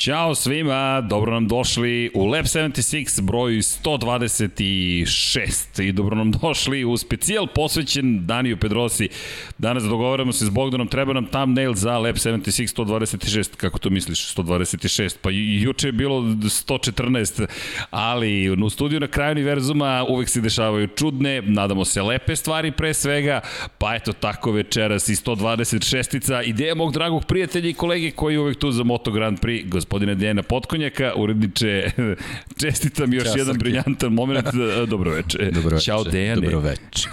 Ćao svima, dobro nam došli u Lab 76 broj 126 i dobro nam došli u specijal posvećen Daniju Pedrosi. Danas dogovaramo se s Bogdanom, treba nam thumbnail za Lab 76 126, kako to misliš, 126, pa juče je bilo 114, ali u studiju na kraju univerzuma uvek se dešavaju čudne, nadamo se lepe stvari pre svega, pa eto tako večeras i 126-ica, ideja mog dragog prijatelja i kolege koji je uvek tu za Moto Grand Prix, gospodina Dejana Potkonjaka, uredniče, čestitam još Ćao, jedan briljantan moment. Dobro veče. Dobro veče. Ćao Dejane. Dobro veče.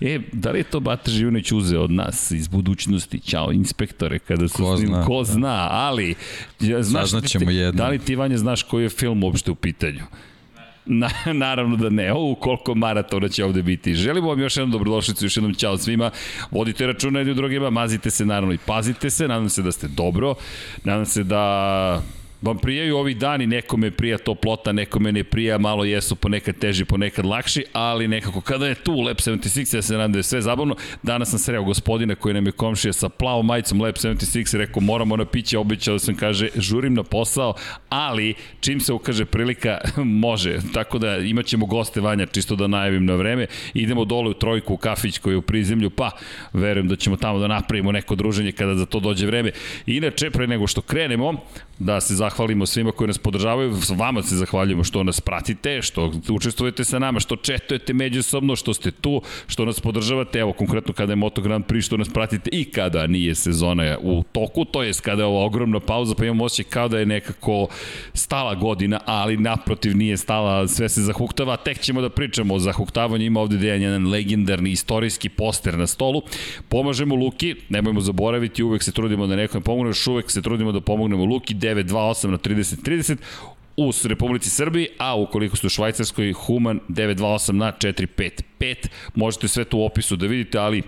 e, da li je to Bata Živanić uzeo od nas iz budućnosti? Ćao inspektore, kada su ko s njim, zna, ko zna, ali... Ja, znaš, Saznaćemo jedno. Da li ti, Vanja, znaš koji je film uopšte u pitanju? Na, naravno da ne, o, koliko maratona će ovde biti. Želimo vam još jednom dobrodošlicu, još jednom čao svima. Vodite računa jedni u drugima, mazite se naravno i pazite se, nadam se da ste dobro, nadam se da vam prijaju ovih dani, nekome prija toplota, nekome ne prija, malo jesu ponekad teži, ponekad lakši, ali nekako kada je tu Lab 76, ja se nadam da je sve zabavno. Danas sam sreo gospodina koji nam je komšija sa plavom majicom Lab 76 i rekao moramo na piće, običao da sam kaže žurim na posao, ali čim se ukaže prilika može, tako da imaćemo goste Vanja, čisto da najavim na vreme. Idemo dole u trojku u kafić koji je u prizemlju, pa verujem da ćemo tamo da napravimo neko druženje kada za to dođe vreme. Inače, pre nego što krenemo, da se zahvalimo svima koji nas podržavaju, vama se zahvaljujemo što nas pratite, što učestvujete sa nama, što četujete međusobno, što ste tu, što nas podržavate, evo konkretno kada je Moto Grand Prix, što nas pratite i kada nije sezona u toku, to jest kada je ova ogromna pauza, pa imamo osjećaj kao da je nekako stala godina, ali naprotiv nije stala, sve se zahuktava, tek ćemo da pričamo o zahuktavanju, ima ovde dejan jedan legendarni istorijski poster na stolu, pomažemo Luki, nemojmo zaboraviti, uvek se trudimo da nekom pomognemo, još uvek se trudimo da pomognemo Luki, 928 na 3030 u Republici Srbiji, a ukoliko ste u Švajcarskoj, Human 928 na 455. Možete sve to u opisu da vidite, ali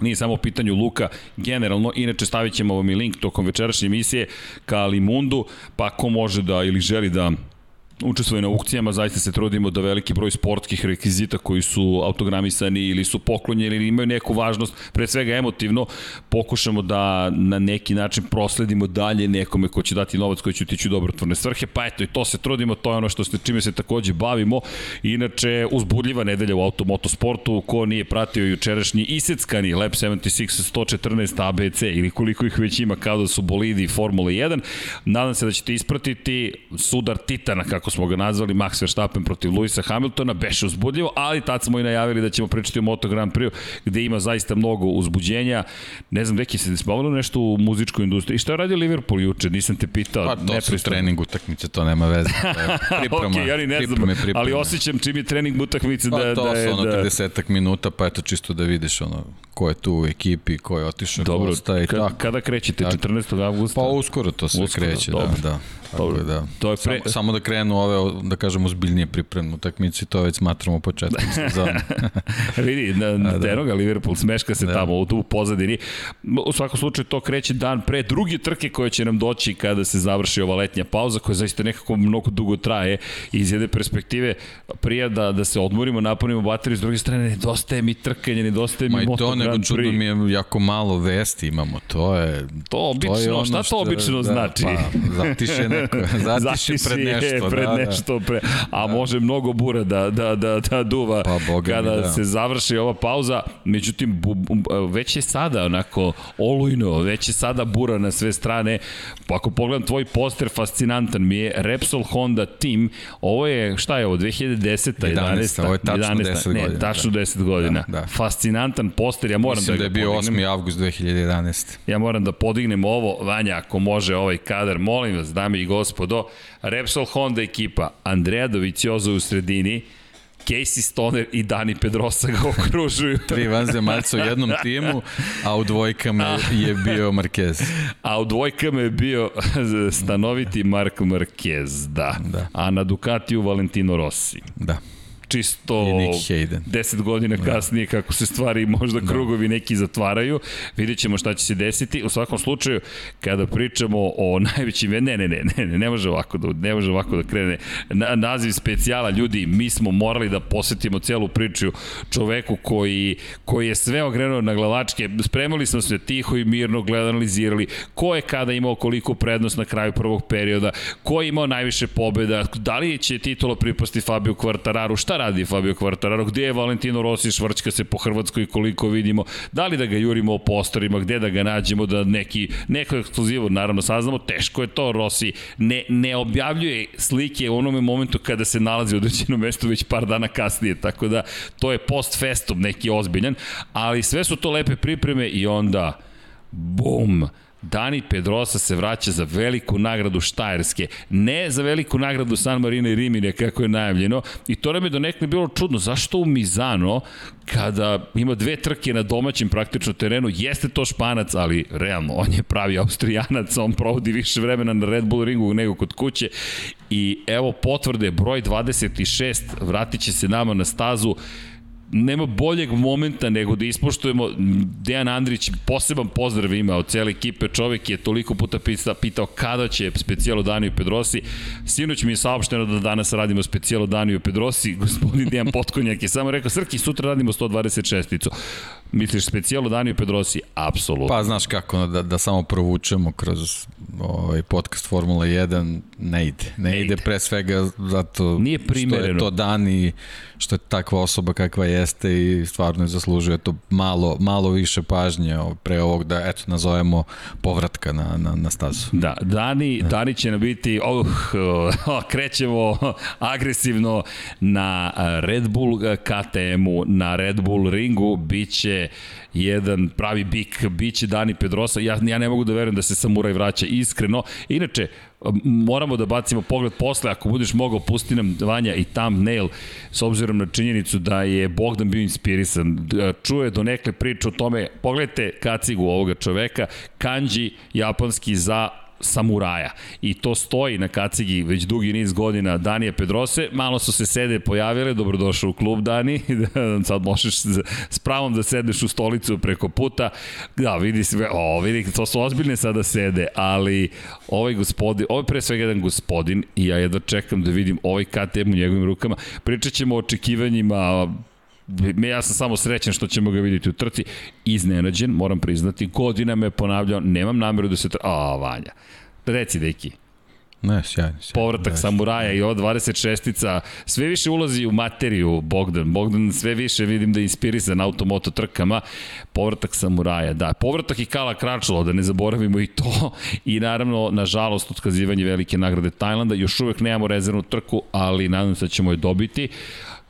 Nije samo u pitanju Luka, generalno, inače stavit ćemo vam i link tokom večerašnje emisije ka Limundu, pa ko može da ili želi da učestvuje na aukcijama, zaista se trudimo da veliki broj sportskih rekvizita koji su autogramisani ili su poklonjeni ili imaju neku važnost, pre svega emotivno, pokušamo da na neki način prosledimo dalje nekome ko će dati novac koji će utići u dobrotvorne svrhe, pa eto i to se trudimo, to je ono što se čime se takođe bavimo. Inače, uzbudljiva nedelja u automotosportu, ko nije pratio jučerašnji iseckani Lab 76 114 ABC ili koliko ih već ima kao da su bolidi Formula 1, nadam se da ćete ispratiti sudar Titana, kako kako smo ga nazvali, Max Verstappen protiv Luisa Hamiltona, beše uzbudljivo, ali tad smo i najavili da ćemo pričati o Moto Grand Prix, gde ima zaista mnogo uzbuđenja. Ne znam, neki se spavalo nešto u muzičkoj industriji. Šta je radio Liverpool juče? Nisam te pitao. Pa to su trening utakmice, to nema veze. Priprema, okay, ja ni ne znam, pripreme, pripreme. ali osjećam čim je trening utakmice pa, da, to da je... To su ono da... 30 minuta, pa eto čisto da vidiš ono ko je tu u ekipi, ko je otišao, Dobro, gosta i tako. Kada krećete? 14. avgusta? Pa uskoro to sve uskoro, kreće, da, dobro. da, da. Dobro, da. To je pre... samo, samo da krenu ove, da kažem, uzbiljnije pripremne utakmice, to već smatramo početkom sezona. Vidi, na, na da. Liverpool smeška se da. tamo u tu pozadini. U svakom slučaju to kreće dan pre druge trke koje će nam doći kada se završi ova letnja pauza, koja zaista nekako mnogo dugo traje iz jedne perspektive prija da, da se odmorimo, napunimo bateriju, s druge strane nedostaje mi trkanje, nedostaje mi Ma i to nego čudno mi je jako malo vesti imamo, to je... To obično, to je ono šta to obično da, znači? Pa, zatiše neko, zatiše pred nešto. pred da, da. nešto, pre, a da. može mnogo bura da, da, da, da duva pa, kada mi, da. se završi ova pauza, međutim bu, bu, već je sada onako olujno, već je sada bura na sve strane, pa ako pogledam tvoj poster, fascinantan mi je Repsol Honda Team, ovo je, šta je ovo, 2010. 11. 11. Ovo je tačno 11, 10 godina. Ne, tačno da. 10 godina. Da, da. Fascinantan poster, ja moram Mislim da, da je bio podignem. 8. avgust 2011. Ja moram da podignem ovo, Vanja, ako može ovaj kadar, molim vas, dame i gospodo, Repsol Honda ekipa, Andrea Doviciozo u sredini, Casey Stoner i Dani Pedrosa ga okružuju. Tri vanzemaljca u jednom timu, a u dvojkama je bio Marquez. A u dvojkama je bio stanoviti Mark Marquez, da. da. A na Ducatiju Valentino Rossi. Da. Čisto 10 godina da. kasnije kako se stvari možda da. krugovi neki zatvaraju. Vidjet ćemo šta će se desiti. U svakom slučaju, kada pričamo o najvećim... Ne, ne, ne, ne, ne, ne može ovako da, ne može ovako da krene. Na, naziv specijala, ljudi, mi smo morali da posetimo celu priču čoveku koji, koji je sve ogrenuo na glavačke. Spremali smo se tiho i mirno, gledali, analizirali ko je kada imao koliko prednost na kraju prvog perioda, ko je imao najviše pobjeda, da li će titula pripasti Fabio Quartararu, šta radi Fabio Quartararo, gde je Valentino Rossi? Švrčka se po Hrvatskoj koliko vidimo, da li da ga jurimo o postorima, gde da ga nađemo, da neki, neko ekskluzivu naravno saznamo, teško je to, Rossi ne, ne objavljuje slike u onome momentu kada se nalazi u određenom mestu već par dana kasnije, tako da to je post festum neki ozbiljan, ali sve su to lepe pripreme i onda bum, Dani Pedrosa se vraća za veliku nagradu Štajerske, ne za veliku nagradu San Marina i Rimine kako je najavljeno. I to nam je do nekne bilo čudno, zašto u Mizano kada ima dve trke na domaćem praktično terenu, jeste to Španac, ali realno, on je pravi Austrijanac, on provodi više vremena na Red Bull ringu nego kod kuće. I evo potvrde, broj 26, vratit će se nama na stazu, nema boljeg momenta nego da ispoštujemo Dejan Andrić poseban pozdrav ima od cele ekipe čovek je toliko puta pitao, pitao kada će specijalo Daniju Pedrosi sinoć mi je saopšteno da danas radimo specijalo Daniju Pedrosi gospodin Dejan Potkonjak je samo rekao Srki sutra radimo 126-icu Misliš specijalo Daniju Pedrosi? Apsolutno. Pa znaš kako, da, da samo provučemo kroz ovaj podcast Formula 1, ne ide. Ne, ne ide, ide pre svega zato Nije što je to Dani, što je takva osoba kakva jeste i stvarno je zaslužuje to malo, malo više pažnje pre ovog da, eto, nazovemo povratka na, na, na stazu. Da, Dani, da. Dani će nam biti, oh, oh, krećemo agresivno na Red Bull KTM-u, na Red Bull ringu, bit će jedan pravi bik, biće Dani Pedrosa. Ja, ja ne mogu da verujem da se Samuraj vraća iskreno. Inače, moramo da bacimo pogled posle, ako budeš mogao, pusti nam Vanja i thumbnail, s obzirom na činjenicu da je Bogdan bio inspirisan. Čuje do nekle priče o tome, pogledajte kacigu ovoga čoveka, kanji japanski za samuraja. I to stoji na kacigi već dugi niz godina Danija Pedrose. Malo su se sede pojavile, dobrodošao u klub Dani, da sad možeš s pravom da sedeš u stolicu preko puta. Da, vidi sve, o, vidi, to su ozbiljne sada sede, ali ovaj gospodin, ovaj pre svega jedan gospodin i ja jedva čekam da vidim ovaj KTM u njegovim rukama. Pričat ćemo o očekivanjima ja sam samo srećan što ćemo ga vidjeti u trci. Iznenađen, moram priznati, godina me ponavljao, nemam nameru da se... Tra... A, Vanja. Reci, deki. Ne, sjajno. sjajno Povratak ne, samuraja i ova 26-ica, sve više ulazi u materiju Bogdan. Bogdan sve više vidim da je inspirisan automoto trkama. Povratak samuraja, da. Povratak i Kala Kračalo, da ne zaboravimo i to. I naravno, nažalost, otkazivanje velike nagrade Tajlanda. Još uvek nemamo rezervnu trku, ali nadam se da ćemo je dobiti.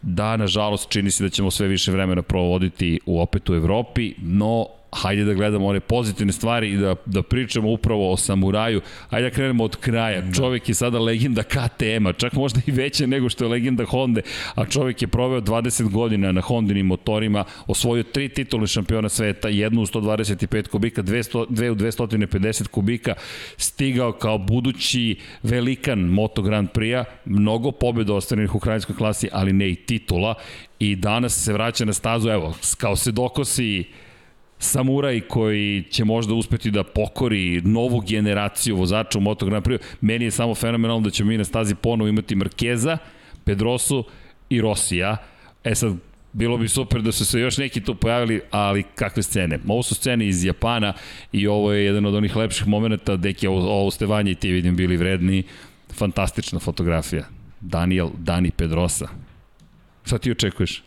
Da, nažalost, čini se da ćemo sve više vremena provoditi u opet u Evropi, no hajde da gledamo one pozitivne stvari i da, da pričamo upravo o samuraju. Hajde da krenemo od kraja. Da. Čovek je sada legenda KTM-a, čak možda i veća nego što je legenda Honda, a čovek je proveo 20 godina na Hondinim motorima, osvojio tri titule šampiona sveta, jednu u 125 kubika, 200, dve u 250 kubika, stigao kao budući velikan Moto Grand Prix-a, mnogo pobjeda ostvarenih u krajinskoj klasi, ali ne i titula, i danas se vraća na stazu, evo, kao se dokosi samuraj koji će možda uspeti da pokori novu generaciju vozača u Moto Grand Prix. Meni je samo fenomenalno da ćemo mi na stazi ponovo imati Markeza, Pedrosu i Rosija. E sad, bilo bi super da su se još neki tu pojavili, ali kakve scene? Ovo su scene iz Japana i ovo je jedan od onih lepših momenta, deki ovo, ovo ste i ti vidim bili vredni. Fantastična fotografija. Daniel, Dani Pedrosa. Šta ti očekuješ?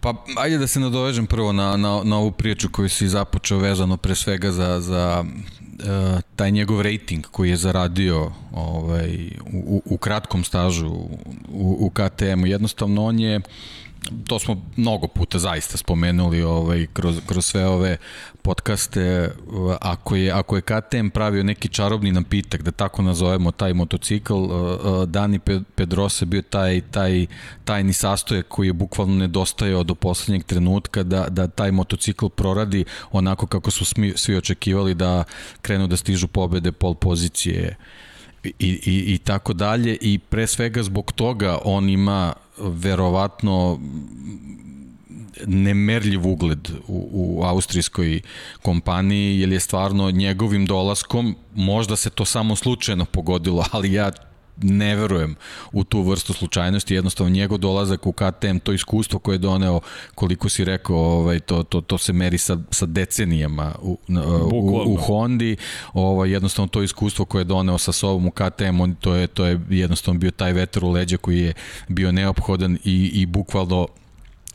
Pa ajde da se nadovežem prvo na, na, na ovu priču koju si započeo vezano pre svega za, za uh, taj njegov rating koji je zaradio ovaj, u, u kratkom stažu u, u KTM-u. Jednostavno on je to smo mnogo puta zaista spomenuli ovaj, kroz, kroz sve ove podcaste, ako je, ako je KTM pravio neki čarobni napitak, da tako nazovemo taj motocikl, uh, uh, Dani Pedrosa bio taj, taj tajni sastojak koji je bukvalno nedostajao do poslednjeg trenutka da, da taj motocikl proradi onako kako su smi, svi očekivali da krenu da stižu pobede pol pozicije i, i, i tako dalje. I pre svega zbog toga on ima verovatno nemerljiv ugled u, u austrijskoj kompaniji, jer je stvarno njegovim dolaskom, možda se to samo slučajno pogodilo, ali ja ne verujem u tu vrstu slučajnosti, jednostavno njegov dolazak u KTM, to iskustvo koje je doneo, koliko si rekao, ovaj, to, to, to se meri sa, sa decenijama u, u, u Hondi, ovaj, jednostavno to iskustvo koje je doneo sa sobom u KTM, on, to, je, to je jednostavno bio taj vetar u leđa koji je bio neophodan i, i bukvalno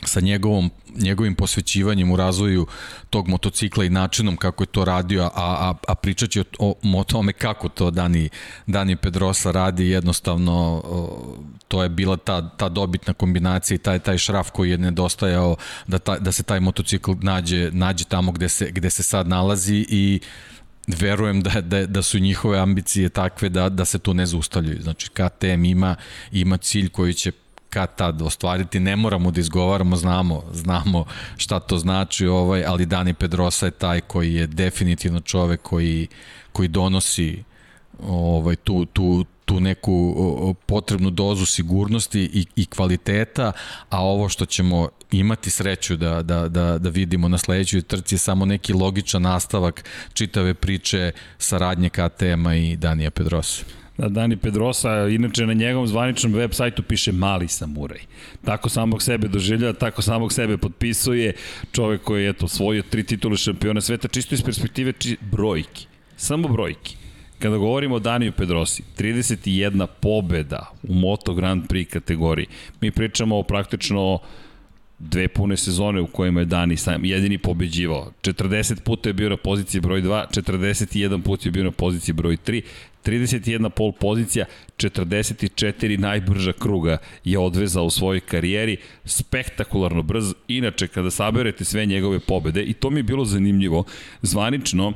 sa njegovom, njegovim posvećivanjem u razvoju tog motocikla i načinom kako je to radio, a, a, a pričat će o, o tome kako to Dani, Dani Pedrosa radi, jednostavno to je bila ta, ta dobitna kombinacija i taj, taj šraf koji je nedostajao da, ta, da se taj motocikl nađe, nađe tamo gde se, gde se sad nalazi i verujem da, da, da su njihove ambicije takve da, da se to ne zaustavljaju. Znači, KTM ima, ima cilj koji će kad tad ostvariti, ne moramo da izgovaramo, znamo, znamo šta to znači, ovaj, ali Dani Pedrosa je taj koji je definitivno čovek koji, koji donosi ovaj, tu, tu, tu neku potrebnu dozu sigurnosti i, i kvaliteta, a ovo što ćemo imati sreću da, da, da, da vidimo na sledećoj trci je samo neki logičan nastavak čitave priče saradnje KTM-a i Danija Pedrosa. Da, Dani Pedrosa, inače na njegovom zvaničnom web sajtu piše mali samuraj. Tako samog sebe doživlja, tako samog sebe potpisuje. Čovek koji je eto, svojio tri titule šampiona sveta, čisto iz perspektive či, brojki. Samo brojki. Kada govorimo o Daniju Pedrosi, 31 pobeda u Moto Grand Prix kategoriji. Mi pričamo o praktično dve pune sezone u kojima je Dani sam jedini pobeđivao. 40 puta je bio na poziciji broj 2, 41 put je bio na poziciji broj 3, 31 pol pozicija, 44 najbrža kruga je odvezao u svojoj karijeri, spektakularno brz, inače kada saberete sve njegove pobede, i to mi je bilo zanimljivo, zvanično,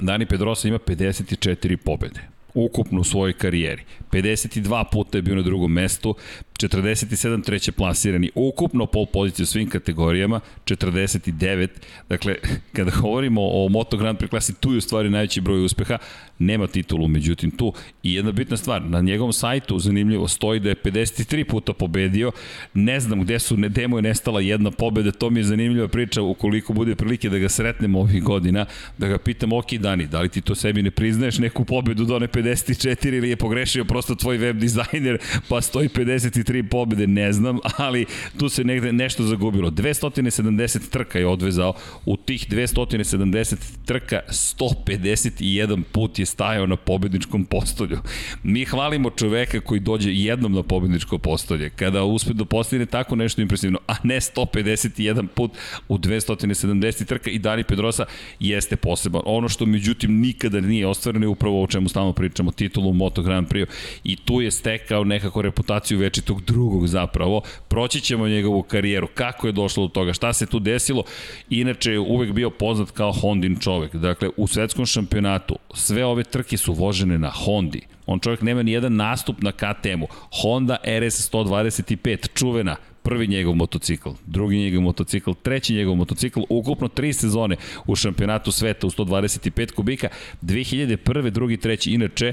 Dani Pedrosa ima 54 pobede ukupno u svojoj karijeri. 52 puta je bio na drugom mestu, 47 treće plasirani, ukupno pol pozicije u svim kategorijama, 49. Dakle, kada govorimo o Moto Grand Prix klasi, tu je u stvari najveći broj uspeha, nema titulu, međutim tu. I jedna bitna stvar, na njegovom sajtu zanimljivo stoji da je 53 puta pobedio, ne znam gde su, ne, demo je nestala jedna pobeda, to mi je zanimljiva priča, ukoliko bude prilike da ga sretnemo ovih godina, da ga pitam, ok Dani, da li ti to sebi ne priznaješ neku pobedu do one 54 ili je pogrešio prosto tvoj web dizajner, pa stoji 53 pobede, ne znam, ali tu se negde nešto zagubilo. 270 trka je odvezao, u tih 270 trka 151 put je stajao na pobedničkom postolju. Mi hvalimo čoveka koji dođe jednom na pobedničko postolje, kada uspe da postigne tako nešto impresivno, a ne 151 put u 270 trka i Dani Pedrosa jeste poseban. Ono što međutim nikada nije ostvareno je upravo o čemu stalno pričamo, titulu Moto Grand Prix i tu je stekao nekako reputaciju večitog drugog zapravo. Proći ćemo njegovu karijeru, kako je došlo do toga, šta se tu desilo. Inače je uvek bio poznat kao Hondin čovek. Dakle, u svetskom šampionatu sve ove trke su vožene na Hondi. On čovjek nema ni jedan nastup na KTM-u. Honda RS 125, čuvena, prvi njegov motocikl, drugi njegov motocikl, treći njegov motocikl, ukupno tri sezone u šampionatu sveta u 125 kubika, 2001. drugi, treći, inače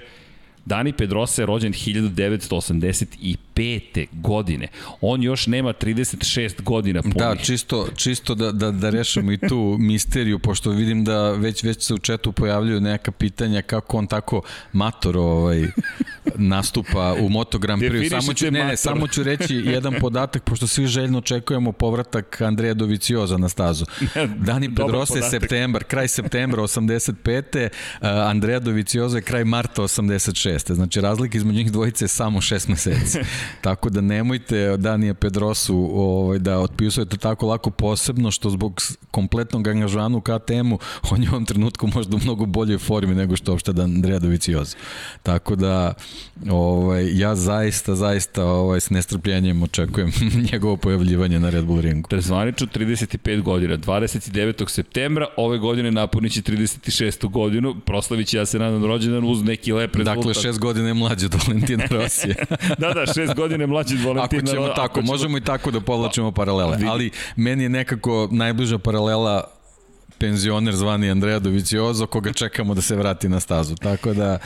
Dani Pedrosa je rođen 1985. godine. On još nema 36 godina punih. Da, čisto, čisto da, da, da rešamo i tu misteriju, pošto vidim da već, već se u četu pojavljuju neka pitanja kako on tako mator ovaj, nastupa u Moto Grand Prix. Samo ću, ne, ne, samo ću reći jedan podatak, pošto svi željno očekujemo povratak Andreja Dovicioza na stazu. Dani Pedrosa je septembar, kraj septembra 85. Andreja Dovicioza je kraj marta 86 jeste. Znači, razlika između njih dvojice je samo šest meseci. Tako da nemojte Danija Pedrosu ovaj, da otpisujete tako lako posebno što zbog kompletnog angažmana u KTM-u on je u ovom trenutku možda u mnogo boljoj formi nego što uopšte da Andrea Dovicioza. Tako da ovaj, ja zaista, zaista ovaj, s nestrpljenjem očekujem njegovo pojavljivanje na Red Bull ringu. To je zvanično 35 godina, 29. septembra, ove godine napunići 36. godinu, proslavit će ja se nadam rođendan uz neki lep rezultat. Dakle, šest godina je mlađi od Valentina Rosija. da, da, šest godina je mlađi od Valentina Ako ćemo tako, ako ćemo... možemo i tako da povlačimo paralele. Ali meni je nekako najbliža paralela penzioner zvani Andreja Doviciozo koga čekamo da se vrati na stazu. Tako da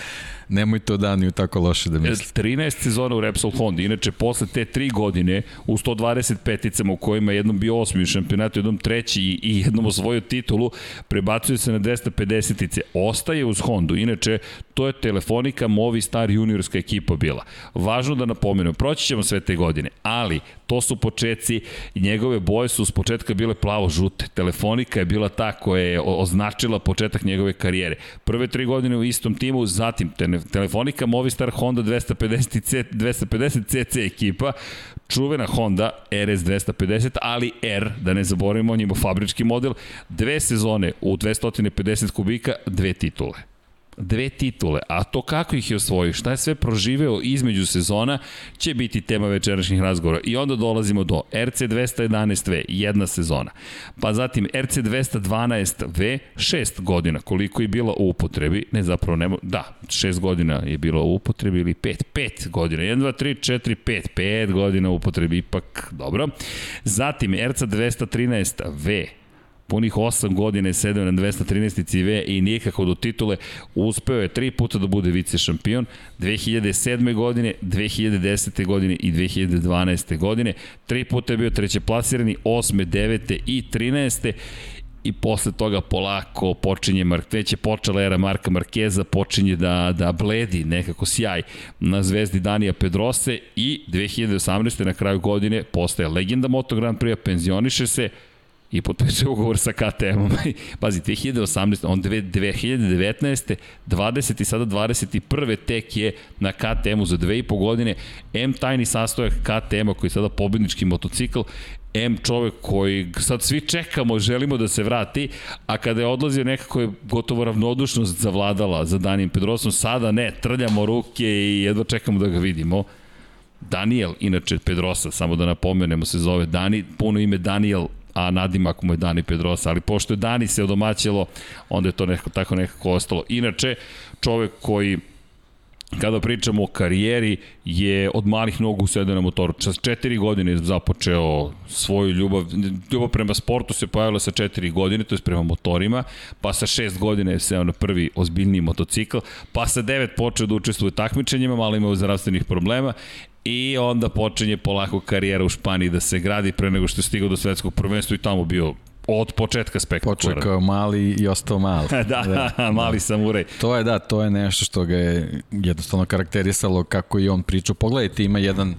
nemojte o Daniju tako loše da mislite. 13 sezona u Repsol Honda, inače posle te tri godine u 125-icama u kojima jednom bio osmi u šampionatu, jednom treći i jednom osvojio titulu, prebacuje se na 250-ice. Ostaje uz Hondu, inače to je Telefonika Movistar juniorska ekipa bila. Važno da napomenem, proći ćemo sve te godine, ali to su početci njegove boje su s početka bile plavo-žute. Telefonika je bila ta koja je označila početak njegove karijere. Prve tri godine u istom timu, zatim Telefonika, Movistar, Honda 250, C, 250 CC ekipa, čuvena Honda RS 250, ali R, da ne zaboravimo, on ima fabrički model, dve sezone u 250 kubika, dve titule dve titule, a to kako ih je osvojio, šta je sve proživeo između sezona, će biti tema večerašnjih razgovora. I onda dolazimo do RC 211V, jedna sezona. Pa zatim RC 212V, šest godina, koliko je bila u upotrebi, ne zapravo nemo, da, šest godina je bilo u upotrebi ili pet, pet godina, 1, 2, 3, 4, 5, pet godina u upotrebi, ipak dobro. Zatim RC 213V, punih 8 godine je sedeo na 213. CV i nikako do titule uspeo je tri puta da bude vice šampion 2007. godine, 2010. godine i 2012. godine. Tri puta je bio treće plasirani, 8. 9. i 13 i posle toga polako počinje Mark, već je počela era Marka Markeza, počinje da, da bledi nekako sjaj na zvezdi Danija Pedrose i 2018. na kraju godine postaje legenda Moto Grand Prix, penzioniše se, i potpisuje ugovor sa KTM-om. Pazi, 2018, on 2019. 20 i sada 21. tek je na KTM-u za dve i po godine. M tajni sastojak KTM-a koji je sada pobednički motocikl, M čovek koji sad svi čekamo, želimo da se vrati, a kada je odlazio nekako je gotovo ravnodušnost zavladala za Danijem Pedrosom, sada ne, trljamo ruke i jedva čekamo da ga vidimo. Daniel, inače Pedrosa, samo da napomenemo, se zove Dani, puno ime Daniel a nadimak mu je Dani Pedrosa, ali pošto je Dani se odomaćilo, onda je to nekako, tako nekako ostalo. Inače, čovek koji kada pričamo o karijeri, je od malih nogu sede na motoru. Čas četiri godine je započeo svoju ljubav. Ljubav prema sportu se pojavila sa četiri godine, to je prema motorima, pa sa šest godine je seo na prvi ozbiljniji motocikl, pa sa devet počeo da učestvuje u takmičenjima, malo imao zdravstvenih problema i onda počinje polako karijera u Španiji da se gradi pre nego što je stigao do svetskog prvenstva i tamo bio od početka spektakularan. Počekao mali i ostao mali. da, da, mali da. samuraj. To je da, to je nešto što ga je jednostavno karakterisalo kako i on pričao. Pogledajte, ima jedan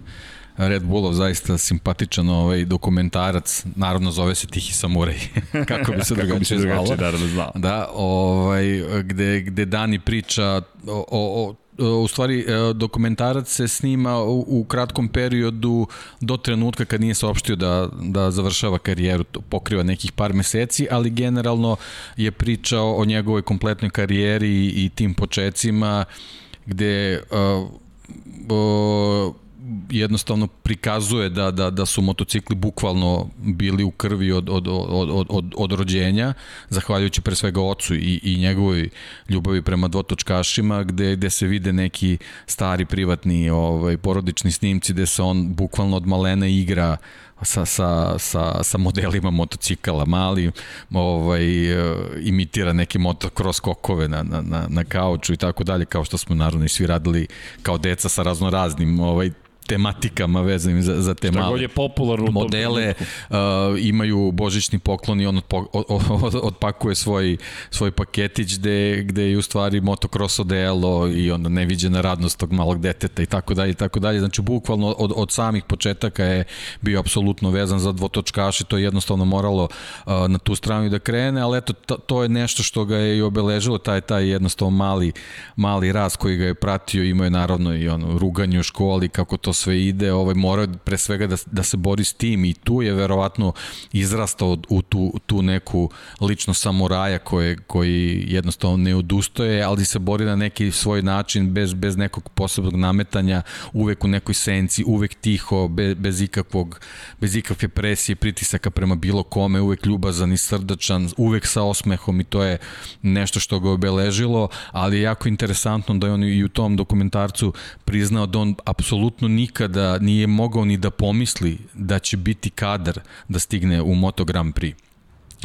Red Bullov zaista simpatičan ovaj dokumentarac, naravno zove se Tihi samuraj, kako bi se drugačije zvalo. Naravno znao. Da, ovaj, gde, gde Dani priča o, o, o u stvari e, dokumentarac se snima u, u kratkom periodu do trenutka kad nije saopštio da, da završava karijeru, pokriva nekih par meseci, ali generalno je pričao o njegovoj kompletnoj karijeri i, i tim početcima gde uh, uh, jednostavno prikazuje da, da, da su motocikli bukvalno bili u krvi od, od, od, od, od rođenja, zahvaljujući pre svega ocu i, i njegovoj ljubavi prema dvotočkašima, gde, gde se vide neki stari privatni ovaj, porodični snimci gde se on bukvalno od malena igra sa, sa, sa, sa modelima motocikala mali, ovaj, imitira neke motocross skokove na, na, na, na kauču i tako dalje, kao što smo naravno i svi radili kao deca sa raznoraznim ovaj, tematikama vezanim za, za te Šta male je popularno modele, uh, imaju božićni poklon i on odpo, od, od, odpakuje svoj, svoj paketić gde, gde je u stvari motocross odelo i onda neviđena radnost tog malog deteta i tako dalje i tako dalje. Znači, bukvalno od, od samih početaka je bio apsolutno vezan za dvotočkaše, to je jednostavno moralo uh, na tu stranu da krene, ali eto, to, to je nešto što ga je i obeležilo, taj, taj jednostavno mali, mali raz koji ga je pratio, imao je naravno i ono, ruganje u školi, kako to sve ide, ovaj, mora pre svega da, da se bori s tim i tu je verovatno izrastao u tu, tu neku lično samuraja koje, koji jednostavno ne odustoje, ali se bori na neki svoj način bez, bez nekog posebnog nametanja, uvek u nekoj senci, uvek tiho, bez, bez ikakvog, bez ikakve presije, pritisaka prema bilo kome, uvek ljubazan i srdačan, uvek sa osmehom i to je nešto što ga obeležilo, ali je jako interesantno da je on i u tom dokumentarcu priznao da on apsolutno nikada nije mogao ni da pomisli da će biti kadar da stigne u Moto Grand Prix.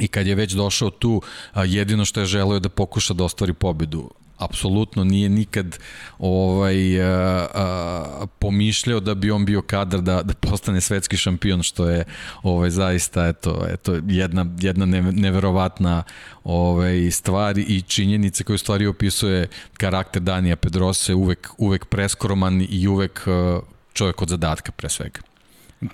I kad je već došao tu, jedino što je želeo je da pokuša da ostvari pobedu. Apsolutno nije nikad ovaj a, a, pomišljao da bi on bio kadar da da postane svetski šampion što je ovaj zaista eto eto jedna jedna neverovatna ovaj stvar i činjenice koje stvari opisuje karakter Danija Pedrose uvek uvek preskroman i uvek čovjek od zadatka pre svega.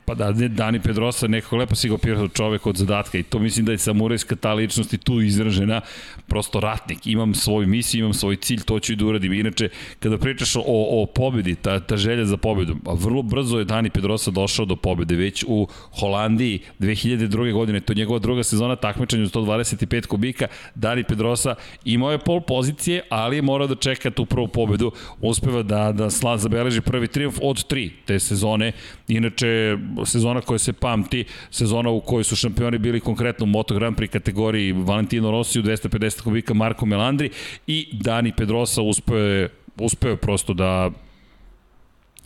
Pa da, Dani Pedrosa nekako lepo si ga opisao čovek od zadatka i to mislim da je samurajska ta ličnost i tu izražena, prosto ratnik, imam svoju misiju, imam svoj cilj, to ću i da uradim. Inače, kada pričaš o, o pobedi, ta, ta želja za pobedu, a vrlo brzo je Dani Pedrosa došao do pobede, već u Holandiji 2002. godine, to je njegova druga sezona takmičenja u 125 kubika, Dani Pedrosa imao je pol pozicije, ali je morao da čeka tu prvu pobedu, uspeva da, da sla zabeleži prvi triumf od tri te sezone, inače sezona koja se pamti, sezona u kojoj su šampioni bili konkretno u Moto Grand Prix kategoriji Valentino Rossi u 250 kubika Marko Melandri i Dani Pedrosa uspeo je, uspeo prosto da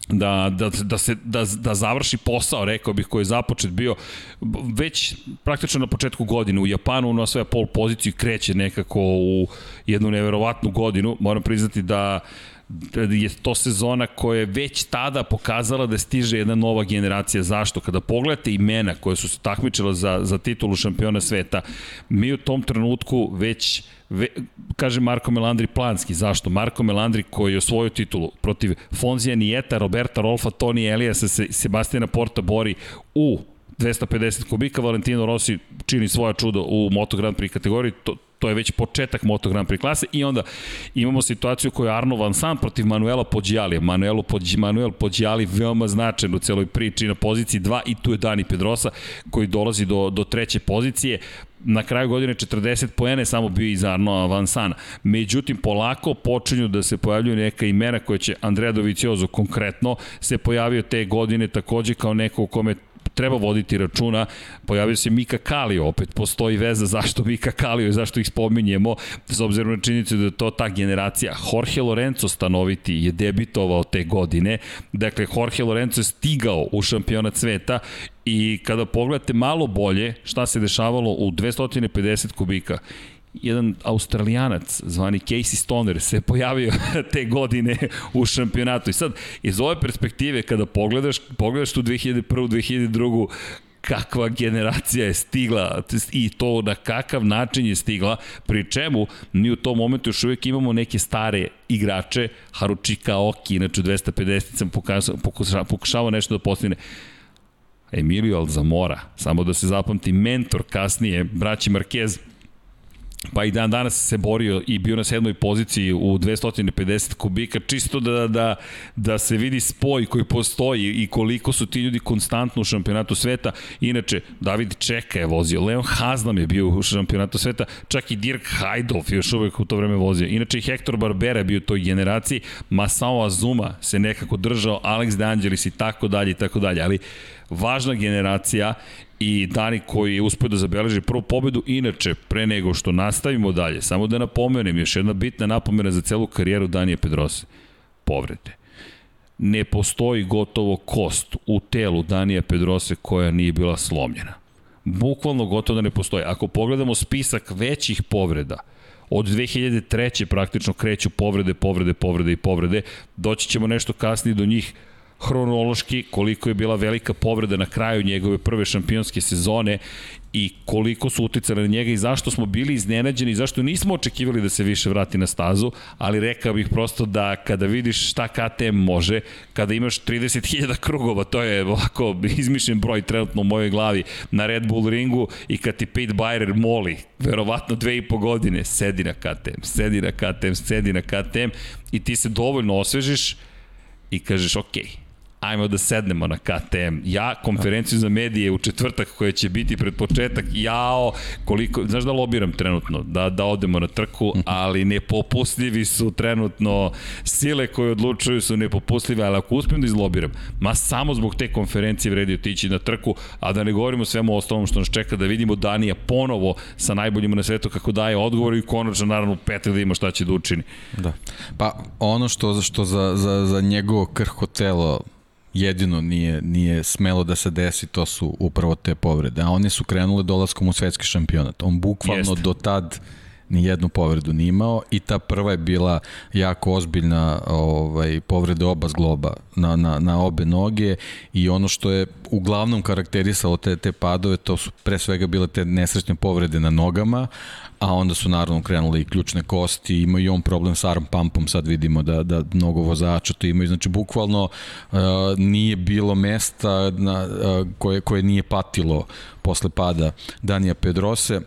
da, da, da, se, da, da završi posao, rekao bih, koji je započet bio već praktično na početku godine u Japanu, ono sve pol poziciju kreće nekako u jednu neverovatnu godinu. Moram priznati da uh, je to sezona koja je već tada pokazala da stiže jedna nova generacija. Zašto? Kada pogledate imena koje su se takmičila za, za titulu šampiona sveta, mi u tom trenutku već Ve, kaže Marko Melandri planski. Zašto? Marko Melandri koji je osvojio titulu protiv Fonzija Nijeta, Roberta Rolfa, Toni Eliasa, se, Sebastina Porta bori u 250 kubika, Valentino Rossi čini svoja čudo u Moto Grand Prix kategoriji, to, to je već početak Moto Grand Prix klase i onda imamo situaciju koju je Arno Van Sam protiv Manuela Pođijalija. Manuelo Pođi, Manuel Pođijali veoma značajan u celoj priči na poziciji 2 i tu je Dani Pedrosa koji dolazi do, do treće pozicije na kraju godine 40 poene samo bio iz Arnoa Vansana. Međutim, polako počinju da se pojavljuju neka imena koje će Andrea Doviciozo konkretno se pojavio te godine takođe kao neko u kome treba voditi računa. Pojavio se Mika Kalio, opet postoji veza zašto Mika Kalio i zašto ih spominjemo, s obzirom na činjenicu da je to ta generacija. Jorge Lorenzo stanoviti je debitovao te godine, dakle Jorge Lorenzo je stigao u šampionat sveta i kada pogledate malo bolje šta se dešavalo u 250 kubika, jedan australijanac zvani Casey Stoner se pojavio te godine u šampionatu. I sad, iz ove perspektive, kada pogledaš, pogledaš tu 2001. 2002 kakva generacija je stigla i to na kakav način je stigla, pri čemu mi u tom momentu još uvijek imamo neke stare igrače, Haruchika Oki, inače 250 sam pokušao, pokušao nešto da postigne. Emilio Alzamora, samo da se zapamti, mentor kasnije, braći Marquez, pa i dan danas se borio i bio na sedmoj poziciji u 250 kubika, čisto da, da, da se vidi spoj koji postoji i koliko su ti ljudi konstantno u šampionatu sveta. Inače, David Čeka je vozio, Leon Haznam je bio u šampionatu sveta, čak i Dirk Hajdolf još uvek u to vreme vozio. Inače Hector Barbera je bio u toj generaciji, Masao Azuma se nekako držao, Alex De Angelis i tako dalje i tako dalje, ali važna generacija i Dani koji je uspio da zabeleži prvu pobedu. Inače, pre nego što nastavimo dalje, samo da napomenem, još jedna bitna napomena za celu karijeru Danije Pedrose. Povrede. Ne postoji gotovo kost u telu Danija Pedrose koja nije bila slomljena. Bukvalno gotovo da ne postoji. Ako pogledamo spisak većih povreda, od 2003. praktično kreću povrede, povrede, povrede i povrede, doći ćemo nešto kasnije do njih hronološki koliko je bila velika povreda na kraju njegove prve šampionske sezone i koliko su uticali na njega i zašto smo bili iznenađeni i zašto nismo očekivali da se više vrati na stazu, ali rekao bih prosto da kada vidiš šta KTM može, kada imaš 30.000 krugova, to je ovako izmišljen broj trenutno u mojoj glavi na Red Bull ringu i kad ti Pete Byrer moli, verovatno dve i po godine, sedi na KTM, sedi na KTM, sedi na KTM i ti se dovoljno osvežiš i kažeš okej, okay, ajmo da sednemo na KTM. Ja konferenciju za medije u četvrtak koja će biti pred početak, jao, koliko, znaš da lobiram trenutno, da, da odemo na trku, ali nepopustljivi su trenutno, sile koje odlučuju su nepopustljive, ali ako uspijem da izlobiram, ma samo zbog te konferencije vredi otići na trku, a da ne govorimo svemu ostalom što nas čeka, da vidimo Danija ponovo sa najboljima na svetu kako daje odgovor i konačno naravno Petar da ima šta će da učini. Da. Pa ono što, što za, za, za njegovo krhko telo jedino nije, nije smelo da se desi, to su upravo te povrede. A one su krenule dolaskom u svetski šampionat. On bukvalno Jeste. do tad ni jednu povredu ni imao i ta prva je bila jako ozbiljna ovaj, povreda oba zgloba na, na, na obe noge i ono što je uglavnom karakterisalo te, te padove, to su pre svega bile te nesrećne povrede na nogama, a onda su naravno krenule i ključne kosti, ima i on problem sa arm pumpom, sad vidimo da, da mnogo vozača to imaju, znači bukvalno uh, nije bilo mesta na, uh, koje, koje nije patilo posle pada Danija Pedrose,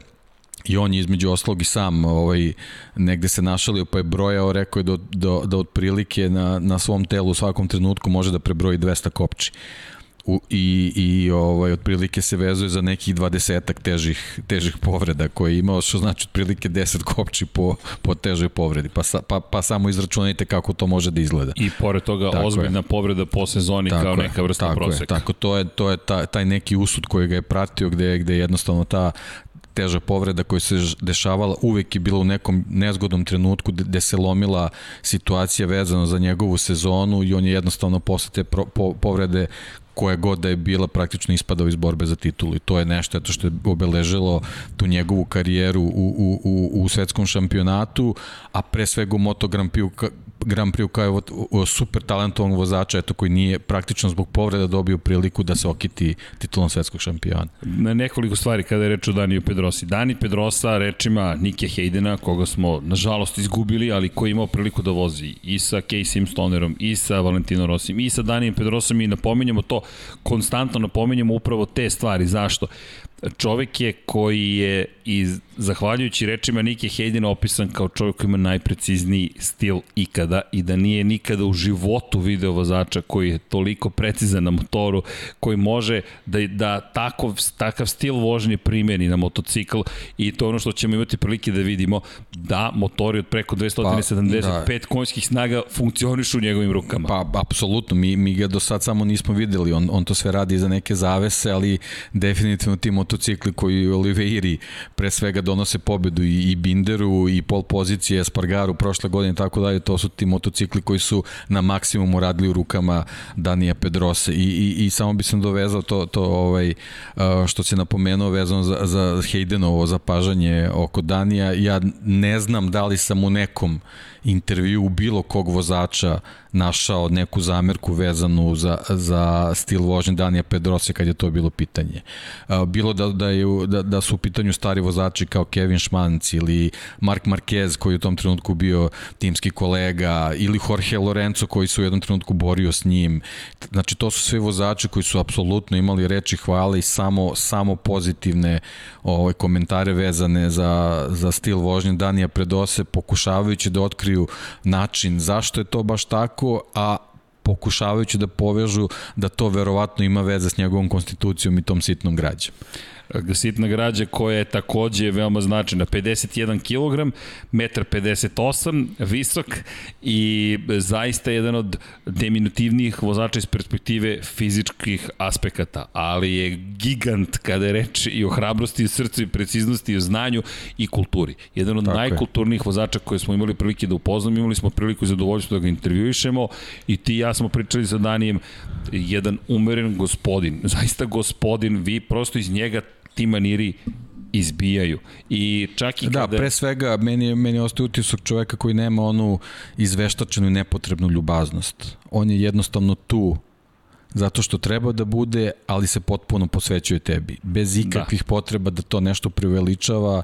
i on je između oslog i sam ovaj, negde se našalio pa je brojao, rekao je da, da, da otprilike na, na svom telu u svakom trenutku može da prebroji 200 kopči. U, i, i ovaj, otprilike se vezuje za nekih dvadesetak težih, težih povreda koje je imao, što znači otprilike 10 kopči po, po težoj povredi. Pa, sa, pa, pa samo izračunajte kako to može da izgleda. I pored toga tako ozbiljna je. povreda po sezoni tako kao neka vrsta tako proseka. Je, tako, to je, to je taj, taj neki usud koji ga je pratio gde, gde jednostavno ta, teža povreda koja se dešavala uvek je bila u nekom nezgodnom trenutku gde se lomila situacija vezano za njegovu sezonu i on je jednostavno posle te pro, po, povrede koja god da je bila praktično ispadao iz borbe za titulu. I to je nešto eto što je obeležilo tu njegovu karijeru u, u, u, u svetskom šampionatu, a pre svega u Moto Grand Prix Grand Prix kao je super talentovan vozača eto, koji nije praktično zbog povreda dobio priliku da se okiti titulom svetskog šampiona. Na nekoliko stvari kada je reč o Daniju Pedrosi. Dani Pedrosa rečima Nike Hejdena, koga smo nažalost izgubili, ali koji je imao priliku da vozi i sa Casey Stonerom, i sa Valentino Rosim, i sa Danijem Pedrosom i napominjamo to, konstantno napominjamo upravo te stvari. Zašto? čovek je koji je i zahvaljujući rečima Nike Hejdina opisan kao čovek koji ima najprecizniji stil ikada i da nije nikada u životu video vozača koji je toliko precizan na motoru, koji može da, da tako, takav stil vožnje primeni na motocikl i to je ono što ćemo imati prilike da vidimo da motori od preko 275 pa, da. konjskih snaga funkcionišu u njegovim rukama. Pa, apsolutno, mi, mi ga do sad samo nismo videli, on, on to sve radi za neke zavese, ali definitivno ti motocikli koji Oliveiri pre svega donose pobedu i, i Binderu i pol pozicije Spargaru prošle godine tako dalje, to su ti motocikli koji su na maksimumu radili u rukama Danija Pedrose i, i, i samo bi sam dovezao to, to ovaj, što se napomenuo vezano za, za Haydenovo zapažanje oko Danija, ja ne znam da li sam u nekom intervju bilo kog vozača našao neku zamerku vezanu za, za stil vožnje Danija Pedrose kad je to bilo pitanje. Bilo da, da, je, da, da su u pitanju stari vozači kao Kevin Schmanc ili Mark Marquez koji u tom trenutku bio timski kolega ili Jorge Lorenzo koji su u jednom trenutku borio s njim. Znači to su sve vozači koji su apsolutno imali reči hvale i samo, samo pozitivne ovaj, komentare vezane za, za stil vožnje Danija Predose pokušavajući da otkriju način zašto je to baš tako, a pokušavajući da povežu da to verovatno ima veze s njegovom konstitucijom i tom sitnom građom sitna građa koja je takođe veoma značajna. 51 kg, 1,58 visok i zaista jedan od deminutivnijih vozača iz perspektive fizičkih aspekata, ali je gigant kada je reč i o hrabrosti, i srcu, i preciznosti, i o znanju i kulturi. Jedan od Tako najkulturnijih je. vozača koje smo imali prilike da upoznamo, imali smo priliku i zadovoljstvo da ga intervjuišemo i ti i ja smo pričali sa Danijem, jedan umeren gospodin, zaista gospodin, vi prosto iz njega ti maniri izbijaju. I čak i da, kada... Da, pre svega, meni, meni ostaje utisak čoveka koji nema onu izveštačenu i nepotrebnu ljubaznost. On je jednostavno tu zato što treba da bude, ali se potpuno posvećuje tebi. Bez da. ikakvih da. potreba da to nešto priveličava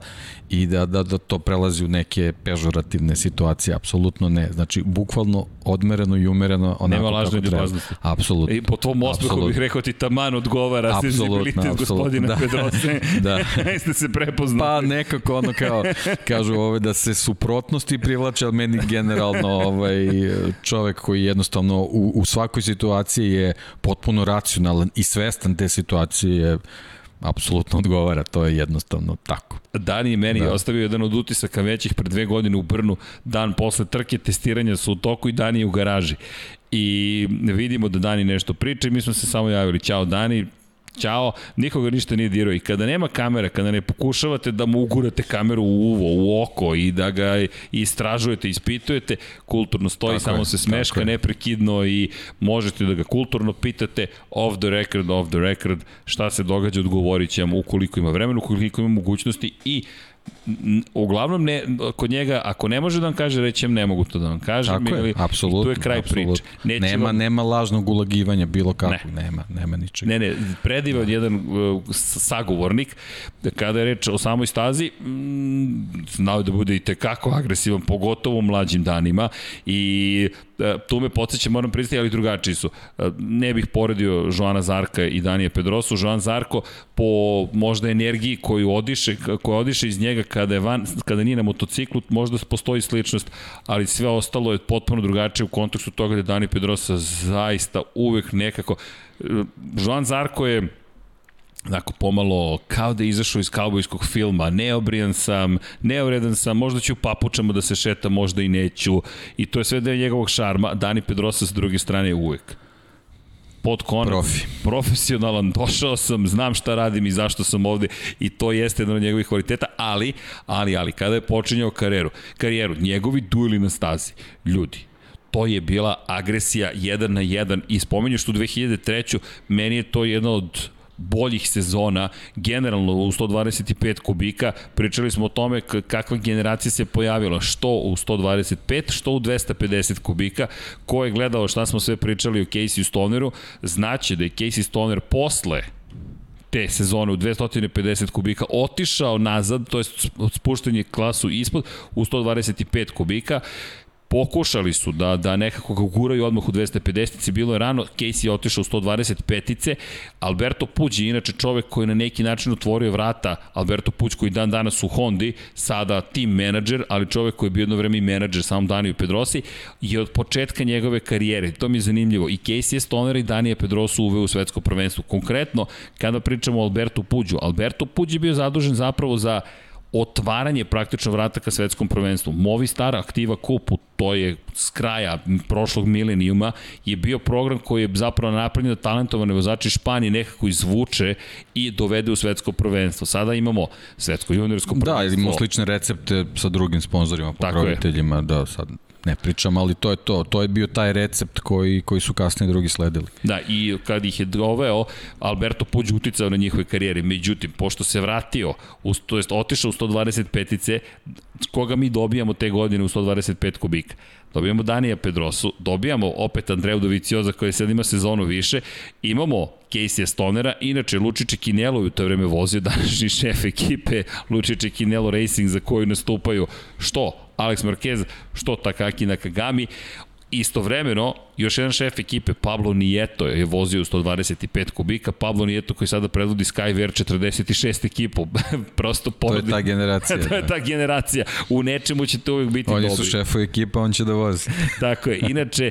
i da, da, da to prelazi u neke pežorativne situacije. Apsolutno ne. Znači, bukvalno odmereno i umereno onako Nema lažne ljubaznosti. Apsolutno. I po tvom osmehu bih rekao ti taman odgovara senzibilitet gospodina da. Pedroce. da. Jeste se prepoznali. Pa nekako ono kao, kažu ove da se suprotnosti privlače, ali meni generalno ovaj, čovek koji jednostavno u, u svakoj situaciji je potpuno racionalan i svestan te situacije apsolutno odgovara, to je jednostavno tako. Dani i meni da. je ostavio jedan od utisaka većih pre dve godine u Brnu, dan posle trke, testiranja su u toku i Dani je u garaži. I vidimo da Dani nešto priča i mi smo se samo javili, ćao Dani, Ćao, nikoga ništa nije dirao. I kada nema kamera, kada ne pokušavate da mu ugurate kameru u uvo, u oko i da ga istražujete, ispitujete, kulturno stoji, tako samo je, se smeška neprekidno i možete da ga kulturno pitate off the record, off the record, šta se događa, odgovorit će vam ukoliko ima vremena, ukoliko ima mogućnosti i uglavnom ne, kod njega, ako ne može da vam kaže, rećem ne mogu to da vam kažem. Tako je, apsolutno. To je kraj priče. nema, vam... nema lažnog ulagivanja bilo kako, ne. nema, nema ničega. Ne, ne, predivan jedan uh, sagovornik, kada je reč o samoj stazi, mm, znao da bude i tekako agresivan, pogotovo u mlađim danima i E, tu me podsjeća, moram pristati, ali drugačiji su. E, ne bih poredio Joana Zarka i Danija Pedrosu. Joan Zarko po možda energiji koju odiše, koja odiše iz njega kada, je van, kada nije na motociklu, možda postoji sličnost, ali sve ostalo je potpuno drugačije u kontekstu toga da Dani Pedrosa zaista uvek nekako... Joan Zarko je Onako pomalo kao da je izašao iz kaubojskog filma, neobrijan sam, neoredan sam, možda ću papučama da se šeta, možda i neću. I to je sve deo njegovog šarma. Dani Pedrosa s druge strane uvek pod konac, Profi. profesionalan, došao sam, znam šta radim i zašto sam ovde i to jeste jedan od njegovih kvaliteta, ali, ali, ali, kada je počinjao karijeru, karijeru, njegovi dueli na stazi, ljudi, to je bila agresija 1 na 1 i spomenjuš tu 2003. meni je to jedna od boljih sezona, generalno u 125 kubika, pričali smo o tome kakva generacija se pojavila, što u 125, što u 250 kubika, ko je gledao šta smo sve pričali o Casey Stoneru, znaće da je Casey Stoner posle te sezone u 250 kubika otišao nazad, to je spuštanje klasu ispod u 125 kubika pokušali su da, da nekako ga guraju odmah u 250-ici, bilo je rano, Casey je otišao u 125-ice, Alberto Puđi je inače čovek koji na neki način otvorio vrata, Alberto Puđ koji dan danas u Hondi, sada team menadžer, ali čovek koji je bio jedno vreme i menadžer samom Daniju Pedrosi, je od početka njegove karijere, to mi je zanimljivo, i Casey je Stoner i Danija Pedrosu uveo u svetsko prvenstvo. Konkretno, kada pričamo o Alberto Puđu, Alberto Puđ je bio zadužen zapravo za otvaranje praktično vrata ka svetskom prvenstvu. Movistar Aktiva Kupu, to je s kraja prošlog milenijuma, je bio program koji je zapravo napravljen da talentovane vozači Španije nekako izvuče i dovede u svetsko prvenstvo. Sada imamo svetsko juniorsko prvenstvo. Da, imamo slične recepte sa drugim sponsorima, pokroviteljima, da sad ne pričam, ali to je to. To je bio taj recept koji, koji su kasnije drugi sledili. Da, i kad ih je doveo, Alberto Puđ uticao na njihove karijere. Međutim, pošto se vratio, u, to jest otišao u 125-ice, koga mi dobijamo te godine u 125 kubika? Dobijamo Danija Pedrosu, dobijamo opet Andreju Dovicioza koji sad ima sezonu više, imamo Casey Stonera, inače Lučiće Kinelo u to vreme vozio današnji šef ekipe Lučiće Kinelo Racing za koju nastupaju što Alex Marquez, što Takaki Nakagami. Istovremeno, još jedan šef ekipe, Pablo Nieto, je vozio u 125 kubika. Pablo Nieto koji sada predvodi Skyver 46 ekipu. Prosto porodi. To je ta generacija. to je da. ta generacija. U nečemu ćete uvijek biti Oni dobri. su šefu ekipa, on će da vozi. Tako je. Inače,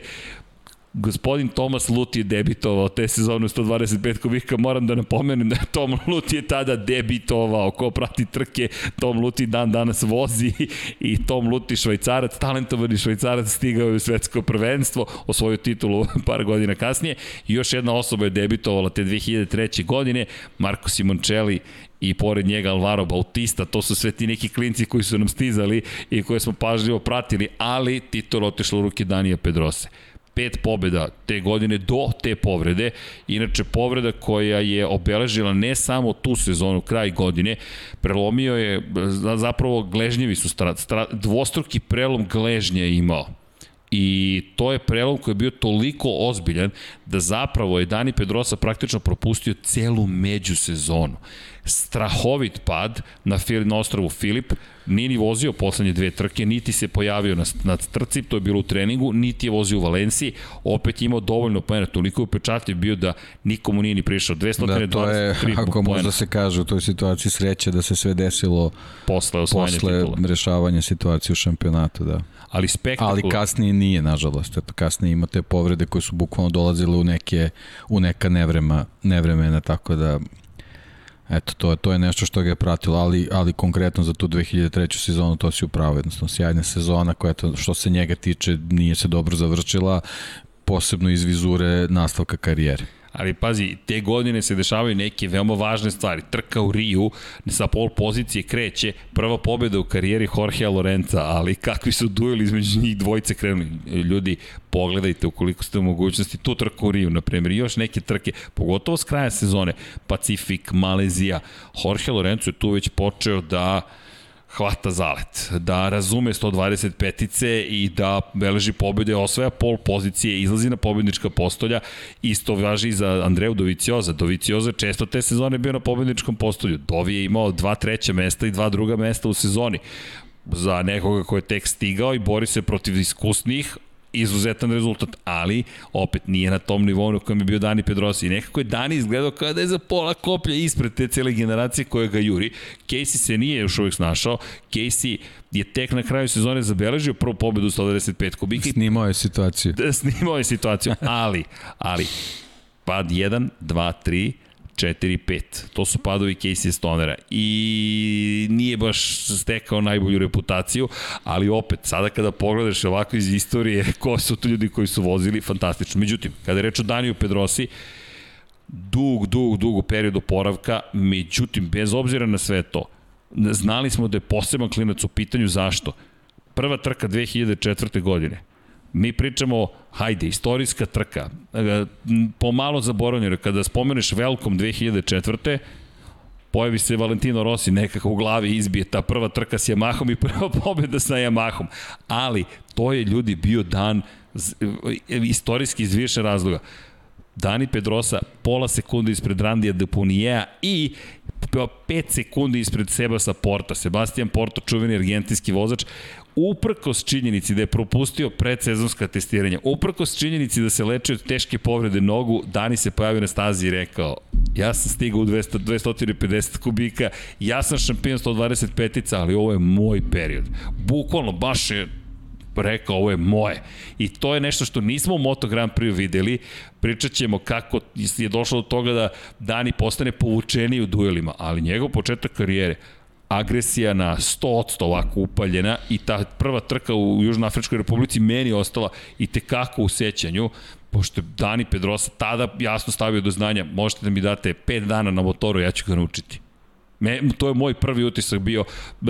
Gospodin Tomas Luti je debitovao te sezone 125 kubika, moram da napomenem da Tom Luti je tada debitovao, ko prati trke, Tom Luti dan danas vozi i Tom Luti švajcarac, talentovani švajcarac stigao je u svetsko prvenstvo, osvojio titulu par godina kasnije. I još jedna osoba je debitovala te 2003. godine, Marko Simoncelli i pored njega Alvaro Bautista, to su sve ti neki klinci koji su nam stizali i koje smo pažljivo pratili, ali titul otišlo u ruke Danija Pedrose pet pobjeda te godine do te povrede. Inače, povreda koja je obeležila ne samo tu sezonu, kraj godine, prelomio je, zapravo gležnjevi su, stra, stra, dvostruki prelom gležnje je imao. I to je prelom koji je bio toliko ozbiljan da zapravo je Dani Pedrosa praktično propustio celu međusezonu strahovit pad na, na ostrovu Filip, nije ni vozio poslednje dve trke, niti se pojavio na, na trci, to je bilo u treningu, niti je vozio u Valenciji, opet je imao dovoljno pojena, toliko je upečatljiv bio da nikomu nije ni prišao. 223 da, to je, ako možda se kaže u toj situaciji sreće da se sve desilo posle osvajanja posle titula. rešavanja situacije u šampionatu, da. Ali spektakularno. Ali kasnije nije, nažalost. Kasnije ima te povrede koje su bukvalno dolazile u neke u neka nevrema, nevremena, tako da Eto, to, to je nešto što ga je pratilo, ali, ali konkretno za tu 2003. sezonu to si upravo, jednostavno sjajna sezona koja to, što se njega tiče nije se dobro završila, posebno iz vizure nastavka karijere. Ali pazi, te godine se dešavaju neke veoma važne stvari. Trka u Riju, sa pol pozicije kreće, prva pobjeda u karijeri Jorgea Lorenza, ali kakvi su dueli između njih dvojice krenuli. Ljudi, pogledajte ukoliko ste u mogućnosti tu trku u Riju, na primjer, i još neke trke, pogotovo s kraja sezone, Pacifik, Malezija. Jorge Lorenzo je tu već počeo da hvata zalet, da razume 125-ice i da beleži pobjede, osvaja pol pozicije, izlazi na pobjednička postolja, isto važi i za Andreju Dovicioza. Dovicioza često te sezone bio na pobjedničkom postolju. Dovi je imao dva treća mesta i dva druga mesta u sezoni za nekoga ko je tek stigao i bori se protiv iskusnih, izuzetan rezultat, ali opet nije na tom nivou na kojem je bio Dani Pedrosa i nekako je Dani izgledao kao da je za pola koplja ispred te cele generacije koja ga juri. Casey se nije još uvijek snašao, Casey je tek na kraju sezone zabeležio prvu pobedu 195 kubika. Snimao je situaciju. Da, snimao je situaciju, ali, ali, pad 1, 2, 3, 4 5. To su padovi Casey Stonera i nije baš stekao najbolju reputaciju, ali opet, sada kada pogledaš ovako iz istorije ko su to ljudi koji su vozili, fantastično. Međutim, kada je reč o Daniju Pedrosi, dug, dug, dug period oporavka, međutim, bez obzira na sve to, znali smo da je poseban klinac u pitanju zašto. Prva trka 2004. godine – Mi pričamo, hajde, istorijska trka, e, pomalo zaboravljeno, kada spomeneš Velkom 2004 pojavi se Valentino Rossi nekako u glavi izbije ta prva trka s Yamahom i prva pobjeda sa Yamahom. Ali to je ljudi bio dan e, istorijski iz više razloga. Dani Pedrosa pola sekunde ispred Randija Depunijeja i 5 sekundi ispred Sebasa Porta. Sebastian Porto, čuveni argentinski vozač, uprkos činjenici da je propustio predsezonska testiranja, uprkos činjenici da se leči od teške povrede nogu, Dani se pojavio na stazi i rekao ja sam stigao u 200, 250 kubika, ja sam šampion 125-ica, ali ovo je moj period. Bukvalno, baš je rekao ovo je moje. I to je nešto što nismo u Moto Grand Prix videli. Pričat ćemo kako je došlo do toga da Dani postane povučeniji u duelima, ali njegov početak karijere, agresija na 100% ovako upaljena i ta prva trka u Južnoafričkoj republici meni ostala i tekako u sećanju, pošto je Dani Pedrosa tada jasno stavio do znanja, možete da mi date 5 dana na motoru, ja ću ga naučiti. Me, to je moj prvi utisak bio.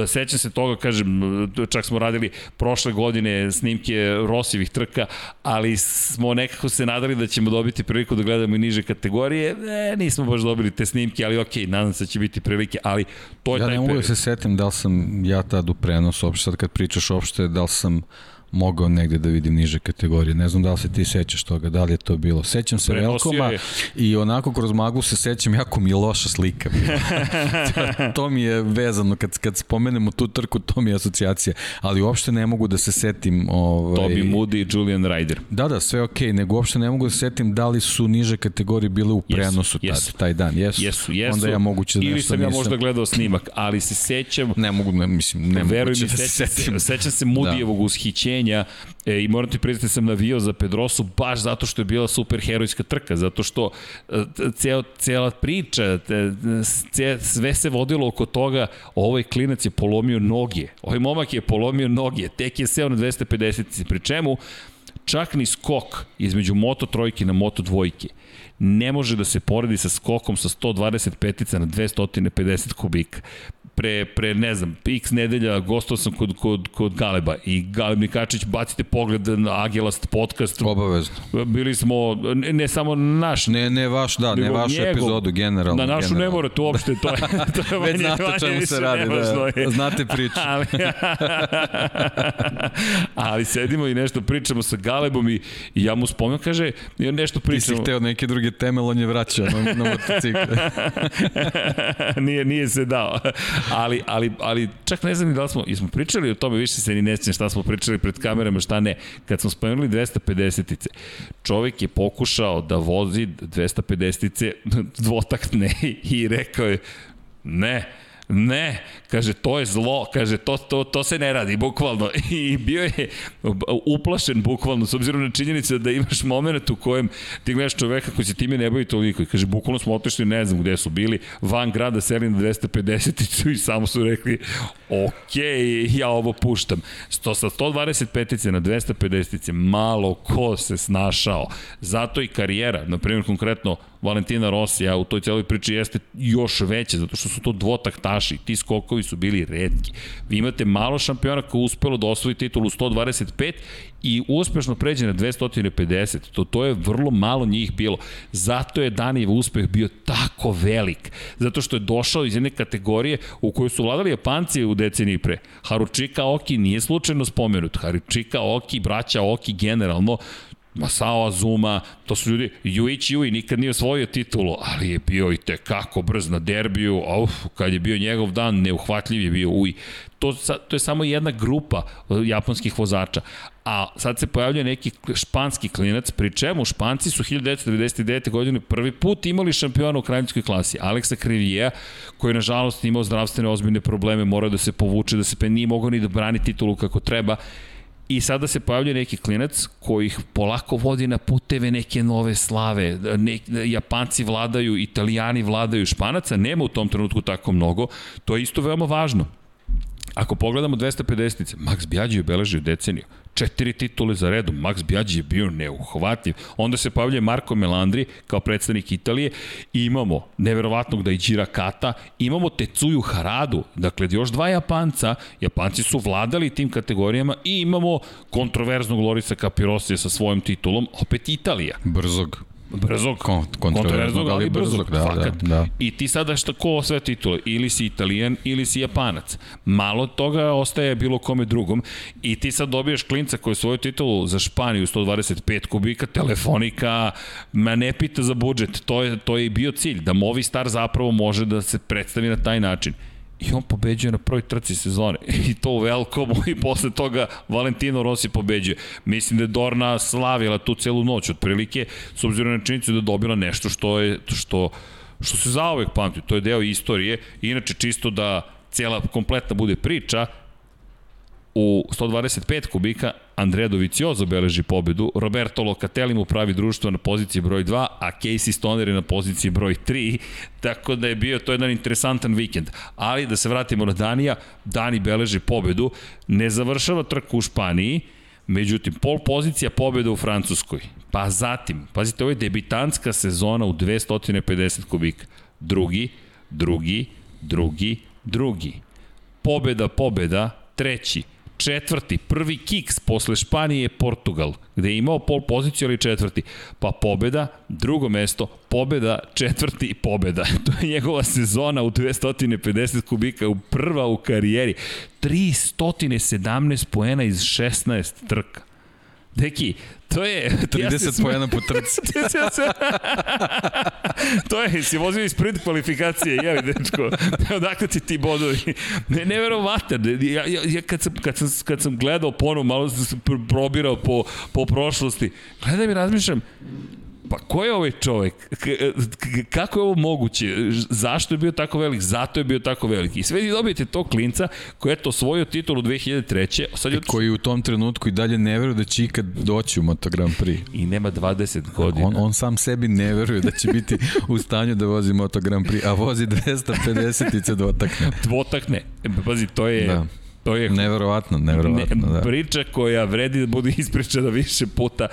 Sećam se toga, kažem, čak smo radili prošle godine snimke Rosivih trka, ali smo nekako se nadali da ćemo dobiti priliku da gledamo i niže kategorije. E, nismo baš dobili te snimke, ali ok, nadam se da će biti prilike, ali to je ja taj ne mogu da se setim da li sam ja tad u prenosu, uopšte sad kad pričaš uopšte, da li sam mogao negde da vidim niže kategorije. Ne znam da li se ti sećaš toga, da li je to bilo. Sećam se Prenosio Velkoma je. i onako kroz maglu se sećam, jako mi je loša slika. to, to mi je vezano, kad, kad spomenemo tu trku, to mi je asocijacija. Ali uopšte ne mogu da se setim... Ovaj, Toby Moody i Julian Ryder. Da, da, sve okej, okay, nego uopšte ne mogu da se setim da li su niže kategorije bile u prenosu jesu, tad, jesu. taj dan. Jesu, Jesu, jesu. Onda ja moguće da Ili sam ja nisam. možda gledao snimak, ali se sećam Ne mogu, ne, mislim, ne Veruj moguće mi, da se, setim. sećam se Mudijevog da. ushićenja e, i moram ti priznati da sam navijao za Pedrosu baš zato što je bila super herojska trka, zato što e, ceo, cela priča, ce, sve se vodilo oko toga, ovaj klinac je polomio noge, ovaj momak je polomio noge, tek je seo na 250, pri čemu čak ni skok između Moto trojke na Moto dvojke ne može da se poredi sa skokom sa 125 na 250 kubika pre, pre ne znam, x nedelja gostao sam kod, kod, kod Galeba i Galeb Nikačić, bacite pogled na Agelast podcast. Obavezno. Bili smo, ne, ne samo naš, Ne, ne vaš, da, ne vašu njegov. epizodu, generalno. Na našu generalno. ne morate uopšte, to je, to je Već manje- znate manje čemu se radi, da, znate priču. ali, ali sedimo i nešto pričamo sa Galebom i, i ja mu spomenem, kaže, nešto Ti si pričamo. hteo neke druge teme, on je vraćao na, na motocikle. nije, nije se dao. Ali, ali, ali čak ne znam ni da li smo, i smo pričali o tome, više se ni ne sjećam šta smo pričali pred kamerama, šta ne. Kad smo spomenuli 250-ice, čovjek je pokušao da vozi 250-ice dvotaktne i rekao je, ne, Ne, kaže, to je zlo, kaže, to, to, to se ne radi, bukvalno. I bio je uplašen, bukvalno, s obzirom na činjenicu da imaš moment u kojem ti gledaš čoveka koji se time ne bavi toliko. I kaže, bukvalno smo otišli, ne znam gde su bili, van grada, seli na 250 i samo su rekli, ok, ja ovo puštam. Sto, sa 125 na 250 malo ko se snašao. Zato i karijera, na primjer konkretno Valentina Rosija u toj celoj priči jeste još veća, zato što su to dvotaktaši, ti skokovi su bili redki. Vi imate malo šampiona koji je uspelo da osvoji titul u 125 i uspešno pređe na 250. To, to je vrlo malo njih bilo. Zato je Danijev uspeh bio tako velik. Zato što je došao iz jedne kategorije u kojoj su vladali Japanci u deceniji pre. Haruchika Oki nije slučajno spomenut. Haruchika Oki, braća Oki generalno, Masao Azuma, to su ljudi, Yuichi Yui nikad nije osvojio titulu, ali je bio i te kako brz na derbiju, uf, kad je bio njegov dan, neuhvatljiv je bio Ui. To, to je samo jedna grupa e, japanskih vozača, a sad se pojavljuje neki španski klinac, pri čemu Španci su 1999. godine prvi put imali šampiona u kraljevskoj klasi, Aleksa Krivija, koji je nažalost imao zdravstvene ozbiljne probleme, morao da se povuče, da se pe nije mogao ni da brani titulu kako treba, I sada se pojavlja neki klinac koji ih polako vodi na puteve neke nove slave. Ne, Japanci vladaju, Italijani vladaju, Španaca nema u tom trenutku tako mnogo. To je isto veoma važno. Ako pogledamo 250-ice, Max Biaggi je beležio deceniju četiri titule za redom. Max Biaggi je bio neuhvatljiv. Onda se pavlja Marko Melandri kao predstavnik Italije i imamo neverovatnog Daichira Kata, imamo Tetsuju Haradu, dakle još dva Japanca, Japanci su vladali tim kategorijama i imamo kontroverznog Lorisa Capirosija sa svojom titulom, opet Italija. Brzog brzog, Kon, kontroverznog, ali brzog, da, fakat. da, da. I ti sada šta ko sve titule, ili si italijan, ili si japanac. Malo toga ostaje bilo kome drugom i ti sad dobijaš klinca koji je svoju titulu za Španiju 125 kubika, telefonika, ma ne pita za budžet, to je, to je i bio cilj, da Movistar zapravo može da se predstavi na taj način i on pobeđuje na prvoj trci sezone. I to u Velkomu i posle toga Valentino Rossi pobeđuje. Mislim da je Dorna slavila tu celu noć otprilike, s obzirom na činjenicu da je dobila nešto što je što što se zaovek pamti, to je deo istorije. Inače, čisto da cijela kompletna bude priča, u 125 kubika Andrea Doviciozo beleži pobedu, Roberto Locatelli mu pravi društvo na poziciji broj 2, a Casey Stoner je na poziciji broj 3, tako da je bio to jedan interesantan vikend. Ali da se vratimo na Danija, Dani beleži pobedu, ne završava trku u Španiji, Međutim, pol pozicija pobeda u Francuskoj. Pa zatim, pazite, ovo je debitanska sezona u 250 kubika. Drugi, drugi, drugi, drugi. Pobeda, pobeda, treći četvrti, prvi kiks posle Španije je Portugal, gde je imao pol poziciju, ali četvrti. Pa pobeda, drugo mesto, pobeda, četvrti i pobeda. To je njegova sezona u 250 kubika, u prva u karijeri. 317 poena iz 16 trka. Deki, to je... 30 ja pojena po trci. to je, si vozio iz sprint kvalifikacije, jeli, dečko? Odakle ti ti bodovi? Ne, neverovatan. Ja, ja, ja kad, sam, kad, sam, kad sam gledao ponovno, malo sam probirao po, po prošlosti, gledam i razmišljam, pa ko je ovaj čovek? kako je ovo moguće? Zašto je bio tako velik? Zato je bio tako velik. I sve vi dobijete tog klinca koji je to osvojio titulu 2003. Sad je... Koji u tom trenutku i dalje ne veruje da će ikad doći u Moto Grand Prix. I nema 20 godina. On, on sam sebi ne veruje da će biti u stanju da vozi Moto Grand Prix, a vozi 250 i dvotakne. Dvotakne. Pazi, to je... Da To je neverovatno, neverovatno, ne, da. Priča koja vredi da bude ispričana više puta.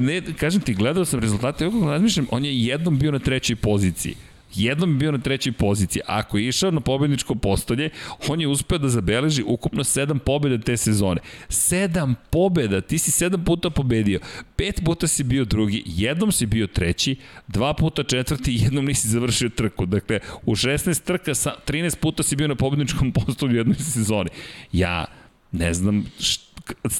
Ne, kažem ti, gledao sam rezultate, ovog razmišljam, on je jednom bio na trećoj poziciji jednom je bio na trećoj poziciji. Ako je išao na pobedničko postolje, on je uspeo da zabeleži ukupno sedam pobeda te sezone. Sedam pobeda, ti si sedam puta pobedio. Pet puta si bio drugi, jednom si bio treći, dva puta četvrti i jednom nisi završio trku. Dakle, u 16 trka, 13 puta si bio na pobedničkom postolju u jednoj sezoni. Ja ne znam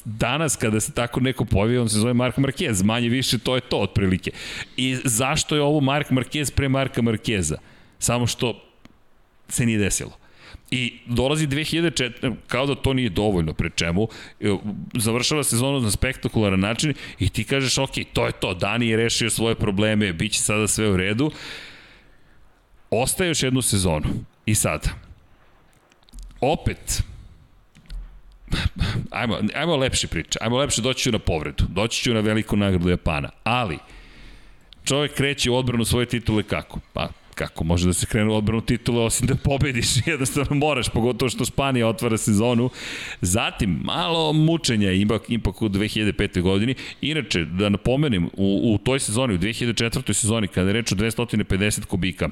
danas kada se tako neko pojavi, on se zove Mark Marquez, manje više to je to otprilike. I zašto je ovo Mark Marquez pre Marka Marqueza? Samo što se nije desilo. I dolazi 2004, kao da to nije dovoljno, pre čemu, e, završava sezonu na spektakularan način i ti kažeš, ok, to je to, Dani je rešio svoje probleme, bit će sada sve u redu. Ostaje još jednu sezonu. I sada, opet, ajmo, ajmo lepše priče, ajmo lepše doći ću na povredu, doći ću na veliku nagradu Japana, ali čovjek kreće u odbranu svoje titule kako? Pa kako može da se krenu odbranu titula osim da pobediš, jednostavno moraš, pogotovo što Španija otvara sezonu. Zatim, malo mučenja ipak, ipak u 2005. godini. Inače, da napomenem, u, u toj sezoni, u 2004. sezoni, kada je reč o 250 kubika,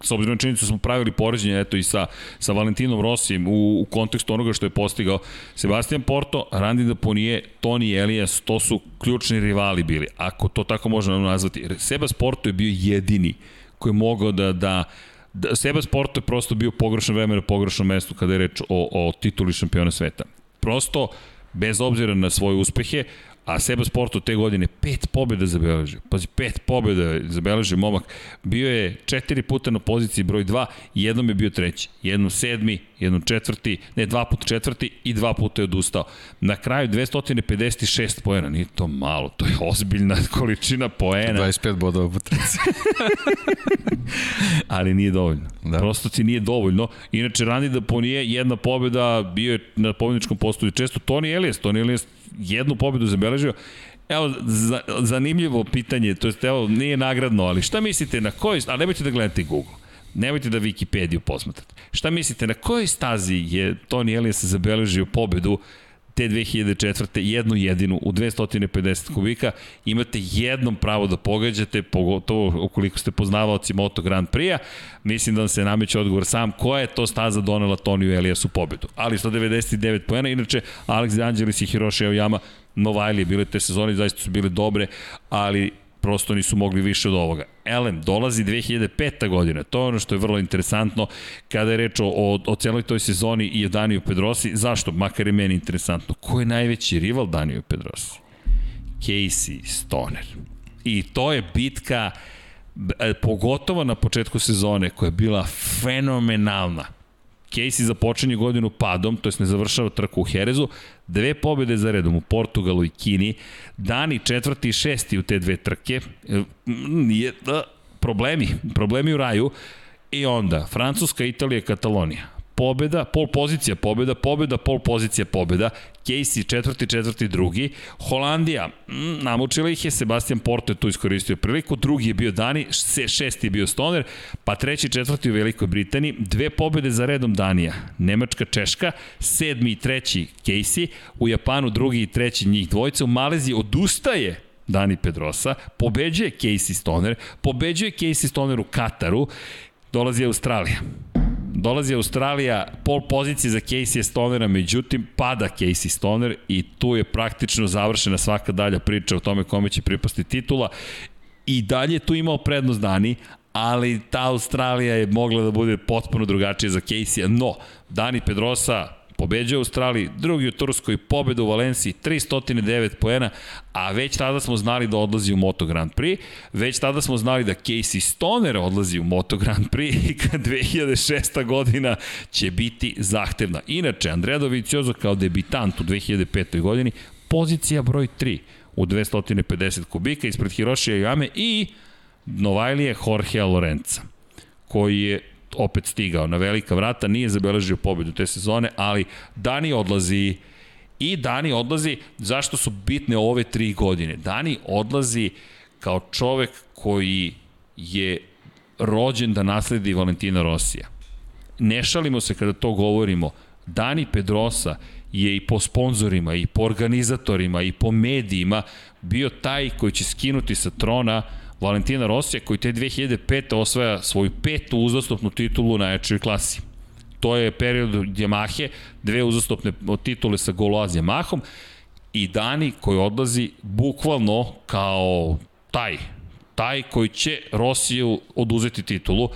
s obzirom na činjenicu da smo pravili poređenje eto i sa, sa Valentinom Rosijem u, u kontekstu onoga što je postigao Sebastian Porto, Randy Daponije, Toni Elias, to su ključni rivali bili, ako to tako možemo nazvati. Sebas Porto je bio jedini koji je mogao da, da da, Sebas Porto je prosto bio pogrešno vreme na pogrešnom mestu kada je reč o, o tituli šampiona sveta. Prosto, bez obzira na svoje uspehe, A Seba Sportu te godine pet pobjeda zabeležio. Pazi, pet pobjeda zabeležio momak. Bio je četiri puta na poziciji broj 2, jednom je bio treći. Jednom sedmi, jednom četvrti, ne, dva puta četvrti i dva puta je odustao. Na kraju 256 poena, nije to malo, to je ozbiljna količina poena. 25 bodova po treci. Ali nije dovoljno. Da. Prosto ti nije dovoljno. Inače, Rani da ponije jedna pobjeda, bio je na pobjedničkom postoju često Toni Elias. Toni Elias jednu pobedu zabeležio. Evo, za, zanimljivo pitanje, to je, evo, nije nagradno, ali šta mislite na kojoj, ali nemojte da gledate Google, nemojte da Wikipediju posmatrate. Šta mislite, na kojoj stazi je Toni Elias zabeležio pobedu te 2004. jednu jedinu u 250 kubika, imate jednom pravo da pogađate, pogotovo ukoliko ste poznavaoci Moto Grand Prix-a, mislim da vam se nameće odgovor sam koja je to staza donela Toniju Eliasu pobedu. Ali 199 poena, inače Alex Angelis i Hiroshi Aoyama Novajlije bile te sezone, zaista su bile dobre, ali prosto nisu mogli više od ovoga. Elem, dolazi 2005. godina, to je ono što je vrlo interesantno kada je reč o, o, o celoj toj sezoni i o Daniju Pedrosi. Zašto? Makar je meni interesantno. Ko je najveći rival Daniju Pedrosi? Casey Stoner. I to je bitka, e, pogotovo na početku sezone, koja je bila fenomenalna. Casey započenje godinu padom, to jest ne završava trku u Herezu, dve pobjede za redom u Portugalu i Kini, Dani četvrti i šesti u te dve trke, e, je, da, problemi, problemi u raju, i onda Francuska, Italija, Katalonija. Pobeda, pol pozicija pobeda, pobeda, pol pozicija pobeda, Casey četvrti, četvrti, drugi, Holandija, mm, namučila ih je, Sebastian Porto je tu iskoristio priliku, drugi je bio Dani, šesti je bio Stoner, pa treći, četvrti u Velikoj Britaniji, dve pobede za redom Danija, Nemačka, Češka, sedmi i treći Casey, u Japanu drugi i treći njih dvojica, u Maleziji odustaje Dani Pedrosa, pobeđuje Casey Stoner, pobeđuje Casey Stoner u Kataru, dolazi Australija. Dolazi Australija, pol pozicije za Casey Stonera, međutim pada Casey Stoner i tu je praktično završena svaka dalja priča o tome kome će pripasti titula. I dalje tu imao prednost Dani, ali ta Australija je mogla da bude potpuno drugačija za Casey-a, no Dani Pedrosa pobeđuje Australiji, drugi u Turskoj, pobeda u Valenciji, 309 poena, a već tada smo znali da odlazi u Moto Grand Prix, već tada smo znali da Casey Stoner odlazi u Moto Grand Prix i kad 2006. godina će biti zahtevna. Inače, Andrea Dovizioso kao debitant u 2005. godini, pozicija broj 3 u 250 kubika ispred Hiroshi Ayame i Novajlije Jorge Lorenza koji je opet stigao na velika vrata, nije zabeležio pobedu te sezone, ali Dani odlazi i Dani odlazi, zašto su bitne ove tri godine? Dani odlazi kao čovek koji je rođen da nasledi Valentina Rosija. Ne šalimo se kada to govorimo. Dani Pedrosa je i po sponzorima, i po organizatorima, i po medijima bio taj koji će skinuti sa trona Valentina Rosija koji te 2005. osvaja svoju petu uzastopnu titulu na jačoj klasi. To je period Yamahe, dve uzastopne titule sa Goloaz Yamahom i Dani koji odlazi bukvalno kao taj, taj koji će Rosiju oduzeti titulu.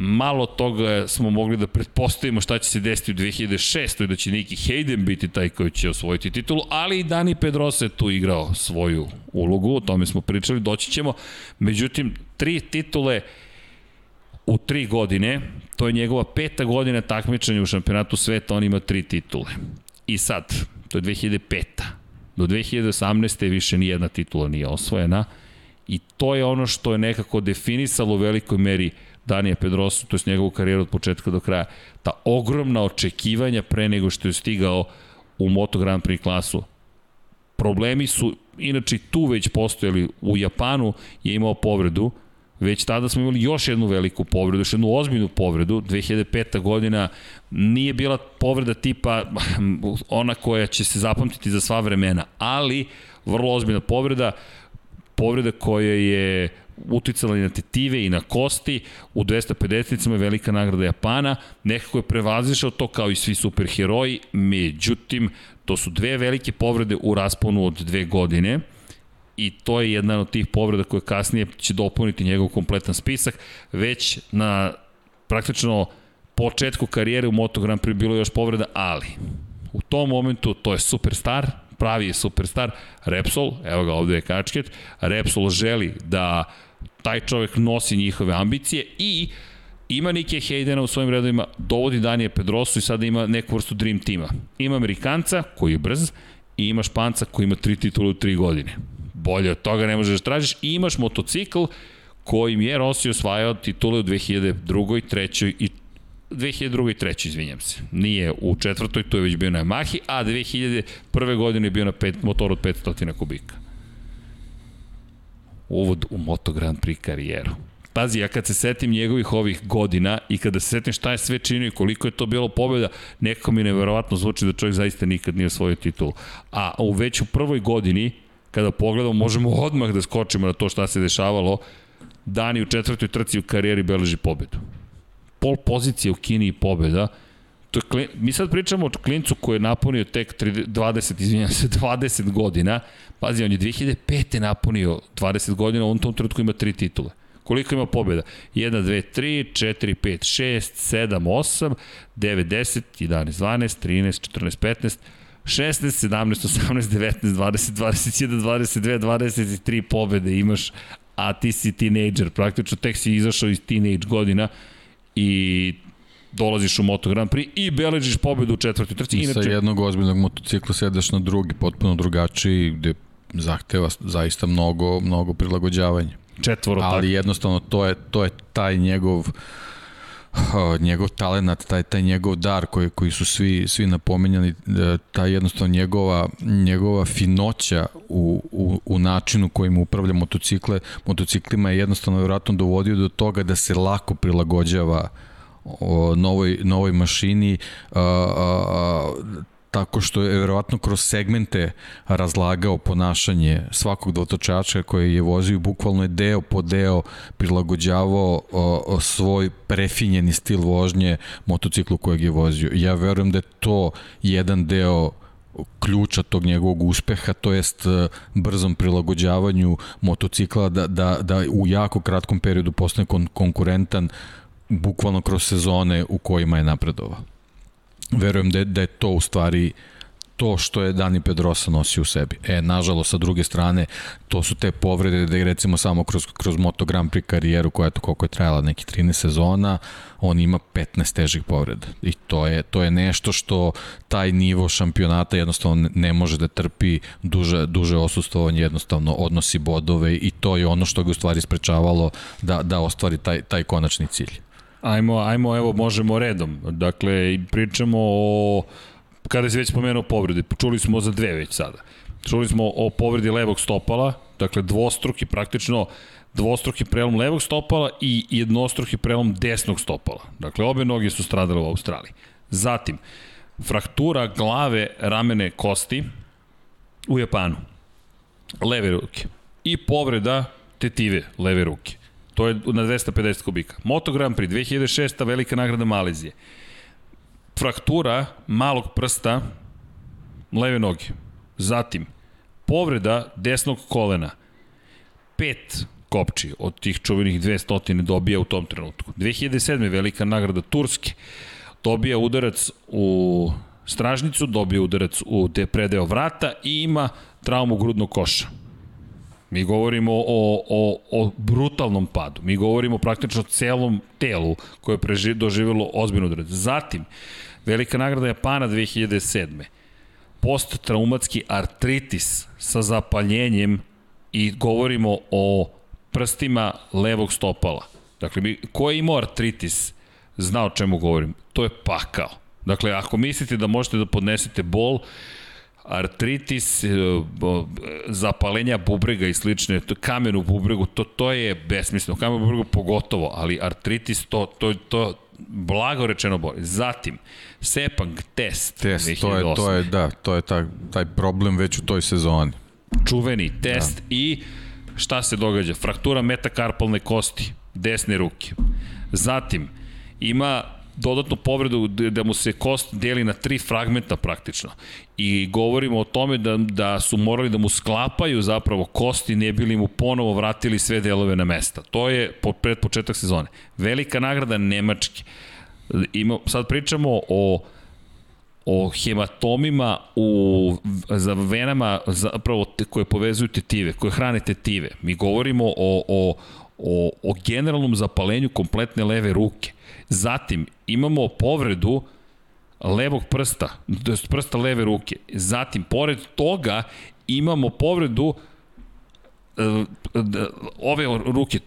Malo toga smo mogli da pretpostavimo šta će se desiti u 2006. i da će Niki Hayden biti taj koji će osvojiti titulu, ali i Dani Pedrosa je tu igrao svoju ulogu, o tome smo pričali, doći ćemo. Međutim, tri titule u tri godine, to je njegova peta godina takmičanja u šampionatu sveta, on ima tri titule. I sad, to je 2005. Do 2018. više ni jedna titula nije osvojena i to je ono što je nekako definisalo u velikoj meri uh, Danija Pedrosu, to je njegovu karijeru od početka do kraja, ta ogromna očekivanja pre nego što je stigao u Moto Grand Prix klasu. Problemi su inače tu već postojali. U Japanu je imao povredu, već tada smo imali još jednu veliku povredu, još jednu ozbiljnu povredu. 2005. godina nije bila povreda tipa ona koja će se zapamtiti za sva vremena, ali vrlo ozbiljna povreda, povreda koja je uticala i na tetive i na kosti, u 250-nicama je velika nagrada Japana, nekako je prevazišao to kao i svi superheroji, međutim, to su dve velike povrede u rasponu od dve godine, i to je jedna od tih povreda koje kasnije će dopuniti njegov kompletan spisak, već na praktično početku karijere u Moto Grand Prix bilo još povreda, ali u tom momentu to je superstar, pravi je superstar, Repsol, evo ga ovde je kačket, Repsol želi da taj čovek nosi njihove ambicije i ima Nike Haydena u svojim redovima, dovodi Danije Pedrosu i sada ima neku vrstu dream tima. Ima Amerikanca koji je brz i ima Španca koji ima tri titule u tri godine. Bolje od toga ne možeš da tražiš i imaš motocikl kojim je Rossi osvajao titule u 2002. 3. i 2002. i 3. izvinjam se. Nije u četvrtoj, tu je već bio na Yamahi, a 2001. godine je bio na pet, motor od 500 kubika. Uvod u Moto Grand Prix karijeru. Pazi, ja kad se setim njegovih ovih godina i kada se setim šta je sve činio i koliko je to bilo pobjeda, nekako mi neverovatno zvuči da čovjek zaista nikad nije osvojio titul. A u već u prvoj godini, kada pogledamo, možemo odmah da skočimo na to šta se dešavalo, Dani u četvrtoj trci u karijeri beleži pobedu pol pozicije u Kini i pobeda, to je klin, mi sad pričamo o klincu koji je napunio tek 20, izvinjam se, 20 godina. Pazi, on je 2005. napunio 20 godina, on tom trenutku ima tri titule. Koliko ima pobjeda? 1, 2, 3, 4, 5, 6, 7, 8, 9, 10, 11, 12, 13, 14, 15, 16, 17, 18, 19, 20, 21, 22, 23 pobede imaš, a ti si teenager, praktično tek si izašao iz teenage godina i dolaziš u Moto Grand Prix i beležiš pobedu u četvrtoj trci. Inače... Sa jednog ozbiljnog motocikla sedeš na drugi, potpuno drugačiji, gde zahteva zaista mnogo, mnogo prilagođavanja. Četvoro Ali tako. jednostavno to je, to je taj njegov uh, njegov talenat, taj, taj njegov dar koji, koji su svi, svi napominjali, da, taj jednostavno njegova, njegova finoća u, u, u načinu kojim upravlja motocikle, motociklima je jednostavno vjerojatno dovodio do toga da se lako prilagođava o novoj, novoj mašini, a, a, a, tako što je verovatno kroz segmente razlagao ponašanje svakog dvotočača koji je vozio, bukvalno je deo po deo prilagođavao o, o svoj prefinjeni stil vožnje motociklu kojeg je vozio. Ja verujem da je to jedan deo ključa tog njegovog uspeha, to jest e, brzom prilagođavanju motocikla da, da, da u jako kratkom periodu postane kon konkurentan bukvalno kroz sezone u kojima je napredovao verujem da je, da je to u stvari to što je Dani Pedrosa nosi u sebi. E, nažalost, sa druge strane, to su te povrede da je recimo samo kroz, kroz Moto Grand Prix karijeru koja je to koliko je trajala neki 13 sezona, on ima 15 težih povreda. I to je, to je nešto što taj nivo šampionata jednostavno ne može da trpi duže, duže osustovanje, jednostavno odnosi bodove i to je ono što ga u stvari sprečavalo da, da ostvari taj, taj konačni cilj. Ajmo, ajmo, evo, možemo redom. Dakle, pričamo o, kada se već spomenuo povrede, čuli smo za dve već sada. Čuli smo o povredi levog stopala, dakle dvostruki, praktično dvostruki prelom levog stopala i jednostruki prelom desnog stopala. Dakle, obe noge su stradale u Australiji. Zatim, fraktura glave, ramene, kosti u Japanu. Leve ruke. I povreda tetive leve ruke. To je na 250 kubika. Moto Grand Prix 2006. velika nagrada Malezije. Fraktura malog prsta leve noge. Zatim, povreda desnog kolena. Pet kopči od tih čuvenih 200 dobija u tom trenutku. 2007. velika nagrada Turske. Dobija udarac u stražnicu, dobija udarac u predeo vrata i ima traumu grudnog koša. Mi govorimo o, o, o brutalnom padu. Mi govorimo praktično o celom telu koje je preži, doživjelo ozbiljnu udarac. Zatim, velika nagrada Japana 2007. Posttraumatski artritis sa zapaljenjem i govorimo o prstima levog stopala. Dakle, mi, ko je imao artritis, zna o čemu govorim. To je pakao. Dakle, ako mislite da možete da podnesete bol, artritis, e, zapalenja bubrega i slične, kamen u bubregu, to, to je besmisleno, kamen u bubregu pogotovo, ali artritis, to, to, to blago rečeno boli. Zatim, Sepang test, test 2008. to je, to je, da, to je taj, taj problem već u toj sezoni. Čuveni test da. i šta se događa? Fraktura metakarpalne kosti, desne ruke. Zatim, ima dodatnu povredu da mu se kost deli na tri fragmenta praktično. I govorimo o tome da, da su morali da mu sklapaju zapravo kosti, ne bili mu ponovo vratili sve delove na mesta. To je pred početak sezone. Velika nagrada Nemačke. Ima, sad pričamo o o hematomima u, za venama zapravo te, koje povezuju tetive, koje hrane tetive. Mi govorimo o, o, o, o generalnom zapalenju kompletne leve ruke. Zatim imamo povredu levog prsta, to prsta leve ruke. Zatim, pored toga, imamo povredu e, ove ruke,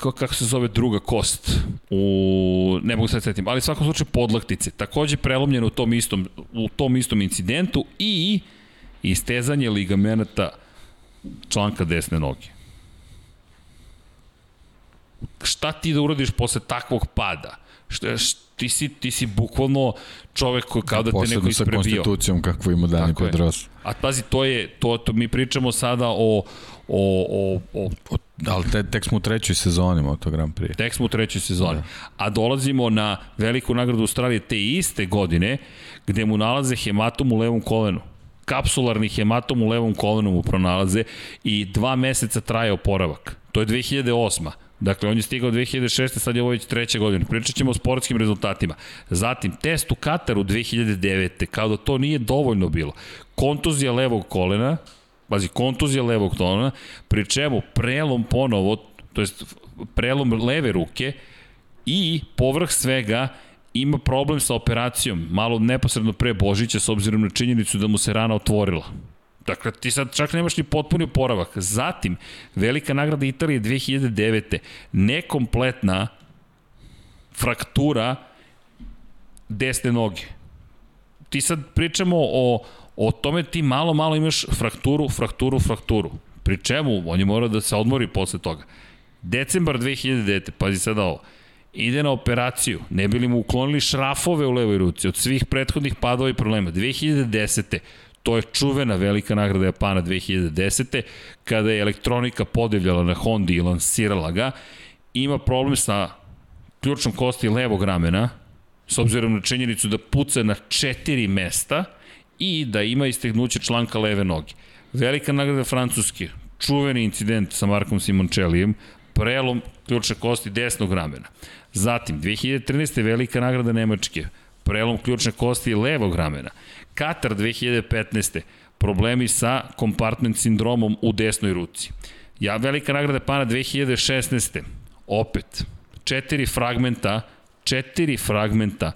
kako se zove druga kost, u, ne mogu sad setim, ali svakom slučaju podlaktice, takođe prelomljeno u tom istom, u tom istom incidentu i istezanje ligamenata članka desne noge. Šta ti da uradiš posle takvog pada? Što, ti si, ti si bukvalno čovek koji kao da te neko isprebio. Posebno sa konstitucijom kakvu ima Dani Pedrosa. A pazi, to je, to, to mi pričamo sada o, o, o, o, o Ali te, tek smo u trećoj sezoni Moto Grand Prix. Tek smo u trećoj sezoni. Da. A dolazimo na veliku nagradu Australije te iste godine, gde mu nalaze hematom u levom kolenu. Kapsularni hematom u levom kolenu mu pronalaze i dva meseca traje oporavak. To je 2008. Dakle, on je stigao 2006. sad je ovo već treća godina. Pričat ćemo o sportskim rezultatima. Zatim, test u Kataru 2009. Kao da to nije dovoljno bilo. Kontuzija levog kolena, bazi, kontuzija levog kolena, pri čemu prelom ponovo, to jest prelom leve ruke i povrh svega ima problem sa operacijom, malo neposredno pre Božića s obzirom na činjenicu da mu se rana otvorila. Dakle, ti sad čak nemaš ni potpuni oporavak. Zatim, velika nagrada Italije 2009. Nekompletna fraktura desne noge. Ti sad pričamo o, o tome ti malo, malo imaš frakturu, frakturu, frakturu. Pri čemu? On je morao da se odmori posle toga. Decembar 2009. Pazi sada ovo ide na operaciju, ne bili mu uklonili šrafove u levoj ruci od svih prethodnih padova i problema. 2010. To je čuvena velika nagrada Japana 2010. kada je elektronika podivljala na Hondi i lansirala ga. Ima problem sa ključnom kosti levog ramena, s obzirom na činjenicu da puca na četiri mesta i da ima istegnuće članka leve noge. Velika nagrada Francuske, čuveni incident sa Markom Simončelijem, prelom ključne kosti desnog ramena. Zatim, 2013. velika nagrada Nemačke, prelom ključne kosti levog ramena. Katar 2015. Problemi sa kompartment sindromom u desnoj ruci. Ja, velika nagrada Pana 2016. Opet, četiri fragmenta, četiri fragmenta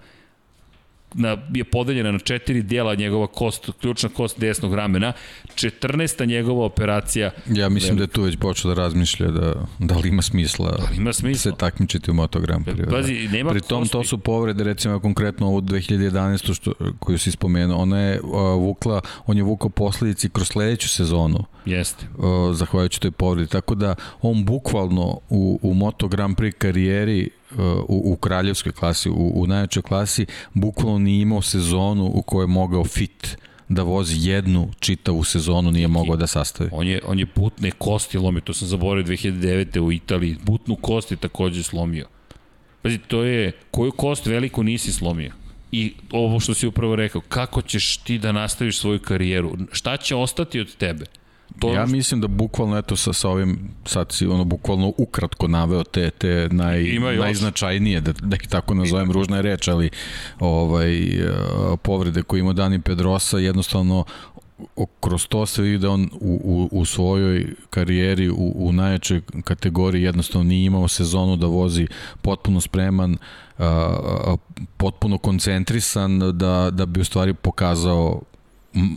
na, je podeljena na četiri dijela njegova kost, ključna kost desnog ramena, 14. njegova operacija. Ja mislim da je tu već počeo da razmišlja da, da li ima smisla, da li ima smisla? se takmičiti u motogram. Prije, Pazi, nema Pri tom kosti. to su povrede, recimo konkretno ovu 2011. Što, koju si spomenuo, ona je uh, vukla, on je vukao posledici kroz sledeću sezonu. Jeste. Uh, zahvaljujući toj povredi. Tako da on bukvalno u, u Moto Grand Prix karijeri u, u kraljevskoj klasi, u, u najjačoj klasi, bukvalno nije imao sezonu u kojoj je mogao fit da vozi jednu čitavu sezonu nije mogao da sastavi. On je, on je putne kosti lomio, to sam zaboravio 2009. u Italiji, putnu kosti takođe slomio. Pazi, to je, koju kost veliku nisi slomio? I ovo što si upravo rekao, kako ćeš ti da nastaviš svoju karijeru? Šta će ostati od tebe? To ja mislim da bukvalno eto sa, sa ovim sad si ono bukvalno ukratko naveo te te naj najznačajnije da da ih tako nazovem ružna je reč ali ovaj e, povrede koje ima Dani Pedrosa jednostavno kroz to se vidi da on u, u, u svojoj karijeri u, u najjačoj kategoriji jednostavno nije imao sezonu da vozi potpuno spreman a, a, potpuno koncentrisan da, da bi u stvari pokazao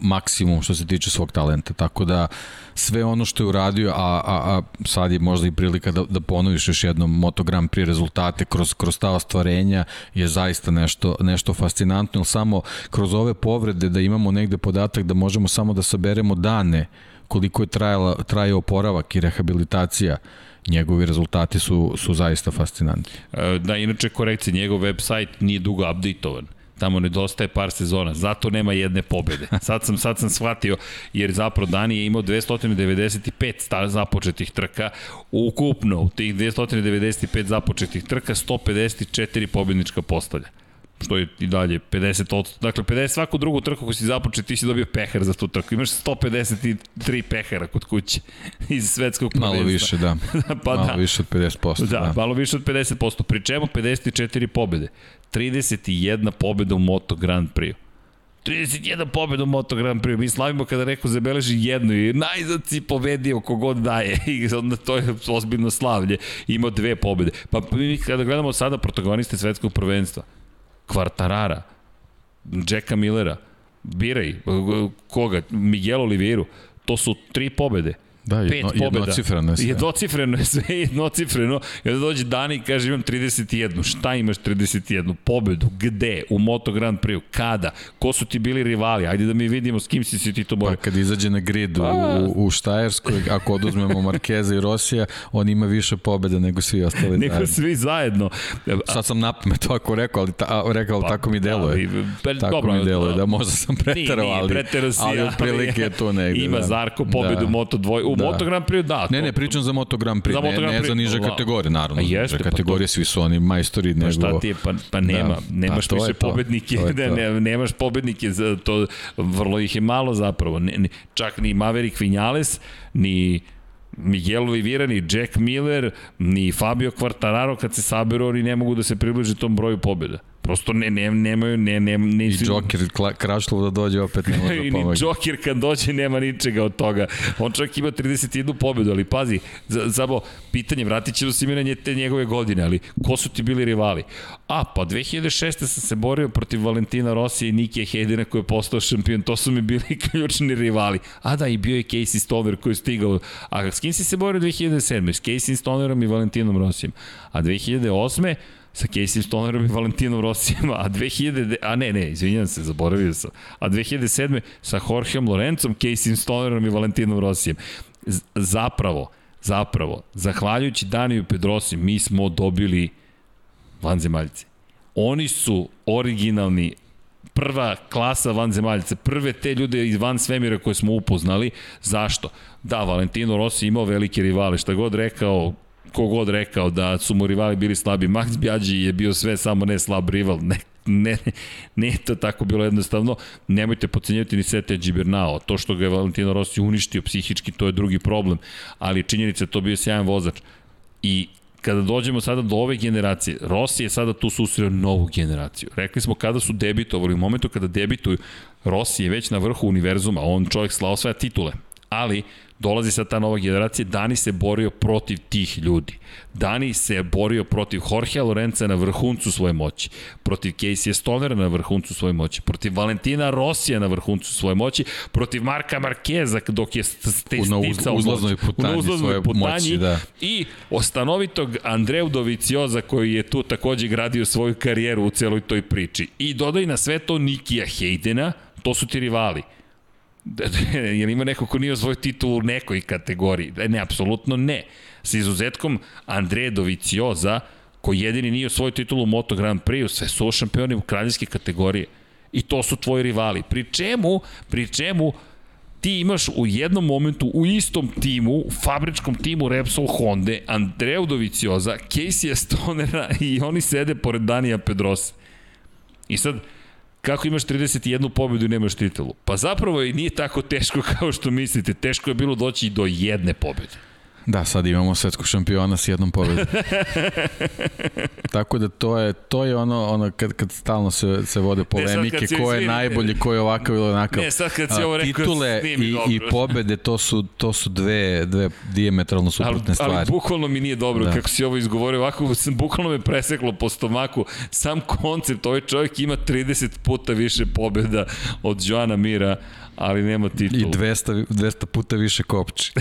maksimum što se tiče svog talenta. Tako da sve ono što je uradio, a, a, a sad je možda i prilika da, da ponoviš još jednom Moto Grand Prix rezultate kroz, kroz ta ostvarenja je zaista nešto, nešto fascinantno. Samo kroz ove povrede da imamo negde podatak da možemo samo da saberemo dane koliko je trajala, trajao oporavak i rehabilitacija njegovi rezultati su, su zaista fascinantni. E, da, inače korekcija, njegov website nije dugo updateovan tamo nedostaje par sezona, zato nema jedne pobede. Sad sam, sad sam shvatio, jer zapravo Dani je imao 295 započetih trka, ukupno u tih 295 započetih trka 154 pobednička postavlja što je i dalje 50 od, dakle 50 svaku drugu trku koju si započeo ti si dobio pehar za tu trku. Imaš 153 pehara kod kuće iz svetskog prvenstva. Malo više, da. pa malo da. više od 50%. Da, da, malo više od 50%. Pri čemu 54 pobede. 31 pobeda u Moto Grand Prix. 31 pobeda u Moto Grand Prix. Mi slavimo kada neko zabeleži jednu i najzad si pobedio kogod daje. I onda to je ozbiljno slavlje. Ima dve pobede. Pa mi kada gledamo sada protagoniste svetskog prvenstva, Kvartarara, Jacka Millera, biraj, koga, Miguel Oliveira, to su tri pobede. Da, jedno, pet pobjeda. Jednocifreno je sve. Jednocifreno je sve, jednocifreno. I onda dođe Dani i kaže imam 31. Šta imaš 31? Pobedu. Gde? U Moto Grand Prix. Kada? Ko su ti bili rivali? Ajde da mi vidimo s kim si si ti to borio. Pa kad izađe na grid u, u, u Štajerskoj, ako oduzmemo Markeza i Rosija, on ima više pobjeda nego svi ostali nego zajedno. svi zajedno. Sad sam napamet to ako rekao, ali, ta, rekao, pa, tako mi deluje. Da, pa, tako dobro, mi deluje, da možda sam preterao, ali, ali, ali otprilike je to negde. Ima da. Zarko pobedu da. Moto 2 u da. Moto Grand Prix, da. Ne, ne, pričam za Moto Grand Prix, za ne, Moto Grand Prix. ne za niže da. kategorije, naravno. A jeste, pa kategorije, svi su oni majstori. Pa nego... šta ti je, pa, pa nema, da. nemaš više pobednike, da, ne, nemaš pobednike, za to, vrlo ih je malo zapravo. Ne, ne, čak ni Maverick Vinales, ni Miguel Oliveira, ni Jack Miller, ni Fabio Quartararo kad se saberu, oni ne mogu da se približe tom broju pobjeda. Prosto ne, ne, nemaju, ne, ne, ne, I Joker Krašlov da dođe opet ne može da pomoći. I Joker kad dođe nema ničega od toga. On čak ima 31 pobedu, ali pazi, samo pitanje, vratit ćemo se na te njegove godine, ali ko su ti bili rivali? A, pa 2006. sam se borio protiv Valentina Rosija i Nike Hedena koji je postao šampion, to su mi bili ključni rivali. A da, i bio je Casey Stoner koji je stigao. A s kim si se borio 2007. S Casey Stonerom i Valentinom Rosijem. A 2008 sa Casey Stonerom i Valentinom Rosijem, a 2000, a ne, ne, izvinjam se, zaboravio sam, a 2007. sa Jorgeom Lorencom, Casey Stonerom i Valentinom Rosijem. Z zapravo, zapravo, zahvaljujući Daniju Pedrosi, mi smo dobili vanzemaljci. Oni su originalni prva klasa vanzemaljica, prve te ljude iz van svemira koje smo upoznali. Zašto? Da, Valentino Rossi imao velike rivale, šta god rekao, kogod rekao da su mu rivali bili slabi. Max Bjađi je bio sve samo ne slab rival, ne, ne, ne je to tako bilo jednostavno. Nemojte pocenjati ni Sete Gibernao. To što ga je Valentino Rossi uništio psihički, to je drugi problem. Ali činjenica to bio sjajan vozač. I kada dođemo sada do ove generacije, Rossi je sada tu susreo novu generaciju. Rekli smo kada su debitovali, u momentu kada debituju, Rossi je već na vrhu univerzuma, on čovjek slao sve titule, ali dolazi sad ta nova generacija, Dani se borio protiv tih ljudi. Dani se borio protiv Jorge Lorenza na vrhuncu svoje moći, protiv Casey Stonera na vrhuncu svoje moći, protiv Valentina Rosija na vrhuncu svoje moći, protiv Marka Markeza dok je sticao uz, uzlaznoj putanji, na uzlaznoj putanji moći, da. i ostanovitog Andreu Dovicioza koji je tu takođe gradio svoju karijeru u celoj toj priči. I dodaj na sve to Nikija Hejdena, to su ti rivali. Jel ima neko ko nije osvojio titul u nekoj kategoriji? E, ne, apsolutno ne. Sa izuzetkom Andreja Dovicioza, koji jedini nije osvojio titul u Moto Grand Prix, sve su šampioni u kraljevske kategorije. I to su tvoji rivali. Pri čemu, pri čemu ti imaš u jednom momentu u istom timu, u fabričkom timu Repsol Honda, Andreja Dovicioza, Casey Stonera i oni sede pored Danija Pedrosa. I sad, Kako imaš 31 pobedu i nemaš titulu? Pa zapravo i nije tako teško kao što mislite. Teško je bilo doći do jedne pobede. Da, sad imamo svetskog šampiona s jednom pobedom. Tako da to je to je ono ono kad kad stalno se se vode polemike ko je najbolji, ko je ovakav ili onakav. Ne, sad kad si ovo rekao, titule i, i pobede to su to su dve dve dijametralno suprotne ali, stvari. Ali bukvalno mi nije dobro da. kako si ovo izgovorio, ovako sam bukvalno me preseklo po stomaku. Sam koncept, ovaj čovjek ima 30 puta više pobeda od Joana Mira ali nema titulu. I 200, 200 puta više kopči.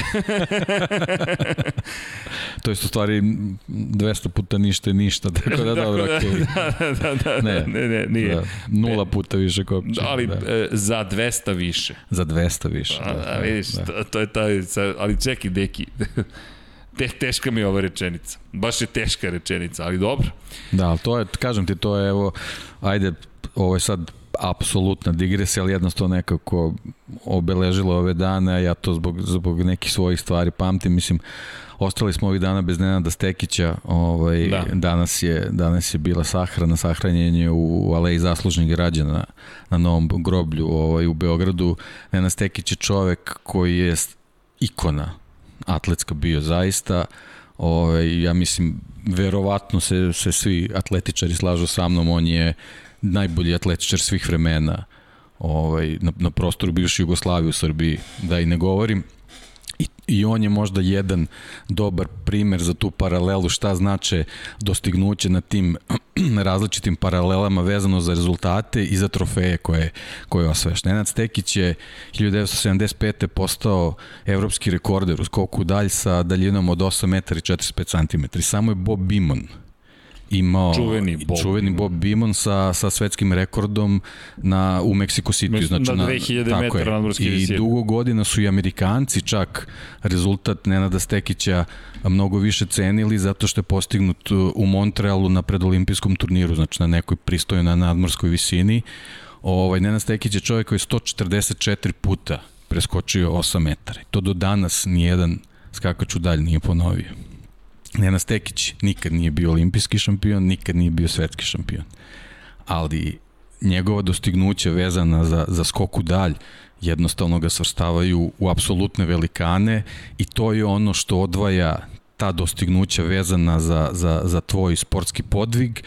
to je u stvari 200 puta ništa je ništa, tako da dobro, da, okay. da, da, da, ne, ne, ne, nije. Da, nula puta više kopči. Ali da. e, za 200 više. Za 200 više. Da, da, vidiš, da. To, to je taj, ali čekaj, deki, Te, teška mi je ova rečenica. Baš je teška rečenica, ali dobro. Da, ali to je, kažem ti, to je, evo, ajde, ovo je sad apsolutna digresija, ali jednostavno nekako obeležilo ove dane, ja to zbog, zbog nekih svojih stvari pamtim, mislim, ostali smo ovih dana bez Nenada Stekića, ovaj, da. danas, je, danas je bila sahrana, sahranjenje u, u Aleji zaslužnih građana na novom groblju ovaj, u Beogradu. Nenad Stekić je čovek koji je ikona atletska bio zaista, ovaj, ja mislim, verovatno se, se svi atletičari slažu sa mnom, on je najbolji atletičar svih vremena ovaj, na, na prostoru bivše Jugoslavije u Srbiji, da i ne govorim. I, I on je možda jedan dobar primer za tu paralelu šta znače dostignuće na tim različitim paralelama vezano za rezultate i za trofeje koje, koje osvajaš. Nenad Stekić je 1975. postao evropski rekorder u skoku dalj sa daljinom od 8 metara i 45 cm. Samo je Bob Bimon imao čuveni Bob, čuveni Bob Beamon sa, sa svetskim rekordom na, u Mexico City. Znači, na 2000 na, metara nadmorske I dugo godina su i Amerikanci čak rezultat Nenada Stekića mnogo više cenili zato što je postignut u Montrealu na predolimpijskom turniru, znači na nekoj pristojnoj nadmorskoj visini. Ovaj, Nenad Stekić je čovjek koji je 144 puta preskočio 8 metara. To do danas nijedan skakač u dalj nije ponovio. Nena Stekić nikad nije bio olimpijski šampion, nikad nije bio svetski šampion. Ali njegova dostignuća vezana za, za skoku dalj jednostavno ga svrstavaju u apsolutne velikane i to je ono što odvaja ta dostignuća vezana za, za, za tvoj sportski podvig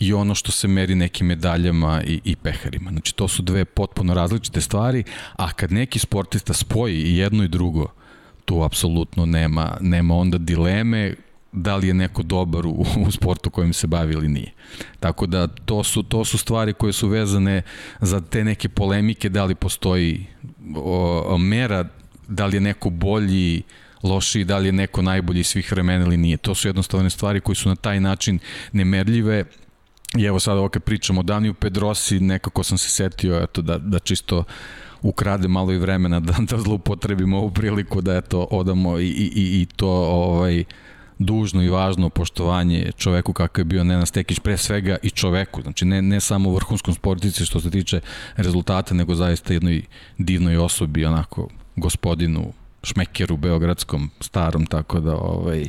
i ono što se meri nekim medaljama i, i peharima. Znači, to su dve potpuno različite stvari, a kad neki sportista spoji i jedno i drugo, tu apsolutno nema, nema onda dileme da li je neko dobar u, u sportu kojim se bavi ili nije. Tako da to su, to su stvari koje su vezane za te neke polemike, da li postoji o, mera, da li je neko bolji, lošiji, da li je neko najbolji svih vremena ili nije. To su jednostavne stvari koji su na taj način nemerljive I evo sad ovo kad pričamo o Daniju Pedrosi, nekako sam se setio eto, da, da čisto ukrade malo i vremena da, da zloupotrebimo ovu priliku da eto odamo i, i, i to ovaj dužno i važno poštovanje čoveku kakav je bio Nenad Stekić, pre svega i čoveku, znači ne, ne samo vrhunskom sportici što se tiče rezultata, nego zaista jednoj divnoj osobi, onako gospodinu šmekeru beogradskom starom, tako da ovaj,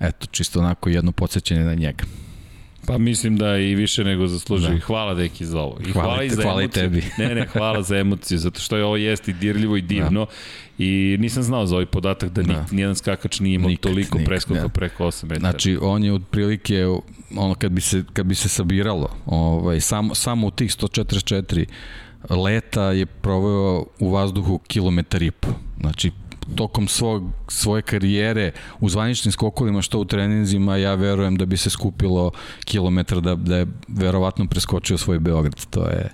eto, čisto onako jedno podsjećanje na njega. Pa mislim da i više nego zaslužuje. Da. Hvala deki za ovo. I hvala, hvala i za hvala emociju. tebi. ne, ne, hvala za emociju, zato što je ovo jeste i dirljivo i divno. Da. I nisam znao za ovaj podatak da, da. nijedan skakač nije imao nikad, toliko nikad, preskoka da. preko 8 metara. Znači, on je otprilike, ono, kad bi se, kad bi se sabiralo, ovaj, samo, samo u tih 144 leta je proveo u vazduhu kilometar i po. Znači, tokom svog, svoje karijere u zvaničnim skokovima, što u treninzima, ja verujem da bi se skupilo kilometar da, da je verovatno preskočio svoj Beograd. To je,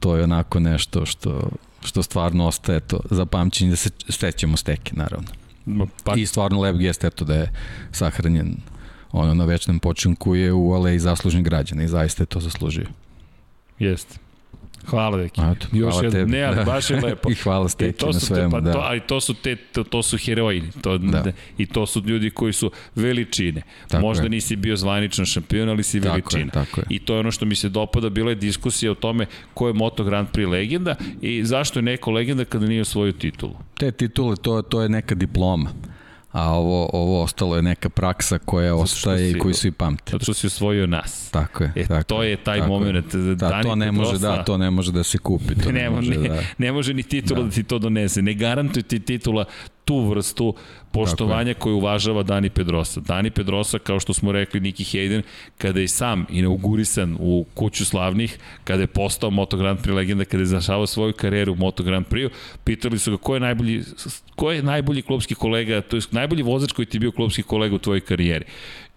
to je onako nešto što, što stvarno ostaje to za pamćenje da se stećemo steke, naravno. Pa... I stvarno lep gest, eto da je sahranjen ono na večnom počinku je u aleji zaslužnih građana i zaista je to zaslužio. Jeste. Hvala Deki. Eto, Još hvala tebi. Ne, ali baš je lepo. I hvala Steki na svemu. Te, pa, da. to, ali to su, te, to, to su heroji. To, da. I to su ljudi koji su veličine. Tako Možda je. nisi bio zvaničan šampion, ali si veličina. Tako je, tako je. I to je ono što mi se dopada. Bila je diskusija o tome ko je Moto Grand Prix legenda i zašto je neko legenda kada nije osvojio titulu. Te titule, to, to je neka diploma a ovo, ovo ostalo je neka praksa koja ostaje i koju svi pamte. Zato što si osvojio nas. Tako je. E, tako to je taj tako moment. Je. Da, to ne može, da, to ne može da se kupi. To ne, ne, može, ne, da... ne može ni titula da. da ti to donese. Ne garantuje ti titula tu vrstu poštovanja koju uvažava Dani Pedrosa. Dani Pedrosa, kao što smo rekli, Niki Hayden, kada je sam inaugurisan u kuću slavnih, kada je postao Moto Grand Prix legenda, kada je zašavao svoju karijeru u Moto Grand Prix, pitali su ga ko je najbolji, ko je najbolji klubski kolega, to je najbolji vozač koji ti je bio klubski kolega u tvojoj karijeri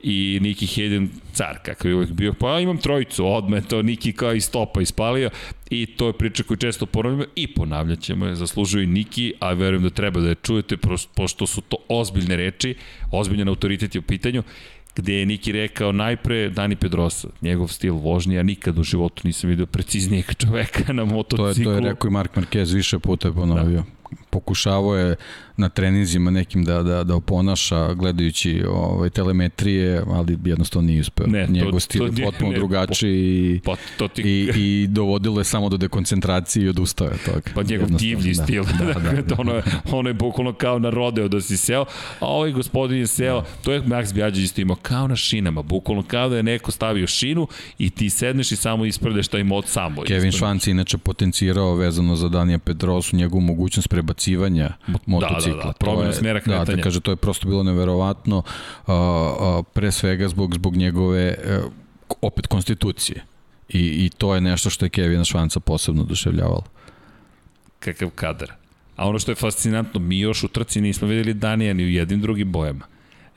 i Niki Hayden car, kakav je uvek bio. Pa imam trojicu, odme to Niki kao i stopa ispalio i to je priča koju često ponavljamo i ponavljat ćemo je, zaslužuje i Niki, a verujem da treba da je čujete, pošto su to ozbiljne reči, ozbiljan autoritet je u pitanju, gde je Niki rekao najpre Dani Pedrosa, njegov stil vožnje, ja nikad u životu nisam vidio preciznijeg čoveka na motociklu. To je, to je rekao i Mark Marquez, više puta je ponovio. Da pokušavao je na treninzima nekim da, da, da oponaša gledajući ovaj, telemetrije, ali jednostavno nije uspeo. Ne, Njegov stil je potpuno ne, drugačiji pa, to ti... i, i dovodilo je samo do dekoncentracije i odustao je toga. Pa njegov divlji da, stil. Da, da, da, da. ono, je, ono je bukvalno kao na rodeo da si seo, a ovaj gospodin je seo, da. to je Max Bjađe isto imao, kao na šinama, bukvalno kao da je neko stavio šinu i ti sedneš i samo ispredeš taj mod samo. Kevin Švanc inače potencirao vezano za Danija Pedrosu njegovu mogućnost prebacivanja motocikla Da, da, da, promjena smjera kretanja. Da, da kaže, to je prosto bilo neverovatno, a, a, pre svega zbog, zbog njegove, a, e, opet, konstitucije. I, I to je nešto što je Kevina Švanca posebno oduševljavalo. Kakav kadar. A ono što je fascinantno, mi još u trci nismo videli Danija ni u jednim drugim bojama.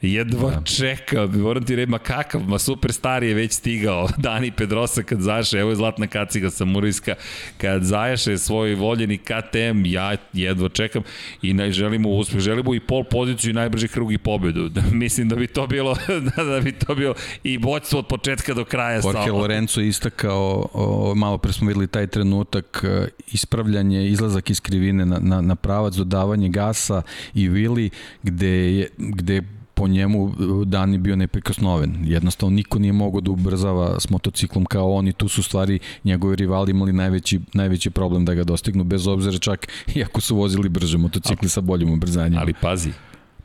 Jedva da. čeka, moram ti reći, ma kakav, ma super stari je već stigao. Dani Pedrosa kad zajaše, evo je zlatna kaciga samurajska, kad zajaše svoj voljeni KTM, ja jedva čekam i ne, želimo uspeh, želimo i pol poziciju i najbrži krug i pobedu. Mislim da bi to bilo, da, da bi to bilo i boćstvo od početka do kraja. Jorge Lorenzo je istakao, o, malo pre smo videli taj trenutak, e, ispravljanje, izlazak iz krivine na, na, na pravac, dodavanje gasa i Vili, gde je, gde po njemu uh, Dan je bio neprikosnoven. Jednostavno niko nije mogao da ubrzava s motociklom kao on i tu su stvari njegovi rivali imali najveći, najveći problem da ga dostignu, bez obzira čak iako su vozili brže motocikli sa boljim ubrzanjem. Ali pazi,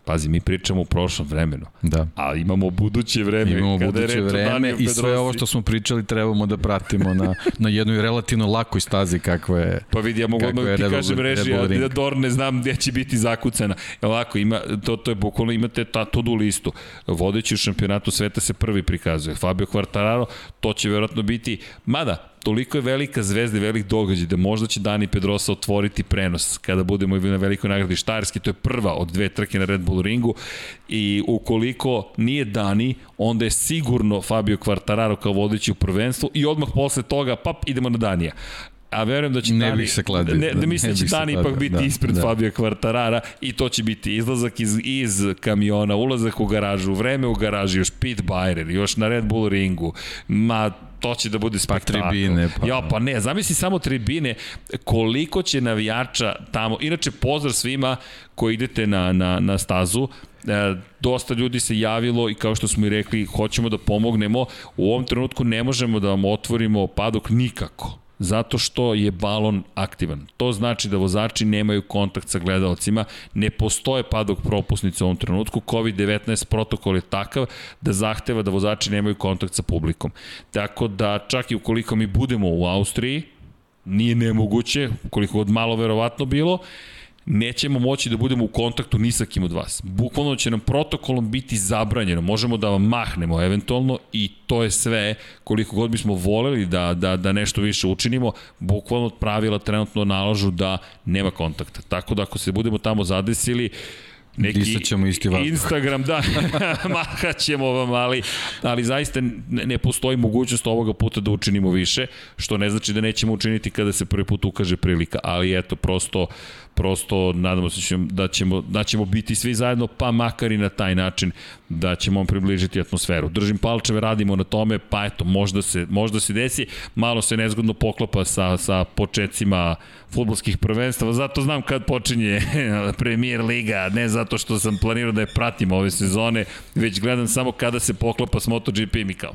Pazi, mi pričamo o prošlom vremenu. Da. A imamo buduće vreme. Imamo Kada buduće vreme i sve ovo što smo pričali trebamo da pratimo na, na jednoj relativno lakoj stazi kakva je Pa vidi, ja mogu odmah ti kažem reži, ja da Dor ne znam gde će biti zakucana. Ovako, ima, to, to je bukvalno, imate ta to-do listu. Vodeći u šampionatu sveta se prvi prikazuje. Fabio Quartararo, to će verovatno biti, mada, toliko je velika zvezda i velik događaj da možda će Dani Pedrosa otvoriti prenos kada budemo i na velikoj nagradi Štajerski, to je prva od dve trke na Red Bull ringu i ukoliko nije Dani, onda je sigurno Fabio Quartararo kao vodeći u prvenstvu i odmah posle toga, pap, idemo na Danija. A verujem da će ne Dani, bih se kladio, ne, da, mislim da će Dani ipak biti da, ispred da. Fabio Quartarara i to će biti izlazak iz, iz kamiona, ulazak u garažu, vreme u garaži, još pit Bayer, još na Red Bull ringu, ma to će da bude spektakl. Pa tribine. Pa, ja, pa ne, zamisli samo tribine, koliko će navijača tamo, inače pozdrav svima koji idete na, na, na stazu, e, dosta ljudi se javilo i kao što smo i rekli, hoćemo da pomognemo, u ovom trenutku ne možemo da vam otvorimo padok nikako zato što je balon aktivan. To znači da vozači nemaju kontakt sa gledalcima, ne postoje padog propusnice u ovom trenutku, COVID-19 protokol je takav da zahteva da vozači nemaju kontakt sa publikom. Tako da čak i ukoliko mi budemo u Austriji, nije nemoguće, koliko od malo verovatno bilo, nećemo moći da budemo u kontaktu ni sa kim od vas. Bukvalno će nam protokolom biti zabranjeno. Možemo da vam mahnemo eventualno i to je sve koliko god bismo voleli da, da, da nešto više učinimo. Bukvalno pravila trenutno nalažu da nema kontakta. Tako da ako se budemo tamo zadesili, neki Disat ćemo isti vazduh. Instagram, da, mahat ćemo vam, ali, ali zaista ne postoji mogućnost ovoga puta da učinimo više, što ne znači da nećemo učiniti kada se prvi put ukaže prilika, ali eto, prosto, prosto nadamo se da ćemo, da ćemo biti svi zajedno, pa makar i na taj način da ćemo vam približiti atmosferu. Držim palčeve, radimo na tome, pa eto, možda se, možda se desi, malo se nezgodno poklapa sa, sa početcima futbolskih prvenstava, zato znam kad počinje Premier Liga, ne zato što sam planirao da je pratim ove sezone, već gledam samo kada se poklapa s MotoGP i kao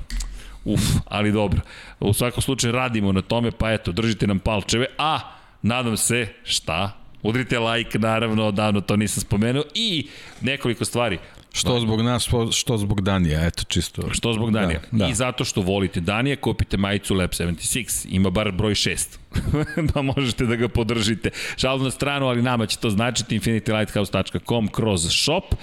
uf, ali dobro. U svakom slučaju radimo na tome, pa eto, držite nam palčeve, a nadam se, šta? Udrite like, naravno, davno to nisam spomenuo, i nekoliko stvari. Što zbog nas, što zbog Danija, eto čisto. Što zbog Danija. Da, da. I zato što volite Danija, kupite majicu Lab 76. Ima bar broj 6. pa možete da ga podržite. Šalu na stranu, ali nama će to značiti infinitylighthouse.com kroz shop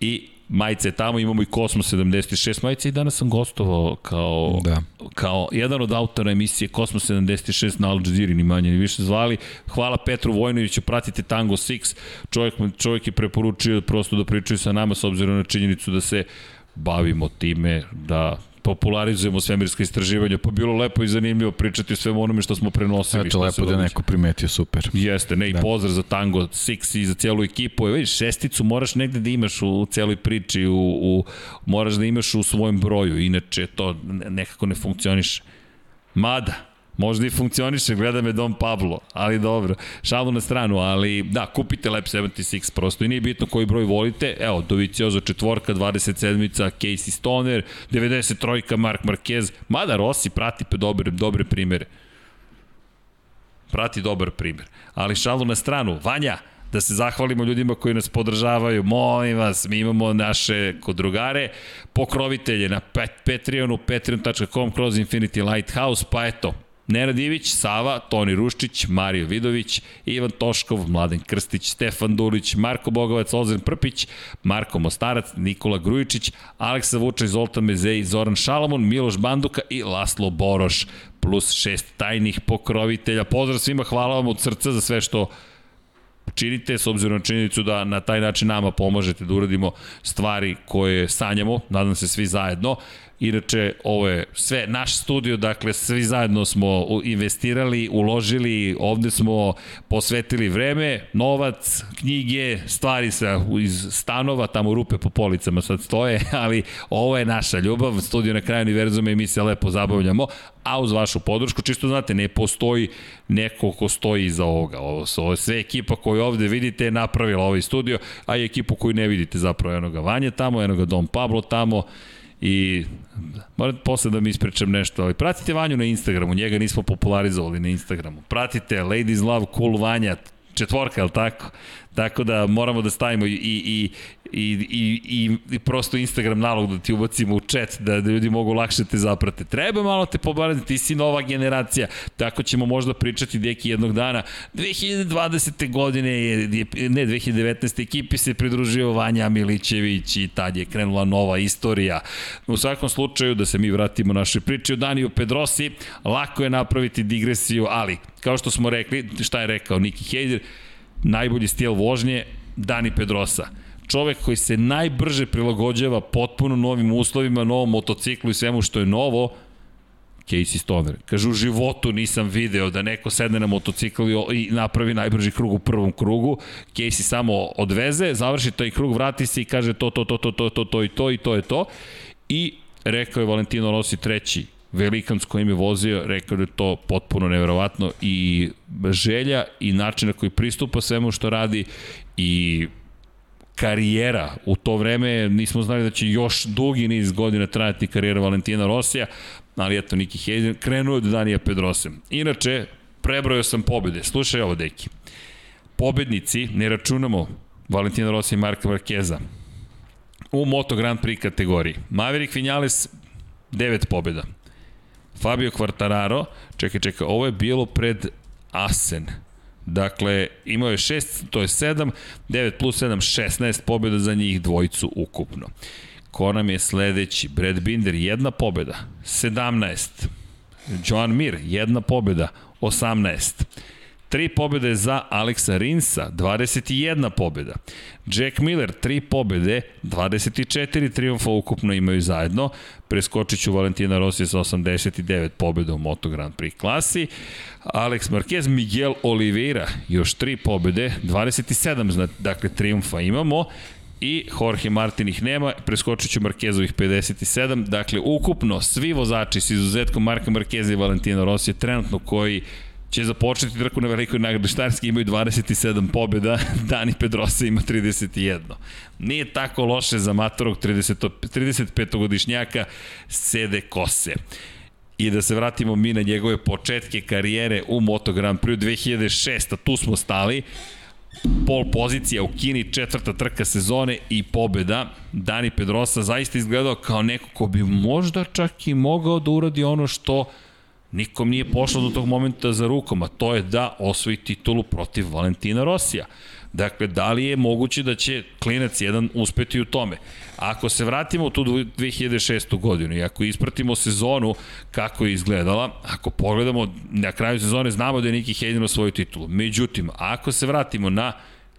i majice tamo, imamo i Kosmos 76 majice i danas sam gostovao kao, da. kao jedan od autora emisije Kosmos 76 na Al Jazeera, ni manje ni više zvali. Hvala Petru Vojnoviću, pratite Tango 6, čovjek, čovjek je preporučio prosto da pričaju sa nama s obzirom na činjenicu da se bavimo time da popularizujemo svemirske istraživanja, pa bilo lepo i zanimljivo pričati o svemu onome što smo prenosili. Eto, lepo da neko primetio, super. Jeste, ne, i da. pozdrav za Tango Six i za cijelu ekipu. E, vidiš, šesticu moraš negde da imaš u, u celoj priči, u, u, moraš da imaš u svojem broju, inače to nekako ne funkcioniše. Mada, Možda i funkcioniše, gleda me Dom Pablo, ali dobro, šalu na stranu, ali da, kupite Lab 76 prosto i nije bitno koji broj volite, evo, Doviciozo četvorka, 27-ica, Casey Stoner, 93-ka, Mark Marquez, mada Rossi prati dobre, dobre primere. Prati dobar primer. Ali šalu na stranu, Vanja, da se zahvalimo ljudima koji nas podržavaju. Molim vas, mi imamo naše kodrugare, pokrovitelje na Patreonu, patreon.com kroz Infinity Lighthouse, pa eto, Nenad Ivić, Sava, Toni Ruščić, Mario Vidović, Ivan Toškov, Mladen Krstić, Stefan Dulić, Marko Bogovac, Ozren Prpić, Marko Mostarac, Nikola Grujičić, Aleksa Vučaj, Zoltan Mezej, Zoran Šalamon, Miloš Banduka i Laslo Boroš, plus šest tajnih pokrovitelja. Pozdrav svima, hvala vam od srca za sve što činite, s obzirom na činjenicu da na taj način nama pomožete da uradimo stvari koje sanjamo, nadam se svi zajedno. Inače, ovo je sve naš studio, dakle, svi zajedno smo investirali, uložili, ovde smo posvetili vreme, novac, knjige, stvari sa, iz stanova, tamo rupe po policama sad stoje, ali ovo je naša ljubav, studio na kraju univerzuma i mi se lepo zabavljamo, a uz vašu podršku, čisto znate, ne postoji neko ko stoji iza ovoga. Ovo su ovo sve ekipa koju ovde vidite je napravila ovaj studio, a i ekipu koju ne vidite zapravo enoga Vanja tamo, enoga Dom Pablo tamo, i moram posle da mi ispričam nešto, ali pratite Vanju na Instagramu, njega nismo popularizovali na Instagramu. Pratite Ladies Love Cool Vanja, četvorka, je tako? Tako da moramo da stavimo i, i, i, i, i, i prosto Instagram nalog da ti ubacimo u chat, da, da ljudi mogu lakše te zaprate. Treba malo te pobarati, ti si nova generacija, tako ćemo možda pričati deki jednog dana. 2020. godine, je, ne 2019. ekipi se pridružio Vanja Milićević i tad je krenula nova istorija. U svakom slučaju, da se mi vratimo našoj priči o Daniju Pedrosi, lako je napraviti digresiju, ali kao što smo rekli, šta je rekao Niki Heider, najbolji stil vožnje Dani Pedrosa čovek koji se najbrže prilagođava potpuno novim uslovima, novom motociklu i svemu što je novo, Casey Stoner. Kaže, u životu nisam video da neko sedne na motocikl i napravi najbrži krug u prvom krugu. Casey samo odveze, završi taj krug, vrati se i kaže to, to, to, to, to, to, to i to i to je to. I rekao je Valentino Rossi treći velikan s kojim je vozio, rekao da je to potpuno neverovatno i želja i način na koji pristupa svemu što radi i karijera. U to vreme nismo znali da će još dugi niz godina trajati karijera Valentina Rosija, ali eto Niki Hayden krenuo od Danija Pedrose. Inače, prebrojao sam pobjede. Slušaj ovo, deki. Pobednici, ne računamo Valentina Rosija i Marka Markeza, u Moto Grand Prix kategoriji. Maverick Vinales, 9 pobjeda. Fabio Quartararo, čekaj, čekaj, ovo je bilo pred Asen. Dakle, imao je 6, to je 7, 9 plus 7, 16 pobjeda za njih dvojicu ukupno. Ko nam je sledeći? Brad Binder, jedna pobjeda, 17. Joan Mir, jedna pobjeda, 18. Tri pobjede za Aleksa Rinsa, 21 pobjeda. Jack Miller, tri pobjede, 24 triumfa ukupno imaju zajedno. Preskočit ću Valentina Rossi sa 89 pobjeda u Moto Grand Prix klasi. Alex Marquez, Miguel Oliveira, još tri pobjede, 27 dakle triumfa imamo i Jorge Martin ih nema, preskočit ću Markezovih 57, dakle ukupno svi vozači s izuzetkom Marka Markeza i Valentina Rossi trenutno koji će započeti trku na velikoj nagradi Štarski, imaju 27 pobjeda, Dani Pedrosa ima 31. Nije tako loše za matorog 30, 35-godišnjaka sede kose. I da se vratimo mi na njegove početke karijere u Moto Grand Prix 2006. Tu smo stali. pol pozicija u Kini, četvrta trka sezone i pobeda. Dani Pedrosa zaista izgledao kao neko ko bi možda čak i mogao da uradi ono što nikom nije pošlo do tog momenta za rukom, a to je da osvoji titulu protiv Valentina Rosija. Dakle, da li je moguće da će klinac jedan uspeti u tome? Ako se vratimo u tu 2006. godinu i ako ispratimo sezonu kako je izgledala, ako pogledamo na kraju sezone znamo da je Niki Hayden osvojio titulu. Međutim, ako se vratimo na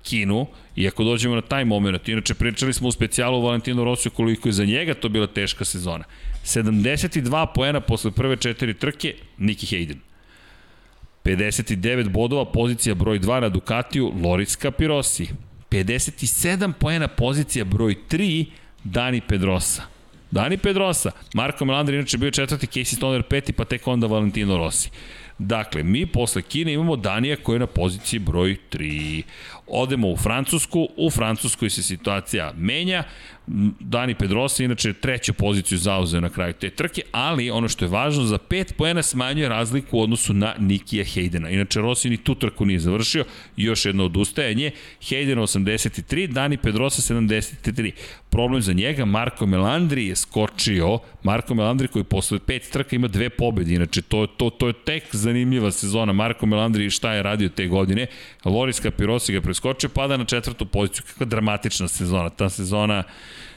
Kinu i ako dođemo na taj moment, inače pričali smo u specijalu o Valentinu Rosiju koliko je za njega to bila teška sezona. 72 poena posle prve četiri trke, Niki Hayden. 59 bodova, pozicija broj 2 na Ducatiju, Loris Capirosi. 57 poena, pozicija broj 3, Dani Pedrosa. Dani Pedrosa, Marko Melandri inače bio četvrti, Casey Stoner peti, pa tek onda Valentino Rossi. Dakle, mi posle Kine imamo Danija koji je na poziciji broj 3. Odemo u Francusku, u Francuskoj se situacija menja, Dani Pedrosa inače treću poziciju zauzeo na kraju te trke, ali ono što je važno, za 5 poena smanjuje razliku u odnosu na Nikija Hejdena. Inače, Rossi ni tu trku nije završio, još jedno odustajanje, Hayden 83, Dani Pedrosa 73. Problem za njega, Marko Melandri je skočio, Marko Melandri koji posle pet trka ima dve pobede, inače to, to, to je tek zanimljiva sezona, Marko Melandri šta je radio te godine, Loris Capirosi ga preskočio, pada na četvrtu poziciju, kakva dramatična sezona, ta sezona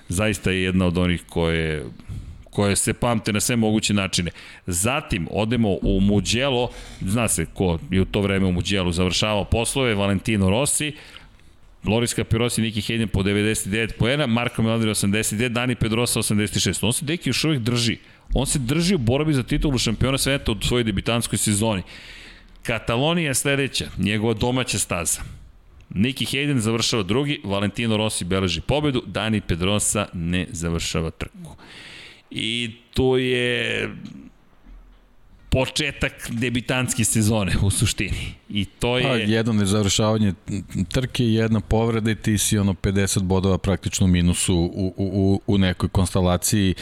zaista je jedna od onih koje koje se pamte na sve moguće načine. Zatim odemo u Muđelo, zna se ko je u to vreme u Muđelu završavao poslove, Valentino Rossi, Loris Capirosi, Niki Hayden po 99 poena, Marko Melandri 89, Dani Pedrosa 86. On se deki još uvijek drži. On se drži u borbi za titulu šampiona sveta u svojoj debitanskoj sezoni. Katalonija je sledeća, njegova domaća staza. Niki Hayden završava drugi, Valentino Rossi beleži pobedu, Dani Pedrosa ne završava trku. I to je početak debitanske sezone u suštini. I to je... Pa, jedno nezavršavanje trke jedna povreda i ti si ono 50 bodova praktično minusu u, u, u nekoj konstelaciji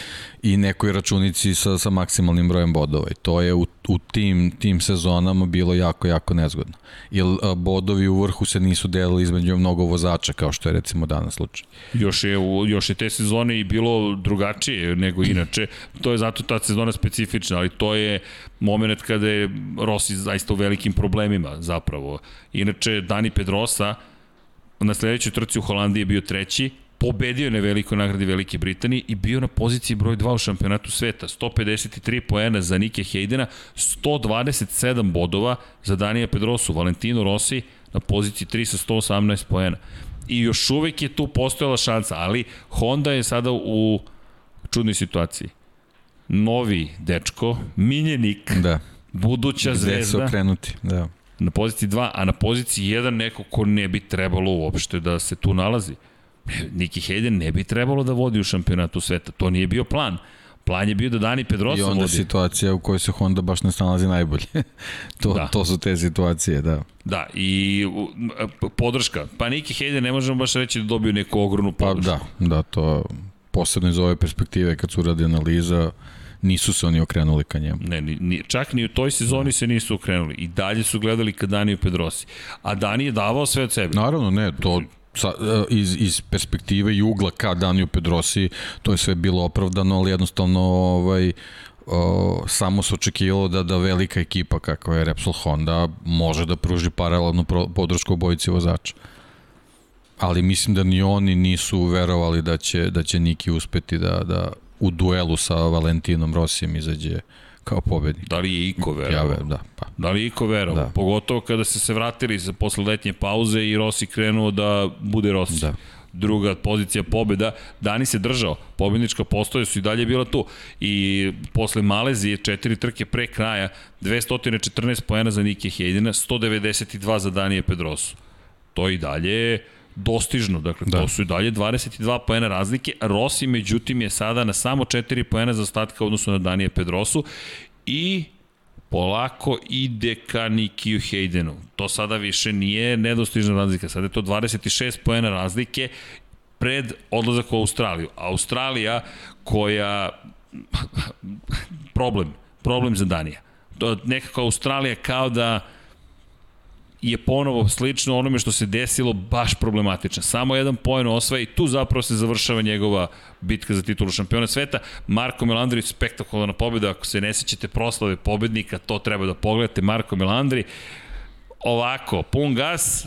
i nekoj računici sa, sa maksimalnim brojem bodova. I to je u, u tim, tim sezonama bilo jako, jako nezgodno. Jer bodovi u vrhu se nisu delili između mnogo vozača, kao što je recimo danas slučaj. Još je, još je te sezone i bilo drugačije nego inače. To je zato ta sezona specifična, ali to je moment kada je Rossi zaista u velikim problemima zapravo. Inače, Dani Pedrosa na sledećoj trci u Holandiji je bio treći, pobedio je na velikoj nagradi Velike Britanije i bio na poziciji broj 2 u šampionatu sveta. 153 poena za Nike Hejdena, 127 bodova za Danija Pedrosu, Valentino Rossi na poziciji 3 sa 118 poena. I još uvek je tu postojala šansa, ali Honda je sada u čudnoj situaciji. Novi dečko, miljenik, da. buduća Gde zvezda. Gde se okrenuti, da na poziciji 2, a na poziciji 1 neko ko ne bi trebalo uopšte da se tu nalazi. Niki Hayden ne bi trebalo da vodi u šampionatu sveta. To nije bio plan. Plan je bio da Dani Pedrosa vodi. I onda vodi. situacija u kojoj se Honda baš ne snalazi najbolje. to, da. to su te situacije, da. Da, i podrška. Pa Niki Hayden ne možemo baš reći da dobiju neku ogromnu podršku. Pa da, da, to posebno iz ove perspektive kad su radi analiza, nisu se oni okrenuli ka njemu. Ne, ni, ni, čak ni u toj sezoni se nisu okrenuli. I dalje su gledali ka Daniju Pedrosi. A Dani je davao sve od sebe. Naravno, ne, to sa, e, iz, iz perspektive i ugla ka Daniju Pedrosi, to je sve bilo opravdano, ali jednostavno ovaj, o, samo se očekivalo da da velika ekipa kakva je Repsol Honda može da pruži paralelnu podršku obojici vozača. Ali mislim da ni oni nisu verovali da će, da će Niki uspeti da, da u duelu sa Valentinom Rosijem izađe kao pobednik. Da li je Iko verovao? Ja, da, pa. Da li je Iko verovao? Da. Pogotovo kada se se vratili za posle letnje pauze i Rossi krenuo da bude Rossi. Da druga pozicija pobeda, Dani se držao, pobednička postoja su i dalje bila tu. I posle Malezije, četiri trke pre kraja, 214 poena za Nike Hejdina, 192 za Danije Pedrosu. To i dalje dostižno, dakle da. to su i dalje 22 poena razlike, Rossi međutim je sada na samo 4 poena za ostatka odnosno na Danije Pedrosu i polako ide ka Nikiju Hejdenu. To sada više nije nedostižna razlika, sada je to 26 poena razlike pred odlazak u Australiju. Australija koja problem, problem za Danija. Nekako Australija kao da je ponovo slično onome što se desilo baš problematično. Samo jedan poen osvaja i tu zapravo se završava njegova bitka za titulu šampiona sveta. Marko Melandri, spektakularna pobjeda, ako se ne sećate proslave pobednika, to treba da pogledate. Marko Melandri, ovako, pun gas,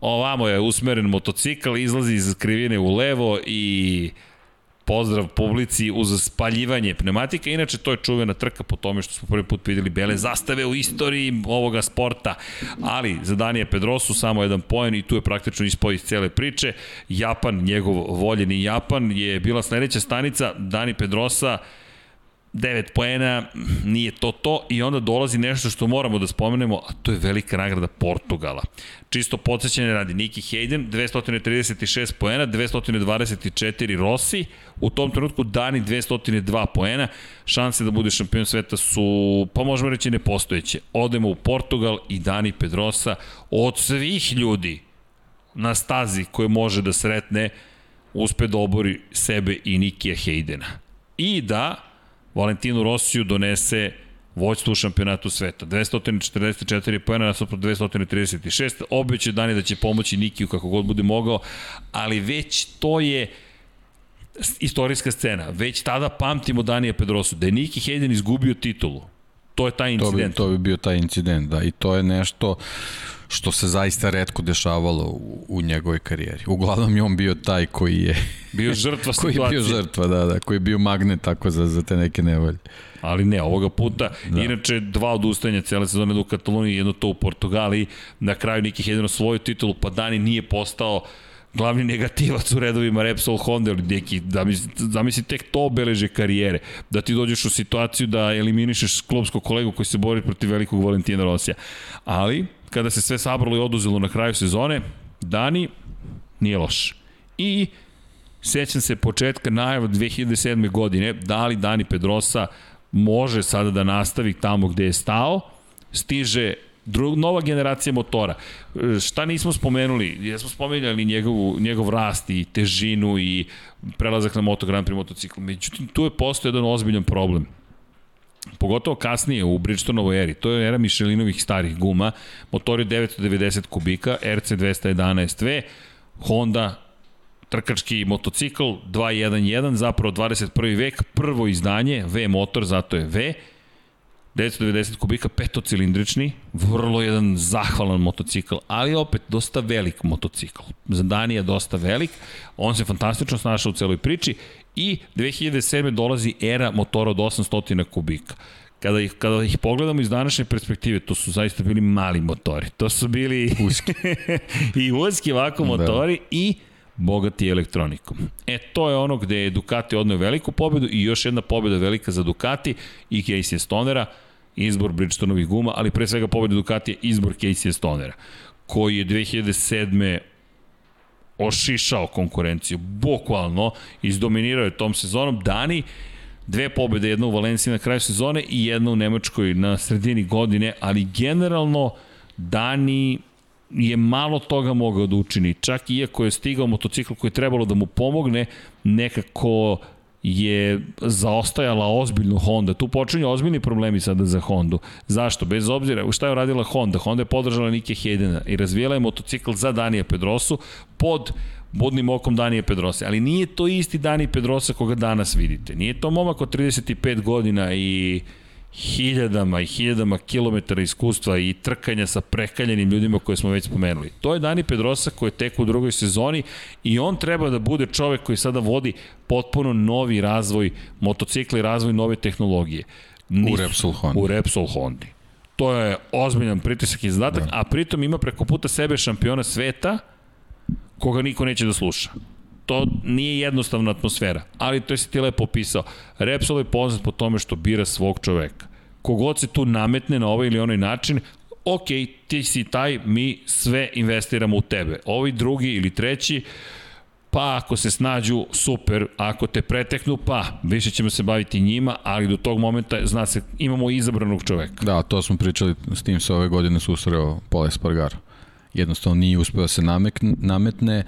ovamo je usmeren motocikl, izlazi iz krivine u levo i pozdrav publici uz spaljivanje pneumatika. Inače, to je čuvena trka po tome što smo prvi put videli bele zastave u istoriji ovoga sporta. Ali za Danija Pedrosu samo jedan poen i tu je praktično ispao iz cele priče. Japan, njegov voljeni Japan, je bila sledeća stanica. Dani Pedrosa 9 poena, nije to to i onda dolazi nešto što moramo da spomenemo, a to je velika nagrada Portugala. Čisto podsjećanje radi Niki Hayden, 236 poena, 224 Rossi, u tom trenutku Dani 202 poena, šanse da bude šampion sveta su, pa možemo reći, nepostojeće. Odemo u Portugal i Dani Pedrosa od svih ljudi na stazi koje može da sretne, uspe da obori sebe i Nikija Haydena. I da Valentinu Rosiju donese vođstvo u šampionatu sveta. 244 pojena nasopro 236. Obeće dani da će pomoći Nikiju kako god bude mogao, ali već to je istorijska scena. Već tada pamtimo Danija Pedrosu, da je Niki Hayden izgubio titulu. To je taj incident. To bi, to bi bio taj incident, da. I to je nešto što se zaista redko dešavalo u, u njegovoj karijeri. Uglavnom je on bio taj koji je bio žrtva koji situacije. Koji je bio žrtva, da, da, koji je bio magnet tako za, za te neke nevolje. Ali ne, ovoga puta, da. inače dva odustajanja cele sezone u Kataloniji, jedno to u Portugaliji, na kraju nekih jedino svoju titulu, pa Dani nije postao glavni negativac u redovima Repsol Honda ili neki, da zamisli tek to obeleže karijere, da ti dođeš u situaciju da eliminišeš klubskog kolegu koji se bori protiv velikog Valentina Rosija. Ali, kada se sve sabralo i oduzelo na kraju sezone, Dani nije loš. I sećam se početka najava 2007. godine, da li Dani Pedrosa može sada da nastavi tamo gde je stao, stiže drug, nova generacija motora. Šta nismo spomenuli? Jesmo spomenuli njegovu, njegov rast i težinu i prelazak na Moto Grand Prix motociklu. Međutim, tu je postao jedan ozbiljan problem. Pogotovo kasnije u Bridgestonovoj eri. To je era Michelinovih starih guma. Motori 990 kubika, RC 211V, Honda trkački motocikl 211, zapravo 21. vek, prvo izdanje, V motor, zato je V. 990 kubika, petocilindrični, vrlo jedan zahvalan motocikl, ali opet dosta velik motocikl. Za Danija dosta velik, on se fantastično snašao u celoj priči i 2007. dolazi era motora od 800 kubika. Kada ih, kada ih pogledamo iz današnje perspektive, to su zaista bili mali motori. To su bili uski. i uski ovako da. motori da. i bogati elektronikom. E, to je ono gde je Ducati odneo veliku pobedu i još jedna pobeda velika za Ducati i Casey Stonera, izbor Bridgestonovih guma, ali pre svega pobeda Ducati je izbor Casey Stonera, koji je 2007 ošišao konkurenciju, bukvalno, izdominirao je tom sezonom. Dani, dve pobede, jedna u Valenciji na kraju sezone i jedna u Nemačkoj na sredini godine, ali generalno Dani je malo toga mogao da učini. Čak iako je stigao motocikl koji je trebalo da mu pomogne, nekako je zaostajala ozbiljno Honda. Tu počinju ozbiljni problemi sada za Hondu. Zašto? Bez obzira šta je uradila Honda. Honda je podržala Nike Hedena i razvijela je motocikl za Danija Pedrosu pod budnim okom Danije Pedrosa. Ali nije to isti Dani Pedrosa koga danas vidite. Nije to momak od 35 godina i hiljadama i hiljadama kilometara iskustva i trkanja sa prekaljenim ljudima koje smo već spomenuli. To je Dani Pedrosa koji je tek u drugoj sezoni i on treba da bude čovek koji sada vodi potpuno novi razvoj motocikla i razvoj nove tehnologije. Nis, u Repsol Honda. U Repsol Honda. To je ozbiljan pritisak i zadatak, da. a pritom ima preko puta sebe šampiona sveta koga niko neće da sluša to nije jednostavna atmosfera, ali to si ti lepo opisao. Repsol je poznat po tome što bira svog čoveka. Kogod se tu nametne na ovaj ili onaj način, ok, ti si taj, mi sve investiramo u tebe. Ovi drugi ili treći, pa ako se snađu, super, ako te preteknu, pa više ćemo se baviti njima, ali do tog momenta, zna se, imamo izabranog čoveka. Da, to smo pričali, s tim se ove godine susreo Paul Espargaro jednostavno nije uspeo da se nametne, nametne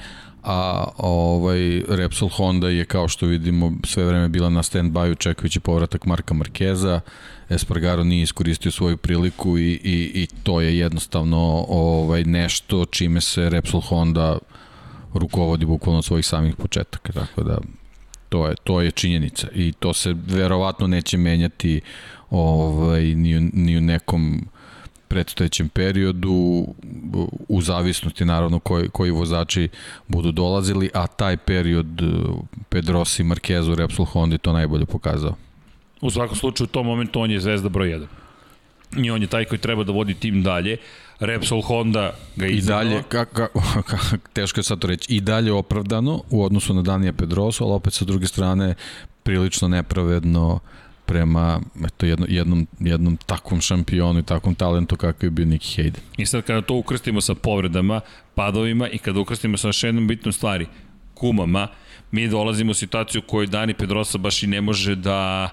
a ovaj Repsol Honda je kao što vidimo sve vreme bila na stand-byu čekajući povratak Marka Markeza. Espargaro nije iskoristio svoju priliku i, i, i to je jednostavno ovaj nešto čime se Repsol Honda rukovodi bukvalno od svojih samih početaka tako da to je to je činjenica. I to se verovatno neće menjati ovaj ni, ni u nekom predstojećem periodu u zavisnosti naravno koji, koji vozači budu dolazili, a taj period uh, Pedrosi, Marquezu, Repsol Honda to najbolje pokazao. U svakom slučaju u tom momentu on je zvezda broj 1. I on je taj koji treba da vodi tim dalje. Repsol Honda ga I dalje, ka, ka, ka, teško je sad to reći, i dalje opravdano u odnosu na Danija Pedrosa, ali opet sa druge strane prilično nepravedno uh, prema eto, jedno, jednom, jednom takvom šampionu i takvom talentu kakav je bio Nicky Hayden. I sad kada to ukrstimo sa povredama, padovima i kada ukrstimo sa još jednom bitnom stvari, kumama, mi dolazimo u situaciju u kojoj Dani Pedrosa baš i ne može da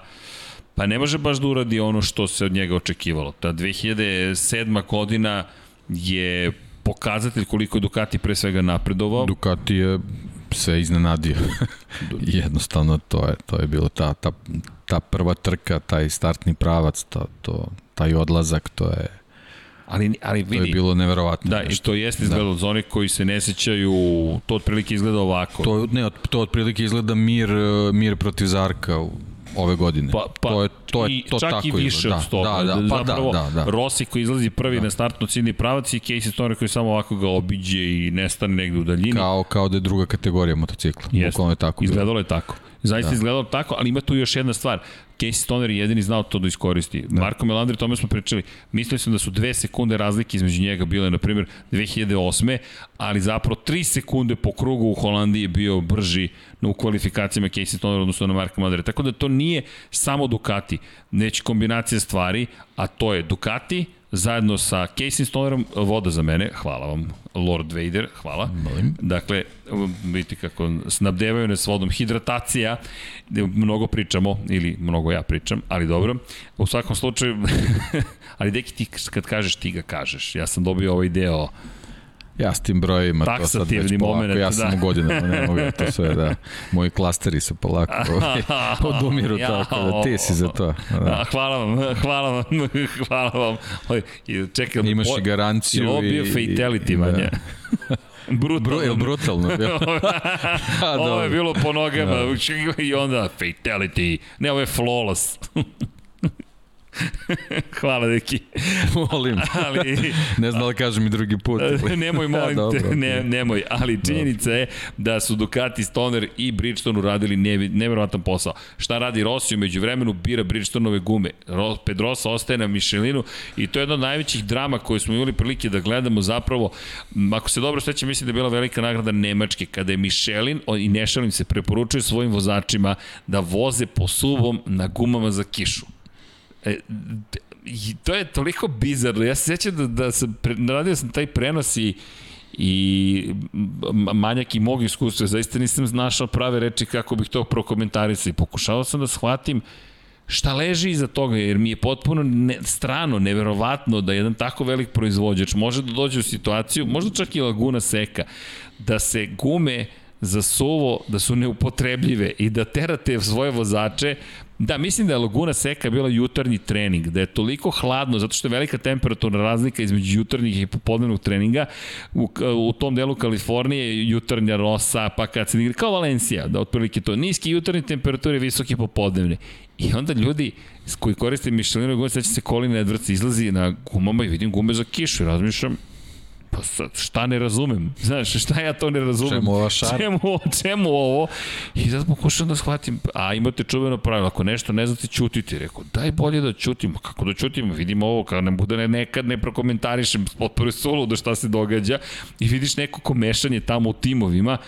pa ne može baš da uradi ono što se od njega očekivalo. Ta 2007. godina je pokazatelj koliko je Ducati pre svega napredovao. Ducati je sve iznenadio. Jednostavno to je to je bilo ta ta ta prva trka, taj startni pravac, to, to taj odlazak, to je Ali, ali vidi, to je bilo neverovatno. Da, nešto. i to jeste izgledalo da. za onih koji se ne sećaju, to otprilike izgleda ovako. To, ne, to otprilike izgleda mir, mir protiv Zarka u, ove godine. Pa, pa to je, to je, to čak tako i više da, od toga. Da, da, pa Zapravo, da, da, da. Rossi koji izlazi prvi da. na startno ciljni pravac i Casey Stoner koji samo ovako ga obiđe i nestane negde u daljini. Kao, kao da je druga kategorija motocikla. Jeste, je tako izgledalo je tako. Zaista da. izgledalo tako, ali ima tu još jedna stvar. Casey Stoner je jedini znao to da iskoristi. Da. Marko Melandri, tome smo pričali, mislili sam da su dve sekunde razlike između njega bile, na primjer, 2008. Ali zapravo tri sekunde po krugu u Holandiji je bio brži u kvalifikacijama Casey Stoner odnosno na Marko Melandri. Tako da to nije samo Ducati, neće kombinacija stvari, a to je Ducati, zajedno sa Casey Stonerom, voda za mene, hvala vam, Lord Vader, hvala. Molim. Dakle, vidite kako snabdevaju nas vodom. Hidratacija, mnogo pričamo, ili mnogo ja pričam, ali dobro. U svakom slučaju, ali deki ti kad kažeš, ti ga kažeš. Ja sam dobio ovaj deo Ja s tim brojima, to sad već polako, moment, ja sam da. u godinama, ne mogu ja to sve, da, moji klasteri se polako odumiru, ja, tako da ti si za to. Da. Hvala vam, hvala vam, hvala vam. Čekaj, Imaš i garanciju. Je ovo bio fatality, manje? Da. brutalno. Bru, brutalno ovo je bilo po nogama da. i onda fatality. Ne, ovo je flawless. Hvala, deki. Molim. ali, ne znam da kažem i drugi put. nemoj, molim ja, te, ne, nemoj. Ali činjenica je da su Ducati, Stoner i Bridgestone uradili nevjerovatan posao. Šta radi Rossi umeđu vremenu? Bira Bridgestonove gume. Pedrosa ostaje na Michelinu i to je jedna od najvećih drama koje smo imali prilike da gledamo zapravo. Ako se dobro sveća, mislim da je bila velika nagrada Nemačke, kada je Michelin i Nešelin se preporučuje svojim vozačima da voze po suvom na gumama za kišu. E, to je toliko bizarno. Ja se sjećam da, da sam, radio sam taj prenos i i manjak i mog iskustva, zaista nisam našao prave reči kako bih to prokomentarisao i pokušao sam da shvatim šta leži iza toga, jer mi je potpuno ne, strano, neverovatno da jedan tako velik proizvođač može da dođe u situaciju, možda čak i Laguna Seka, da se gume za suvo, da su neupotrebljive i da terate svoje vozače Da, mislim da je Laguna Seka bila jutarnji trening, da je toliko hladno, zato što je velika temperaturna razlika između jutarnjih i popodnevnog treninga. U, u tom delu Kalifornije jutarnja rosa, pa kad se igra, kao Valencija, da otprilike to, niski jutarnji temperature, visoke popodnevne. I onda ljudi koji koriste Michelinove gume, sveća se Colin Edwards izlazi na gumama i vidim gume za kišu i razmišljam, pa sad, šta ne razumem? Znaš, šta ja to ne razumem? Čemu ova šar? Čemu, čemu ovo? I sad pokušam da shvatim, a imate čuveno pravilo, ako nešto ne znate, čutite. Rekao, daj bolje da čutimo. Kako da čutimo? Vidimo ovo, kao ne bude ne, nekad ne prokomentarišem potporu sulu da šta se događa i vidiš neko komešanje tamo u timovima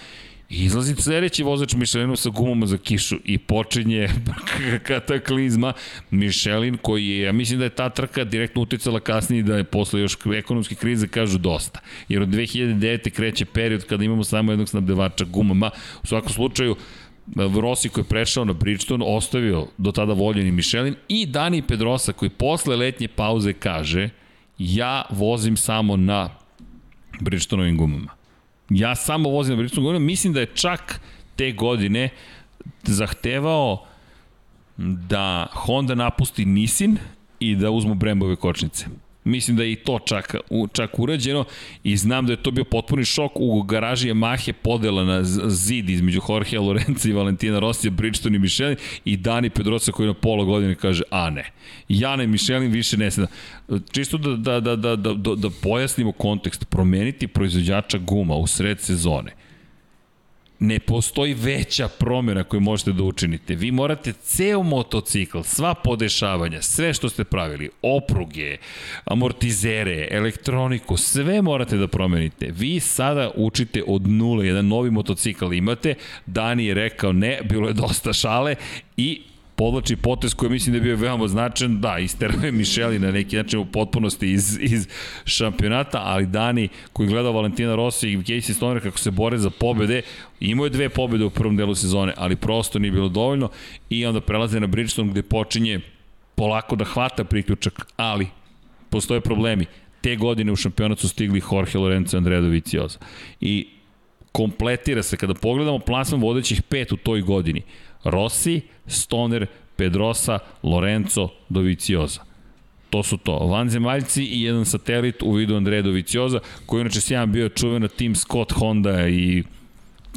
I izlazi sledeći vozač Michelinu sa gumama za kišu i počinje kataklizma Michelin koji je, ja mislim da je ta trka direktno uticala kasnije da je posle još ekonomske krize kažu dosta. Jer od 2009. kreće period kada imamo samo jednog snabdevača gumama. U svakom slučaju, Rossi koji je prešao na Bridgestone, ostavio do tada voljeni Michelin i Dani Pedrosa koji posle letnje pauze kaže ja vozim samo na Bridgestonovim gumama. Ja samo vozim na Bridgestonovim gumama, mislim da je čak te godine zahtevao da Honda napusti Nisin i da uzmu Brembove kočnice. Mislim da je i to čak, čak urađeno i znam da je to bio potpuni šok u garaži Yamahe podela na zid između Jorge Lorenza i Valentina Rosija, Bridgestone i Michelin i Dani Pedrosa koji na pola godine kaže, a ne, Jana i Michelin više ne sada. Čisto da, da, da, da, da, da, da pojasnimo kontekst, promeniti proizvođača guma u sred sezone – ne postoji veća promjena koju možete da učinite. Vi morate ceo motocikl, sva podešavanja, sve što ste pravili, opruge, amortizere, elektroniku, sve morate da promenite. Vi sada učite od nule, jedan novi motocikl imate, Dani je rekao ne, bilo je dosta šale i podlači potes koji mislim da je bio veoma značajan, da, isterao je Mišeli na neki način u potpunosti iz, iz šampionata, ali Dani koji gleda Valentina Rossi i Casey Stoner kako se bore za pobede, imao je dve pobede u prvom delu sezone, ali prosto nije bilo dovoljno i onda prelaze na Bridgestone gde počinje polako da hvata priključak, ali postoje problemi. Te godine u šampionatu su stigli Jorge Lorenzo i Andrea Dovizioza. I kompletira se, kada pogledamo plasman vodećih pet u toj godini, Rossi, Stoner, Pedrosa, Lorenzo, Dovicioza. To su to. Vanzemaljci i jedan satelit u vidu Andreja Dovicioza, koji inače sjajan bio čuvena Team Scott Honda i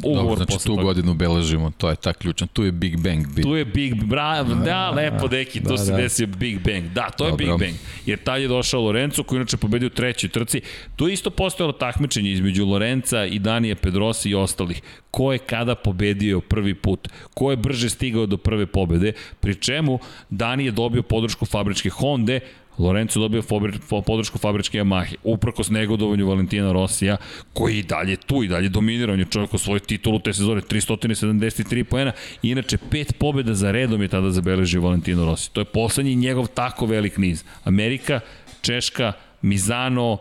ugovor Dobro, znači tu toga. godinu beležimo, to je ta ključna, tu je Big Bang. Bit. Tu je Big, bravo, da, da, lepo deki, da, tu se da. desio Big Bang. Da, to je Dobro. Big Bang. Jer tad je došao Lorenzo, koji inače pobedio u trećoj trci. Tu je isto postojalo takmičenje između Lorenza i Danije Pedrosi i ostalih. Ko je kada pobedio prvi put? Ko je brže stigao do prve pobede? Pri čemu Dani je dobio podršku fabričke Honda, Lorenzo dobio podršku fabričke Yamahe, uprkos negodovanju Valentina Rosija, koji i dalje tu i dalje dominira, on je čovjek svoj titulu te sezone, 373 poena, inače pet pobjeda za redom je tada zabeležio Valentino Rossi. To je poslednji njegov tako velik niz. Amerika, Češka, Mizano,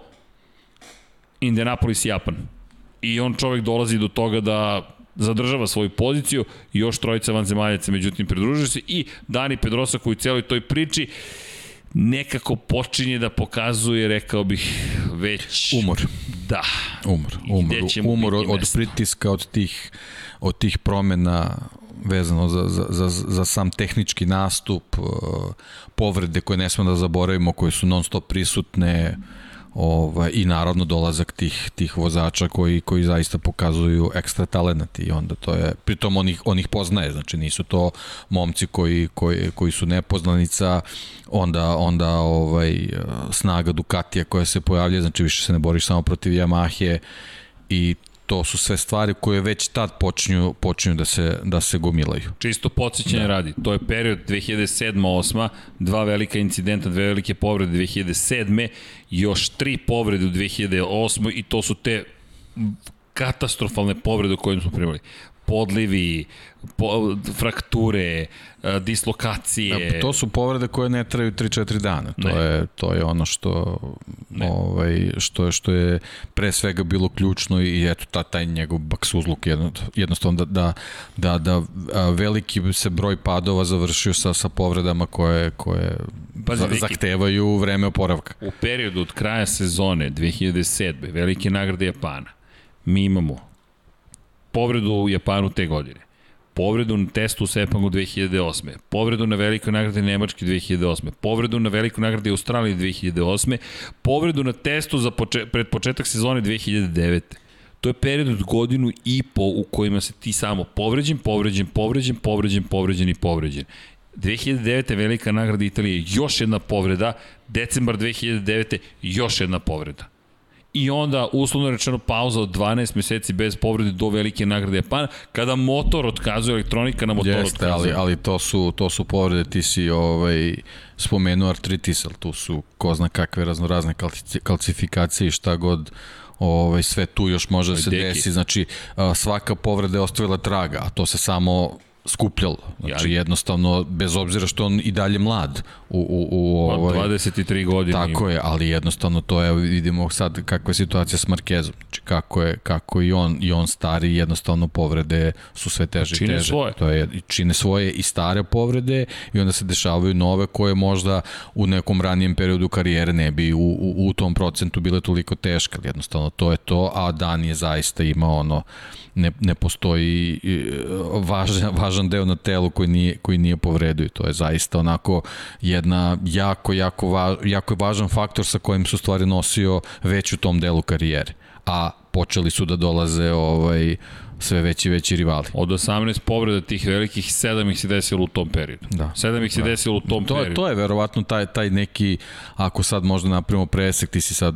Indianapolis, Japan. I on čovjek dolazi do toga da zadržava svoju poziciju, još trojica vanzemaljaca međutim pridružuje se i Dani Pedrosa koji u celoj toj priči nekako počinje da pokazuje, rekao bih, već... Umor. Da. Umor, umor, umor od, od pritiska, od tih, od tih promena vezano za, za, za, za sam tehnički nastup, uh, povrede koje ne smo da zaboravimo, koje su non stop prisutne, ovaj, i naravno dolazak tih, tih vozača koji, koji zaista pokazuju ekstra talenat i onda to je, pritom on ih, on ih poznaje, znači nisu to momci koji, koji, koji su nepoznanica, onda, onda ovaj, snaga Ducatija koja se pojavlja, znači više se ne boriš samo protiv Yamahe i to su sve stvari koje već tad počinju, počinju da, se, da se gomilaju. Čisto podsjećanje da. radi, to je period 2007-2008, dva velika incidenta, dve velike povrede 2007. još tri povrede u 2008. i to su te katastrofalne povrede koje smo primali podlivi, po, frakture, e, dislokacije. Da, to su povrede koje ne traju 3-4 dana. To ne. je to je ono što ne. ovaj što je što je pre svega bilo ključno i eto ta taj njegov baksuzluk jedno, jednostavno da da da da veliki se broj padova završio sa sa povredama koje koje Pazi, zahtevaju vreme oporavka. U periodu od kraja sezone 2007. velike nagrade Japana mi imamo povredu u Japanu te godine, povredu na testu u Sepangu 2008. Povredu na velikoj nagradi Nemačke 2008. Povredu na velikoj nagradi Australije 2008. Povredu na testu za poče, pred početak sezone 2009. To je period od godinu i po u kojima se ti samo povređen, povređen, povređen, povređen, povređen i povređen. 2009. velika nagrada Italije, još jedna povreda, decembar 2009. još jedna povreda i onda uslovno rečeno pauza od 12 meseci bez povrede do velike nagrade. Japana, kada motor otkazuje, elektronika na motor Jeste, otkazuje. ali, ali to, su, to su povrede, ti si ovaj, spomenuo artritis, ali tu su ko zna kakve raznorazne kalcifikacije i šta god ovaj, sve tu još može da se desi, znači svaka povreda je ostavila traga, a to se samo skupljalo. Znači ja. jednostavno, bez obzira što on i dalje mlad u, u, u pa, ovaj... 23 godine. Tako je, ali jednostavno to je, vidimo sad kakva je situacija s Markezom. Znači kako je, kako i on, i on stari, jednostavno povrede su sve teže i teže. Svoje. To je, čine svoje i stare povrede i onda se dešavaju nove koje možda u nekom ranijem periodu karijere ne bi u, u, u tom procentu bile toliko teške, jednostavno to je to, a Dan je zaista imao ono, ne, ne postoji važan, važan deo na telu koji nije, koji nije povredio. To je zaista onako jedna jako, jako, va, jako važan faktor sa kojim su stvari nosio već u tom delu karijere. A počeli su da dolaze ovaj, sve veći i veći rivali. Od 18 povreda tih velikih, 7 ih se desilo u tom periodu. Da. 7 ih se da. desilo u tom to, periodu. To je verovatno taj, taj neki, ako sad možda napravimo presek, ti si sad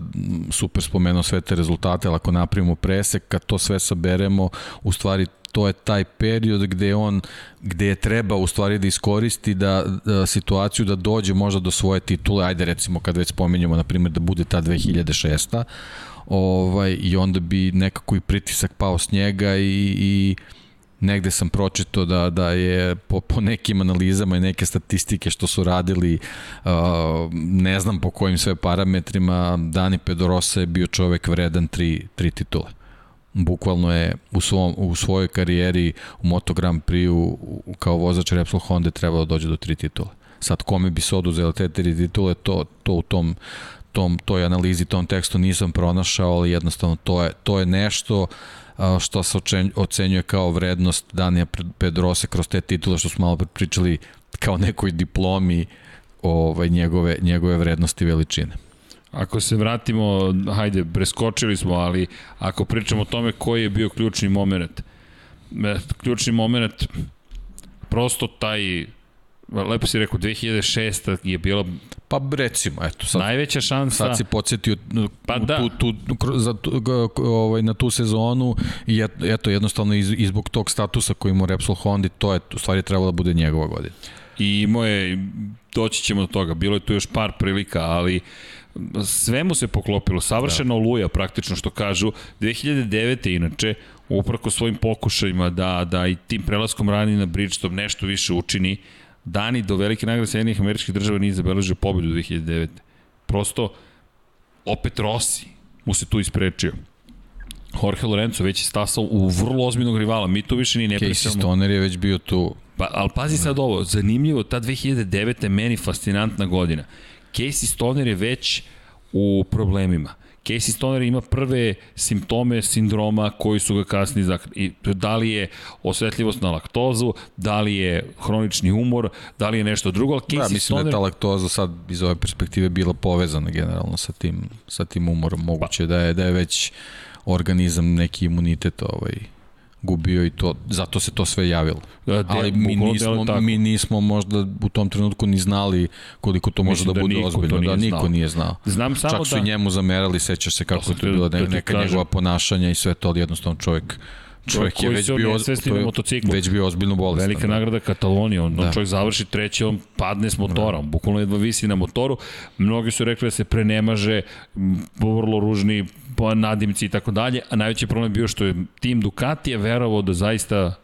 super spomenuo sve te rezultate, ali ako napravimo presek, kad to sve saberemo, u stvari to je taj period gde on gde je treba u stvari da iskoristi da, da situaciju da dođe možda do svoje titule, ajde recimo kad već spominjamo na primjer da bude ta 2006 ovaj, i onda bi nekako i pritisak pao s njega i, i negde sam pročito da, da je po, po nekim analizama i neke statistike što su radili, ne znam po kojim sve parametrima, Dani Pedorosa je bio čovek vredan tri, tri titule. Bukvalno je u, svom, u svojoj karijeri u Moto Grand Prix kao vozač Repsol Honda trebalo da dođe do tri titule. Sad kome bi se oduzele te tri titule, to, to u tom tom, toj analizi, tom tekstu nisam pronašao, ali jednostavno to je, to je nešto što se ocenjuje kao vrednost Danija Pedrose kroz te titule što smo malo pričali kao nekoj diplomi ovaj, njegove, njegove vrednosti veličine. Ako se vratimo, hajde, preskočili smo, ali ako pričamo o tome koji je bio ključni moment, e, ključni moment, prosto taj lepo si rekao, 2006. je bila Pa recimo, eto, sad, najveća šansa. Sad si podsjetio pa da. tu, tu, za, tu, ovaj, na tu sezonu i et, eto, jednostavno iz, izbog tog statusa koji mu Repsol Hondi, to je u stvari trebalo da bude njegova godina. I imao je, doći ćemo do toga, bilo je tu još par prilika, ali sve mu se poklopilo, savršeno da. luja praktično što kažu, 2009. inače, uprako svojim pokušajima da, da i tim prelaskom rani na Bridgestone nešto više učini, Dani do velike nagrade Sjedinih američkih država nije zabeležio pobedu 2009. Prosto, opet Rossi mu se tu isprečio. Jorge Lorenzo već je stasao u vrlo ozbiljnog rivala, mi to više ni ne pričamo. Casey Stoner je već bio tu. Pa, ali pazi sad ovo, zanimljivo, ta 2009. meni fascinantna godina. Casey Stoner je već u problemima. Casey Stoner ima prve simptome sindroma koji su ga kasnije zakrili. Da li je osvetljivost na laktozu, da li je hronični umor, da li je nešto drugo, ali Casey da, mislim Stoner... da je ta laktoza sad iz ove perspektive bila povezana generalno sa tim, sa tim umorom. Moguće pa. da je, da je već organizam neki imunitet ovaj, gubio i to, zato se to sve javilo. Da, de, Ali mi nismo, mi nismo možda u tom trenutku ni znali koliko to može da, da bude ozbiljno. Da, niko znao. nije znao. Znam samo Čak su da... njemu zamerali, sećaš se kako je to bilo, da, neka da njegova ponašanja i sve to, ali jednostavno čovjek Čovjek je već bio, to je motociklu. već bio ozbiljno bolestan. Velika da. nagrada Katalonije, on, da. čovjek završi treći, on padne s motora, da. bukvalno jedva visi na motoru. Mnogi su rekli da se prenemaže, vrlo ružni nadimci i tako dalje, a najveći problem bio što je tim Ducatija verovao da zaista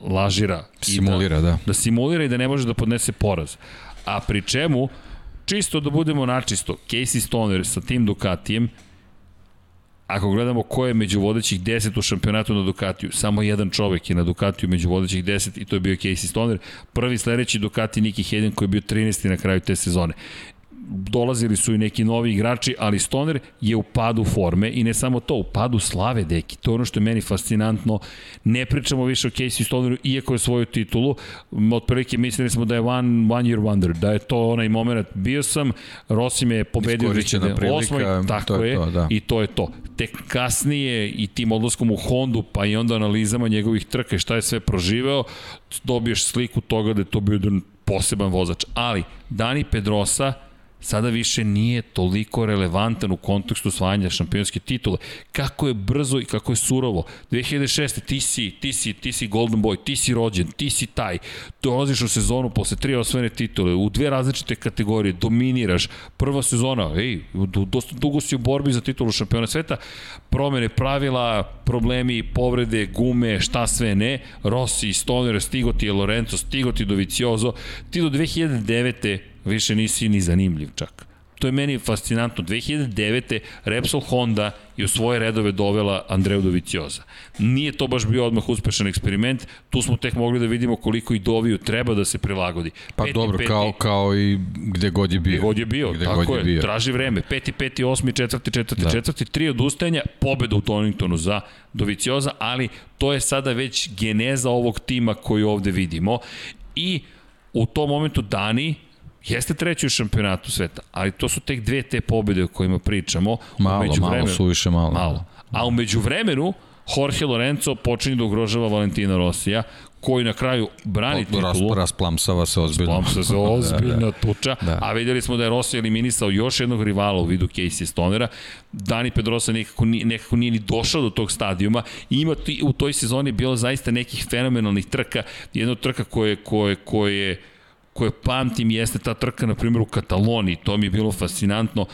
lažira. Simulira, da, da. Da simulira i da ne može da podnese poraz. A pri čemu, čisto da budemo načisto, Casey Stoner sa tim Ducatijem ako gledamo ko je među vodećih 10 u šampionatu na Ducatiju, samo jedan čovek je na Ducatiju među vodećih 10 i to je bio Casey Stoner. Prvi sledeći Ducati Niki Hedin koji je bio 13. na kraju te sezone dolazili su i neki novi igrači, ali Stoner je u padu forme i ne samo to, u padu slave deki. To je ono što je meni fascinantno. Ne pričamo više o Casey Stoneru, iako je svoju titulu. Otprilike mislili smo da je one, one year wonder, da je to onaj moment. Bio sam, Rossi me je pobedio 2008. Tako to je, je to, da. i to je to. Tek kasnije i tim odlaskom u Hondu, pa i onda analizama njegovih trka i šta je sve proživeo, dobiješ sliku toga da je to bio jedan poseban vozač. Ali, Dani Pedrosa, sada više nije toliko relevantan u kontekstu osvajanja šampionske titule. Kako je brzo i kako je surovo. 2006. ti si, ti si, ti si Golden Boy, ti si rođen, ti si taj. Dolaziš u sezonu posle tri osvojene titule, u dve različite kategorije, dominiraš. Prva sezona, ej, dosta dugo si u borbi za titulu šampiona sveta, promene pravila, problemi, povrede, gume, šta sve ne, Rossi, Stoner, Stigoti, Lorenzo, Stigoti, Doviciozo, ti do 2009 više nisi ni zanimljiv čak. To je meni fascinantno. 2009. Repsol Honda je u svoje redove dovela Andreu Dovicioza. Nije to baš bio odmah uspešan eksperiment, tu smo tek mogli da vidimo koliko i Doviju treba da se prilagodi. Pa peti, dobro, peti, kao, kao i gde god je bio. Gde god je bio, gde tako god je, je bio. traži vreme. Peti, peti, osmi, četvrti, četvrti, da. četvrti, tri odustajanja, pobeda u Toningtonu za Dovicioza, ali to je sada već geneza ovog tima koji ovde vidimo i u tom momentu Dani Jeste treći u šampionatu sveta, ali to su tek dve te pobjede o kojima pričamo. Malo, malo, vremenu, suviše malo. Malo. A umeđu vremenu, Jorge Lorenzo počinje da ugrožava Valentina Rosija, koji na kraju brani titulu. Ras, rasplamsava se ozbiljno. Rasplamsava se ozbiljno da, da. tuča, da. a videli smo da je Rossi eliminisao još jednog rivala u vidu Casey Stonera. Dani Pedrosa nekako, nekako nije ni došao do tog stadijuma i ima u toj sezoni bilo zaista nekih fenomenalnih trka. Jedna od trka koje, koje, koje koje pamtim jeste ta trka, na primjer, u Kataloniji. To mi je bilo fascinantno.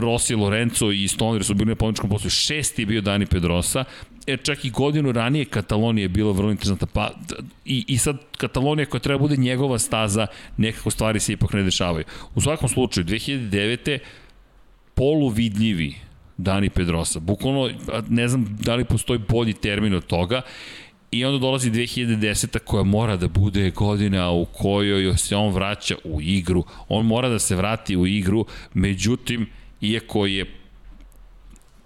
Rossi, Lorenzo i Stoner su bili na pomoćkom poslu. Šesti je bio Dani Pedrosa, jer čak i godinu ranije Katalonija je bila vrlo interesantna. Pa, i, I sad Katalonija koja treba bude njegova staza, nekako stvari se ipak ne dešavaju. U svakom slučaju, 2009. poluvidljivi Dani Pedrosa. Bukvalno, ne znam da li postoji bolji termin od toga I onda dolazi 2010. koja mora da bude godina u kojoj se on vraća u igru. On mora da se vrati u igru, međutim, iako je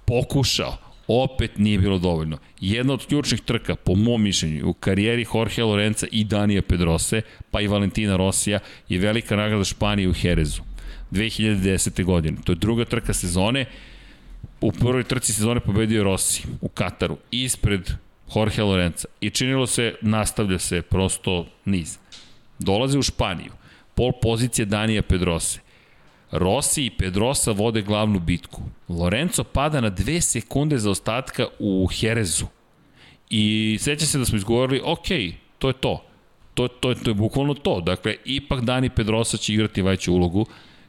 pokušao, opet nije bilo dovoljno. Jedna od ključnih trka, po mom mišljenju, u karijeri Jorge Lorenza i Danija Pedrose, pa i Valentina Rosija, je velika nagrada Španije u Herezu. 2010. godine. To je druga trka sezone. U prvoj trci sezone pobedio Rossi u Kataru, ispred Jorge Lorenza. I činilo se, nastavlja se prosto niz. Dolaze u Španiju. Pol pozicije Danija Pedrose. Rossi i Pedrosa vode glavnu bitku. Lorenzo pada na dve sekunde za ostatka u Jerezu. I seća se da smo izgovorili, ok, to je to. To, to, to je bukvalno to. Dakle, ipak Dani Pedrosa će igrati veću ulogu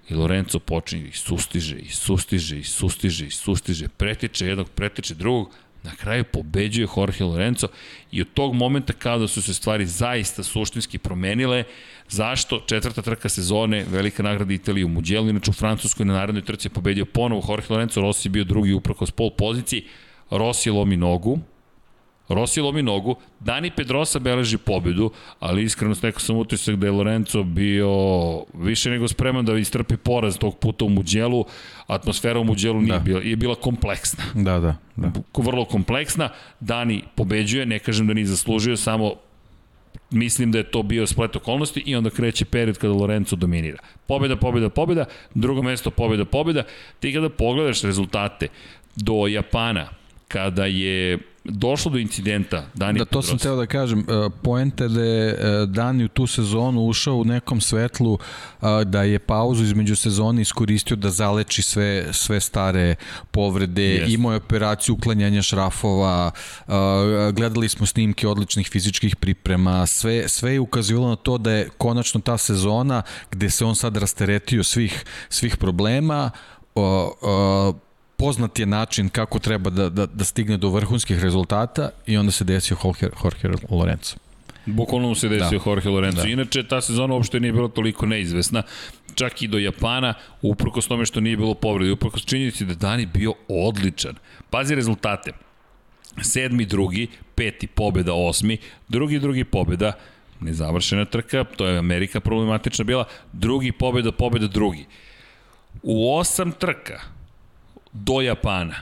i Lorenzo počinje i sustiže, i sustiže, i sustiže, i sustiže, pretiče jednog, pretiče drugog, Na kraju pobeđuje Jorge Lorenzo i od tog momenta kada su se stvari zaista suštinski promenile, zašto četvrta trka sezone, velika nagrada Italije u Mugello, inače u Francuskoj na narednoj trci je pobedio ponovo Jorge Lorenzo, Rossi je bio drugi uprkos pol poziciji, Rossi lomi nogu, Rossi lomi nogu, Dani Pedrosa beleži pobedu, ali iskreno neko sam utisak da je Lorenzo bio više nego spreman da istrpi poraz tog puta u Muđelu. Atmosfera u Muđelu nije da. bila, je bila kompleksna. Da, da, da. Vrlo kompleksna. Dani pobeđuje, ne kažem da nije zaslužio, samo mislim da je to bio splet okolnosti i onda kreće period kada Lorenzo dominira. Pobeda, pobeda, pobeda, drugo mesto, pobeda, pobeda. Ti kada pogledaš rezultate do Japana, kada je došlo do incidenta Dani Da, to sam teo da kažem. E, poente da je e, Dani u tu sezonu ušao u nekom svetlu e, da je pauzu između sezone iskoristio da zaleči sve, sve stare povrede, yes. imao je operaciju uklanjanja šrafova, gledali smo snimke odličnih fizičkih priprema, sve, sve je ukazivalo na to da je konačno ta sezona gde se on sad rasteretio svih, svih problema, poznat je način kako treba da, da, da stigne do vrhunskih rezultata i onda se desio Jorge, Jorge Lorenzo. Bukvalno mu se desio da. Jorge Lorenzo. Da. Inače, ta sezona uopšte nije bila toliko neizvesna. Čak i do Japana, uprkos tome što nije bilo povrede, uprkos činjenici da Dani bio odličan. Pazi rezultate. Sedmi, drugi, peti, pobeda, osmi, drugi, drugi, pobeda, nezavršena trka, to je Amerika problematična bila, drugi, pobeda, pobeda, drugi. U osam trka, do Japana.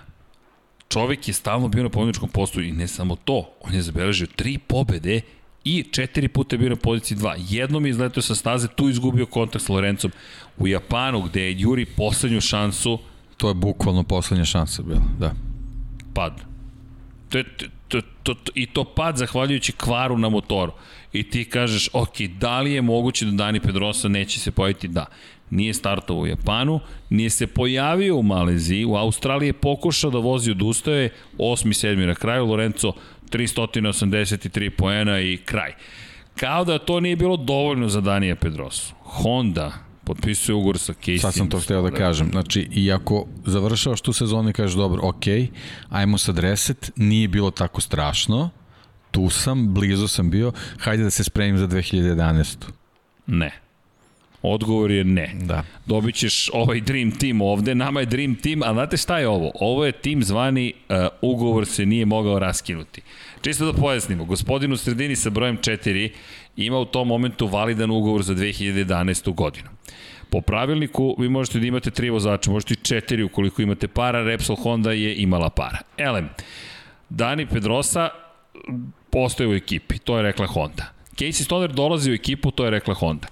Čovek je stalno bio na pobjedičkom postu i ne samo to, on je zabeležio tri pobede i četiri puta je bio na poziciji 2. Jednom je izletio sa staze, tu izgubio kontakt s Lorencom. U Japanu, gde je Juri poslednju šansu... To je bukvalno poslednja šansa bila, da. Pad. To je, to, to, to, I to pad zahvaljujući kvaru na motoru. I ti kažeš, ok, da li je moguće da Dani Pedrosa neće se pojaviti? Da. Nije startovao u Japanu, nije se pojavio u Maleziji, u Australiji je pokušao da vozi odustao je, 8. 7. na kraju, Lorenzo 383 poena i kraj. Kao da to nije bilo dovoljno za Danija Pedrosu. Honda potpisuje ugovor sa Casey. Sad sam to hteo da kažem. Znači, iako završavaš tu sezonu i kažeš, dobro, ok, ajmo sad reset, nije bilo tako strašno, tu sam, blizu sam bio, hajde da se spremim za 2011. Ne. Odgovor je ne. Da. Dobit ćeš ovaj Dream Team ovde, nama je Dream Team, a znate šta je ovo? Ovo je tim zvani uh, ugovor se nije mogao raskinuti. Čisto da pojasnimo, gospodin u sredini sa brojem 4 ima u tom momentu validan ugovor za 2011. godinu. Po pravilniku vi možete da imate tri vozača, možete i četiri ukoliko imate para, Repsol Honda je imala para. Elem, Dani Pedrosa postoje u ekipi, to je rekla Honda. Casey Stoner dolazi u ekipu, to je rekla Honda.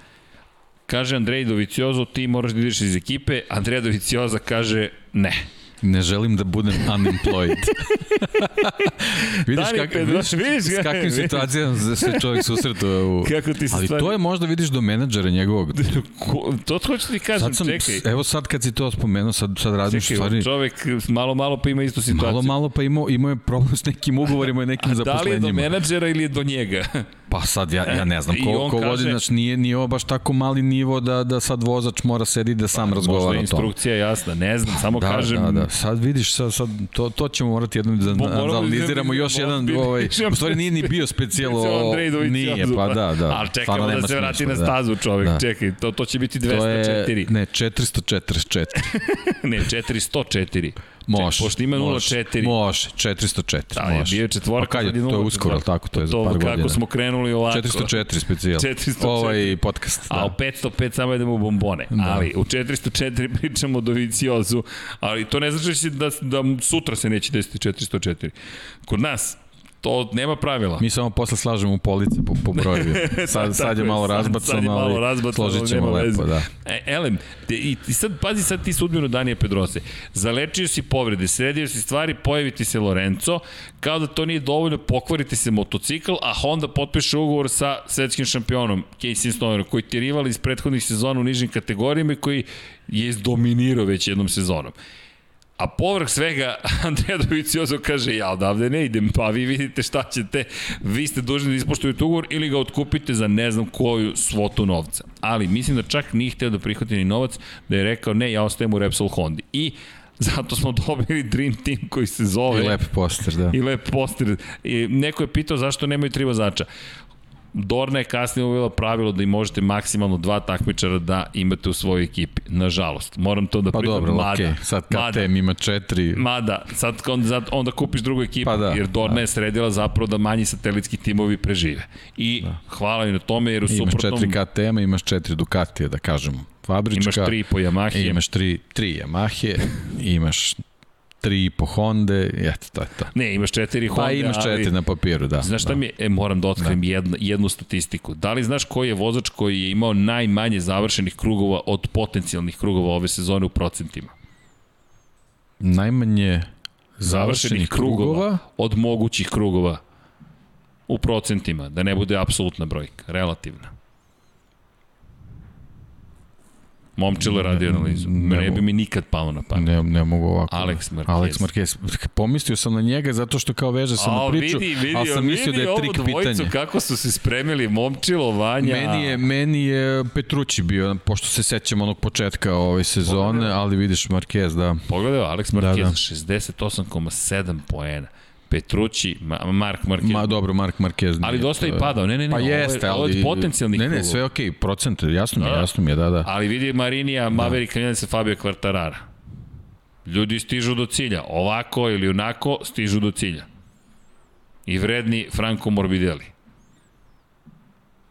Kaže Andrej Doviciozo, ti moraš da ideš iz ekipe, Andreja Dovicioza kaže ne. Ne želim da budem unemployed. vidiš, Dani kak, Pedro, vidiš, vidiš s kakvim situacijama se čovjek susretuje u... Kako ti se Ali stvari... to je možda vidiš do menadžera njegovog. Ko, to hoću ti kažem, Sad sam, čekaj. evo sad kad si to spomenuo, sad, sad radim Čekaj, stvari... čovek malo, malo pa ima istu situaciju. Malo, malo pa imao, imao je problem s nekim ugovorima i nekim Da li je do zaposlenjima. menadžera ili je do njega? Pa sad ja, ja ne znam I ko, on ko kaže- vodi, znači nije, nije ovo baš tako mali nivo da, da sad vozač mora sedi da sam Možda razgovara o tome. instrukcija jasna, ne znam, samo Da, kažem... da, da. Sad vidiš, sad, sad to, to ćemo morati jednom da, da analiziramo još jedan, ovaj, u stvari nije ni bio specijal, Specijal o, Andrej Doviciozo. nije, pa da, da. Ali čekamo da se vrati na da. stazu čovek, Da. čekaj, to, to će biti To je, 204. ne, 444. ne 404. Može. Pošto ima može, 0,4. Može, 404, Da, je može. bio je četvorka, Pa kad je, to je 0,4. uskoro, ali tako, to je za to par kako godina. smo krenuli ovako. 404 specijal. 404. Ovaj podcast, A da. u 505 samo idemo u bombone. Da. Ali u 404 pričamo o Doviciozu, ali to ne znači da, da sutra se neće desiti 404. Kod nas to nema pravila. Mi samo posle slažemo u police po, po broju. Sad, sad je malo Sad- sad je razbacano, malo ali razbacano, složit ćemo lepo, da. E, Elem, i, i sad, pazi sad ti sudbinu Danije Pedrose. Zalečio si povrede, sredio si stvari, pojaviti se Lorenzo, kao da to nije dovoljno, pokvariti se motocikl, a Honda potpiše ugovor sa svetskim šampionom, Casey Stonerom, koji ti je rival iz prethodnih sezona u nižim kategorijama i koji je dominirao već jednom sezonom. A povrh svega, Andreja Doviciozo kaže, ja odavde ne idem, pa vi vidite šta ćete, vi ste dužni da ispoštujete ugovor ili ga otkupite za ne znam koju svotu novca. Ali mislim da čak nije hteo da prihvati ni novac, da je rekao, ne, ja ostajem u Repsol Hondi. I zato smo dobili Dream Team koji se zove... I lep poster, da. I lep poster. I neko je pitao zašto nemaju tri vozača. Dorna je kasnije uvela pravilo da i možete maksimalno dva takmičara da imate u svojoj ekipi. Nažalost, moram to da Pa priznam. dobro, mada, okay. sad mada, KTM ima četiri, Mada, sad onda, onda kupiš drugu ekipu, Pa da, jer Dorna da. je sredila zapravo da manji satelitski timovi prežive. I da. hvala i na tome, jer u imaš suprotnom četiri KTM-a, imaš četiri Ducatija, da kažemo, fabrička. imaš tri po Yamahi. I imaš tri, tri Yamahe, imaš tri po Honda, i eto, to je to. Ne, imaš četiri Honda, Pa imaš četiri ali... na papiru, da. Znaš šta da. mi e, moram da otkrijem da. jednu, jednu statistiku. Da li znaš koji je vozač koji je imao najmanje završenih krugova od potencijalnih krugova ove sezone u procentima? Najmanje Završenih krugova, krugova od mogućih krugova u procentima, da ne bude apsolutna brojka, relativna. Momčilo je radio analizu. Ne, ne bi mi nikad palo na pamet. Ne, ne mogu ovako. Alex Marquez. Alex Marquez. Pomislio sam na njega zato što kao veže se na priču, vidi, vidi, ali sam mislio da je trik pitanje. kako su se spremili, Momčilo, Vanja. Meni je, meni je Petrući bio, pošto se sećam onog početka ove sezone, Pogledaj. ali vidiš Marquez, da. Pogledaj, Alex Marquez, da, da. 68,7 poena. Petrući, Ma, Mark Marquez. Ma dobro, Mark Marquez. Ali dosta i padao. Ne, ne, ne. Pa jeste, ali... Ovo je potencijalnih Ne, ne, sve okej, okay, procent, jasno mi je, Da. jasno mi je, da, da. Ali vidi Marinija, Maverick, da. se Fabio Quartarara. Ljudi stižu do cilja. Ovako ili onako stižu do cilja. I vredni Franco Morbidelli.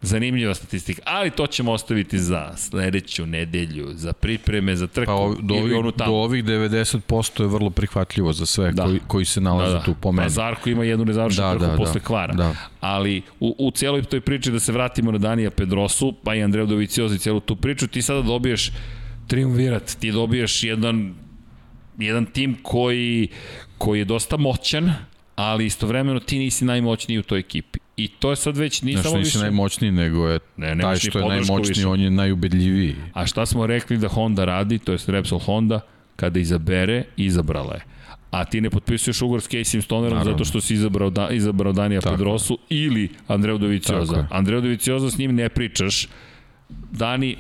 Zanimljiva statistika, ali to ćemo ostaviti za sledeću nedelju, za pripreme, za trku Pa ovi, do, ovih, onu do tamo. ovih 90% je vrlo prihvatljivo za sve Da. koji, koji se nalaze Da, da. tu po meni. Pa Zarko ima jednu nezavršenu Da, trku da, posle da. kvara. Da. Ali u, u cijeloj toj priči da se vratimo na Danija Pedrosu, pa i Andreo Dovicioza i cijelu tu priču, ti sada dobiješ triumvirat, ti dobiješ jedan, jedan tim koji, koji je dosta moćan, ali istovremeno ti nisi najmoćniji u toj ekipi. I to je sad već nije Znaš, samo nisi više... najmoćniji, nego je Ne, taj ni što je najmoćniji, više. on je najubedljiviji. A šta smo rekli da Honda radi, to je Repsol Honda, kada izabere, izabrala je. A ti ne potpisuješ ugovor s Casey Stonerom Naravno. zato što si izabrao, da, izabrao Danija Tako. Pedrosu ili Andreu Tako Dovicioza. je. Andreu Dovicioza s njim ne pričaš. Dani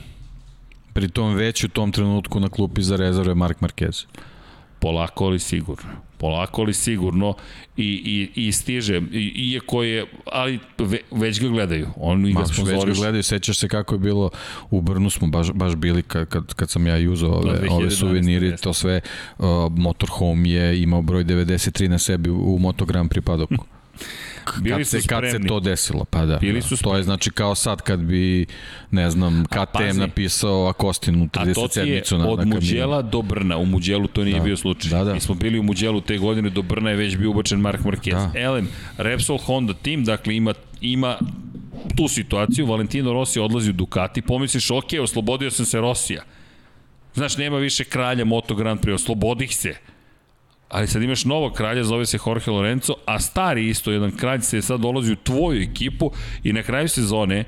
Pritom već u tom trenutku na klupi za rezerve Mark Marquez. Polako ali sigurno. Polako ali sigurno i, i, i stiže, I, iako je, ali ve, već ga gledaju. Oni ga Ma, već ga gledaju, sećaš se kako je bilo u Brnu smo baš, baš bili kad, kad, kad sam ja uzao Da, ove, 2011, ove suvenire, jeste. to sve uh, Motorhome je imao broj 93 na sebi u, u Moto Grand Prix padoku. Bili kad se, kad se spremni. to desilo, pa da. Bili da. su To je znači kao sad kad bi, ne znam, KTM napisao Akostinu A to 30 ti je sedmicu na, na od. Muđela do Brna. U Muđelu to nije Da. bio slučaj. Da, da. Mi smo bili u Muđelu te godine, do Brna je već bio ubačen Mark Marquez. Da. Elem, Repsol Honda tim, dakle ima, ima tu situaciju, Valentino Rossi odlazi u Ducati, pomisliš, ok, oslobodio sam se Rosija. Znaš, nema više kralja Moto Grand Prix, oslobodih se. Ali sad imaš novog kralja, zove se Jorge Lorenzo, a stari isto jedan kralj se sad dolazi u tvoju ekipu i na kraju sezone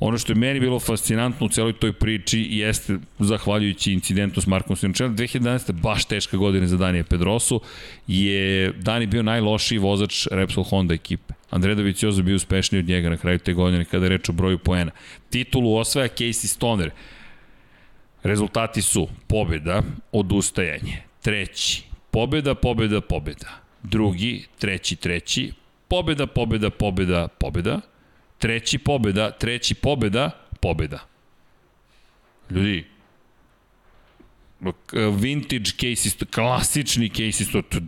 Ono što je meni bilo fascinantno u celoj toj priči jeste, zahvaljujući incidentu s Markom Simončelom, 2011. baš teška godina za Danija Pedrosu, je Dani bio najlošiji vozač Repsol Honda ekipe. Andre Doviciozo bio uspešniji od njega na kraju te godine kada je reč o broju poena. Titulu osvaja Casey Stoner. Rezultati su pobjeda, odustajanje. Treći, pobjeda, pobjeda, pobjeda. Drugi, treći, treći, pobjeda, pobjeda, pobjeda, pobjeda. Treći pobjeda, treći pobjeda, pobjeda. Ljudi, vintage case, klasični case, to,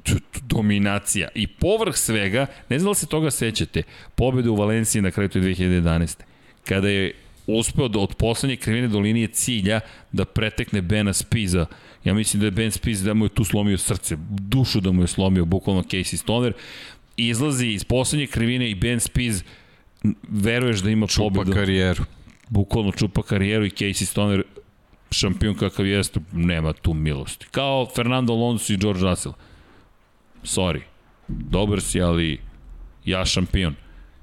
dominacija. I povrh svega, ne znam da se toga sećate, pobjeda u Valenciji na kraju te 2011. Kada je uspeo da od poslednje krivine do linije cilja da pretekne Bena Spiza. Ja mislim da je Ben Spiz da mu je tu slomio srce, dušu da mu je slomio, bukvalno Casey Stoner. Izlazi iz poslednje krivine i Ben Spiz veruješ da ima Čupa pobedu. karijeru. Bukvalno čupa karijeru i Casey Stoner šampion kakav jeste, nema tu milosti. Kao Fernando Alonso i George Russell. Sorry. Dobar si, ali ja šampion.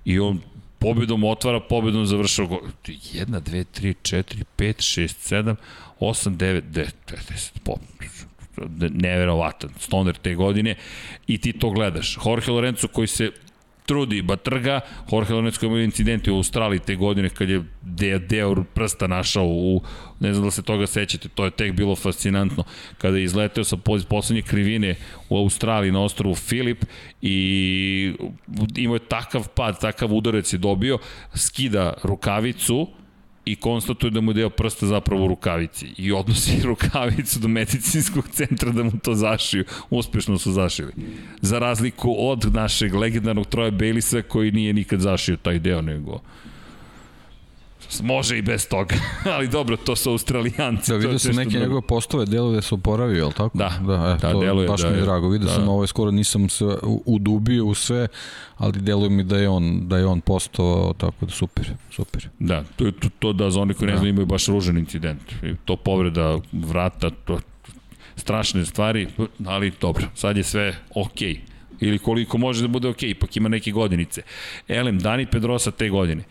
I on pobedom otvara, pobedom završava go... 1, 2, 3, 4, 5, 6, 7, 8, 9, 10, 10, po, neverovatan stoner te godine i ti to gledaš. Jorge Lorenzo koji se trudi batrga, Jorge Lorenzo koji je imao incident u Australiji te godine kad je deo, deo prsta našao u, ne znam da se toga sećate, to je tek bilo fascinantno, kada je izleteo sa poslednje krivine u Australiji na ostrovu Filip i imao je takav pad, takav udarec je dobio, skida rukavicu, i konstatuje da mu je deo prsta zapravo u rukavici i odnosi rukavicu do medicinskog centra da mu to zašiju. Uspešno su zašili. Za razliku od našeg legendarnog Troja Bailisa koji nije nikad zašio taj deo, nego Može i bez toga, ali dobro, to su australijanci. Da, vidio sam neke drugo. njegove postove, delove su oporavio, je li tako? Da, da, e, da, to deluje baš da mi je drago. Vidio da. sam ovo skoro nisam se udubio u sve, ali deluje mi da je on, da je on postao tako da super, super. Da, to, je to, to da za one koji ne Da. znaju imaju baš ružan incident. I To povreda vrata, to strašne stvari, ali dobro, sad je sve okej. Okay. Ili koliko može da bude okej, okay, ipak ima neke godinice. Elem, Dani Pedrosa te godine.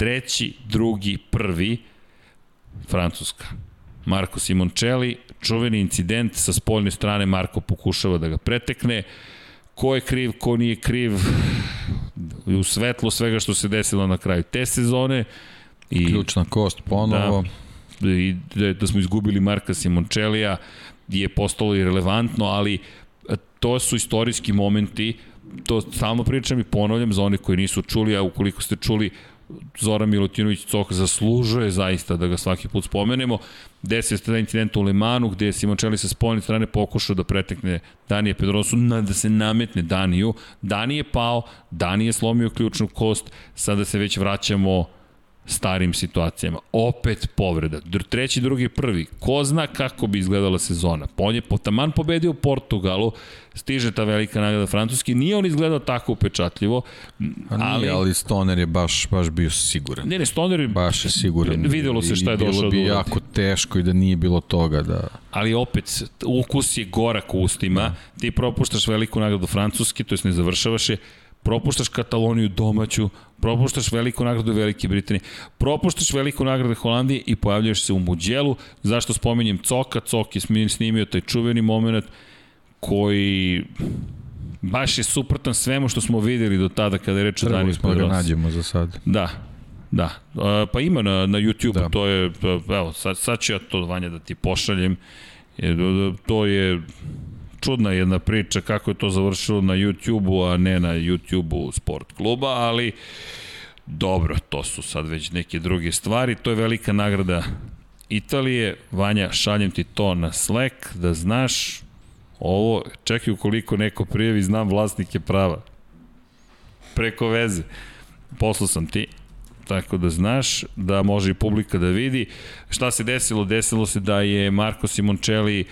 Treći, drugi, prvi, Francuska. Marko Simoncelli, čuveni incident sa spoljne strane, Marko pokušava da ga pretekne. Ko je kriv, ko nije kriv, u svetlu svega što se desilo na kraju te sezone. I, Ključna kost ponovo. Da, i da, da smo izgubili Marka Simoncellija je postalo i relevantno, ali e, to su istorijski momenti, to stalno pričam i ponavljam za one koji nisu čuli, a ukoliko ste čuli, Zoran Milutinović Coh zaslužuje zaista da ga svaki put spomenemo. Desio se taj incident u Lemanu gde je Simoncelli sa spoljne strane pokušao da pretekne Danije Pedrosu, na, da se nametne Daniju. Dani je pao, Dani je slomio ključnu kost, sada se već vraćamo starim situacijama. Opet povreda. Treći, drugi, prvi. Ko zna kako bi izgledala sezona. On je potaman pobedio Portugalu, stiže ta velika nagrada Francuski, nije on izgledao tako upečatljivo, A nije, ali, Stoner je baš, baš bio siguran. Ne, ne, Stoner je Baš je siguran. Videlo se šta je bilo došao bi do uradi. jako teško i da nije bilo toga da... Ali opet, ukus je gorak u ustima, da. ti propuštaš veliku nagradu Francuske, to jest ne završavaš je, propuštaš Kataloniju domaću, propuštaš veliku nagradu Velike Britanije, propuštaš veliku nagradu Holandije i pojavljaš se u Muđelu. Zašto spominjem Coka? Cok je snimio taj čuveni moment koji baš je suprotan svemu što smo videli do tada kada je reč o Daniel smo da ga nađemo za sad. Da, da. Pa ima na, na YouTube, da. to je, evo, sad, sad ću ja to, Vanja, da ti pošaljem. To je čudna jedna priča kako je to završilo na YouTube-u, a ne na YouTube-u sport kluba, ali dobro, to su sad već neke druge stvari. To je velika nagrada Italije. Vanja, šaljem ti to na Slack, da znaš, ovo, čekaj ukoliko neko prijavi, znam vlasnike prava. Preko veze. Poslao sam ti, tako da znaš da može i publika da vidi. Šta se desilo? Desilo se da je Marko Simoncelli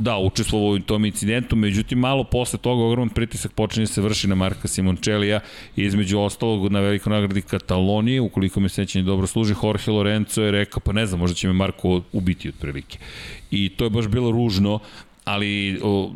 da, učestvovao u tom incidentu, međutim malo posle toga ogroman pritisak počinje se vrši na Marka Simončelija i između ostalog na velikoj nagradi Katalonije, ukoliko me sećanje dobro služi, Jorge Lorenzo je rekao, pa ne znam, možda će me Marko ubiti otprilike. I to je baš bilo ružno, ali o,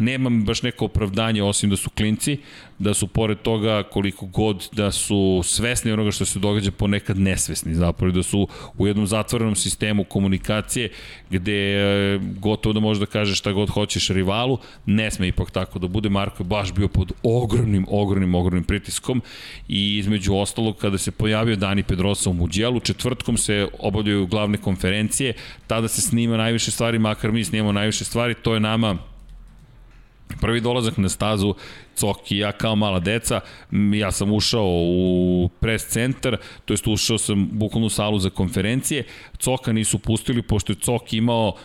nemam baš neko opravdanje osim da su klinci, da su pored toga koliko god da su svesni onoga što se događa ponekad nesvesni zapravo da su u jednom zatvorenom sistemu komunikacije gde e, gotovo da možeš da kažeš šta god hoćeš rivalu, ne sme ipak tako da bude. Marko je baš bio pod ogromnim, ogromnim, ogromnim pritiskom i između ostalog kada se pojavio Dani Pedrosa u Muđelu, četvrtkom se obavljaju glavne konferencije, tada se snima najviše stvari, makar mi snimamo najviše stvari, to je nama Prvi dolazak na stazu, Coki, ja kao mala deca, ja sam ušao u pres centar, to jest ušao sam bukvalno u salu za konferencije, Coka nisu pustili, pošto je Cok imao,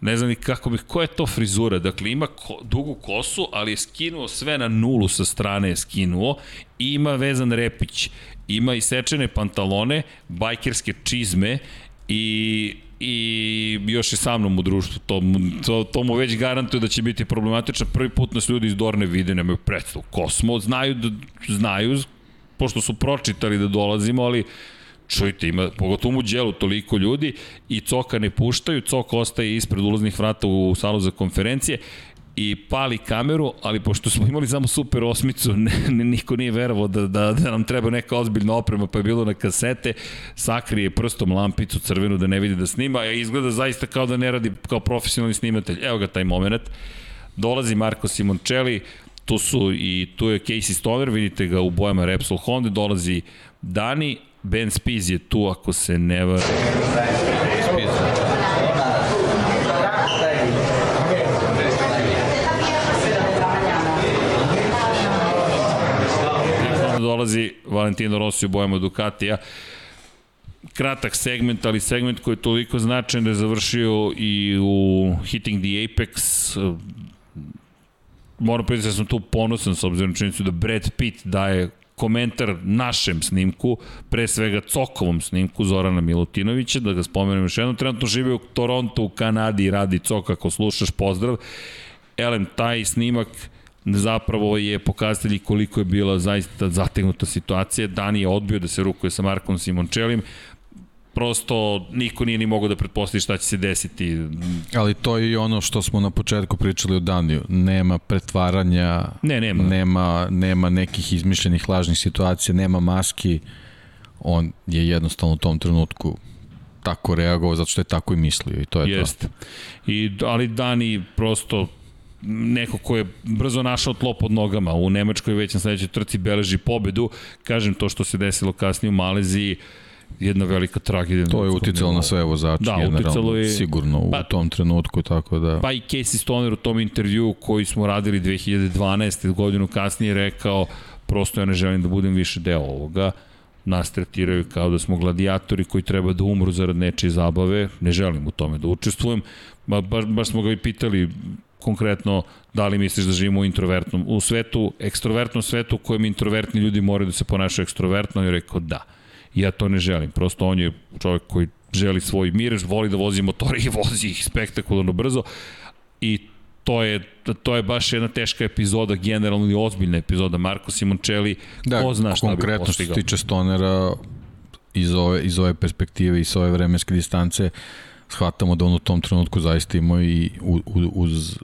ne znam ni kako bih, koja je to frizura, dakle ima ko, dugu kosu, ali je skinuo sve na nulu sa strane je skinuo. I ima vezan repić, ima i sečene pantalone, bajkerske čizme i i još je sa mnom u društvu, to, to, to mu već garantuje da će biti problematično. Prvi put nas ljudi iz Dorne vide, nemaju predstavu. Kosmo, znaju, da, znaju, pošto su pročitali da dolazimo, ali čujte, ima, pogotovo u djelu toliko ljudi i Coka ne puštaju, Cok ostaje ispred ulaznih vrata u salu za konferencije i pali kameru, ali pošto smo imali samo super osmicu, ne, ne, niko nije verovao da, da, da nam treba neka ozbiljna oprema, pa je bilo na kasete, sakrije prstom lampicu crvenu da ne vidi da snima, a izgleda zaista kao da ne radi kao profesionalni snimatelj. Evo ga taj moment. Dolazi Marko Simoncelli, tu su i tu je Casey Stoner, vidite ga u bojama Repsol Honda, dolazi Dani, Ben Spies je tu ako se ne var... dolazi Valentino Rossi u bojama Ducatija. Kratak segment, ali segment koji je toliko značajan da je završio i u Hitting the Apex. Moram predati da sam tu ponosan s obzirom činjenicu da Brad Pitt daje komentar našem snimku, pre svega Cokovom snimku Zorana Milutinovića, da ga spomenem još jednom, trenutno živi u Toronto u Kanadi i radi Cok, ako slušaš, pozdrav. Elem, taj snimak zapravo je pokazatelj koliko je bila zaista zategnuta situacija. Dani je odbio da se rukuje sa Markom Simončelim, prosto niko nije ni mogao da pretpostavi šta će se desiti. Ali to je i ono što smo na početku pričali o Daniju. Nema pretvaranja, ne, nema. nema, nema nekih izmišljenih lažnih situacija, nema maski. On je jednostavno u tom trenutku tako reagovao zato što je tako i mislio i to je Jest. to. I, ali Dani prosto neko ko je brzo našao tlo pod nogama. U Nemačkoj već na sledećoj trci beleži pobedu. Kažem, to što se desilo kasnije u Maleziji, jedna velika tragedija. To je uticalo na sve vozače da, generalno, je, sigurno u pa, tom trenutku, tako da... Pa i Casey Stoner u tom intervju koji smo radili 2012. godinu kasnije rekao prosto ja ne želim da budem više deo ovoga nas tretiraju kao da smo gladijatori koji treba da umru zarad nečije zabave, ne želim u tome da učestvujem, ba, baš, baš smo ga i pitali konkretno da li misliš da živimo u introvertnom, u svetu, ekstrovertnom svetu u kojem introvertni ljudi moraju da se ponašaju ekstrovertno i rekao da. Ja to ne želim. Prosto on je čovjek koji želi svoj mir, voli da vozi motore i vozi ih spektakularno brzo i to je, to je baš jedna teška epizoda, generalno i ozbiljna epizoda. Marko Simoncelli, da, ko zna šta bi postigao. Konkretno što se tiče Stonera, iz ove, iz ove perspektive i s ove vremenske distance shvatamo da on u tom trenutku zaista imao i uz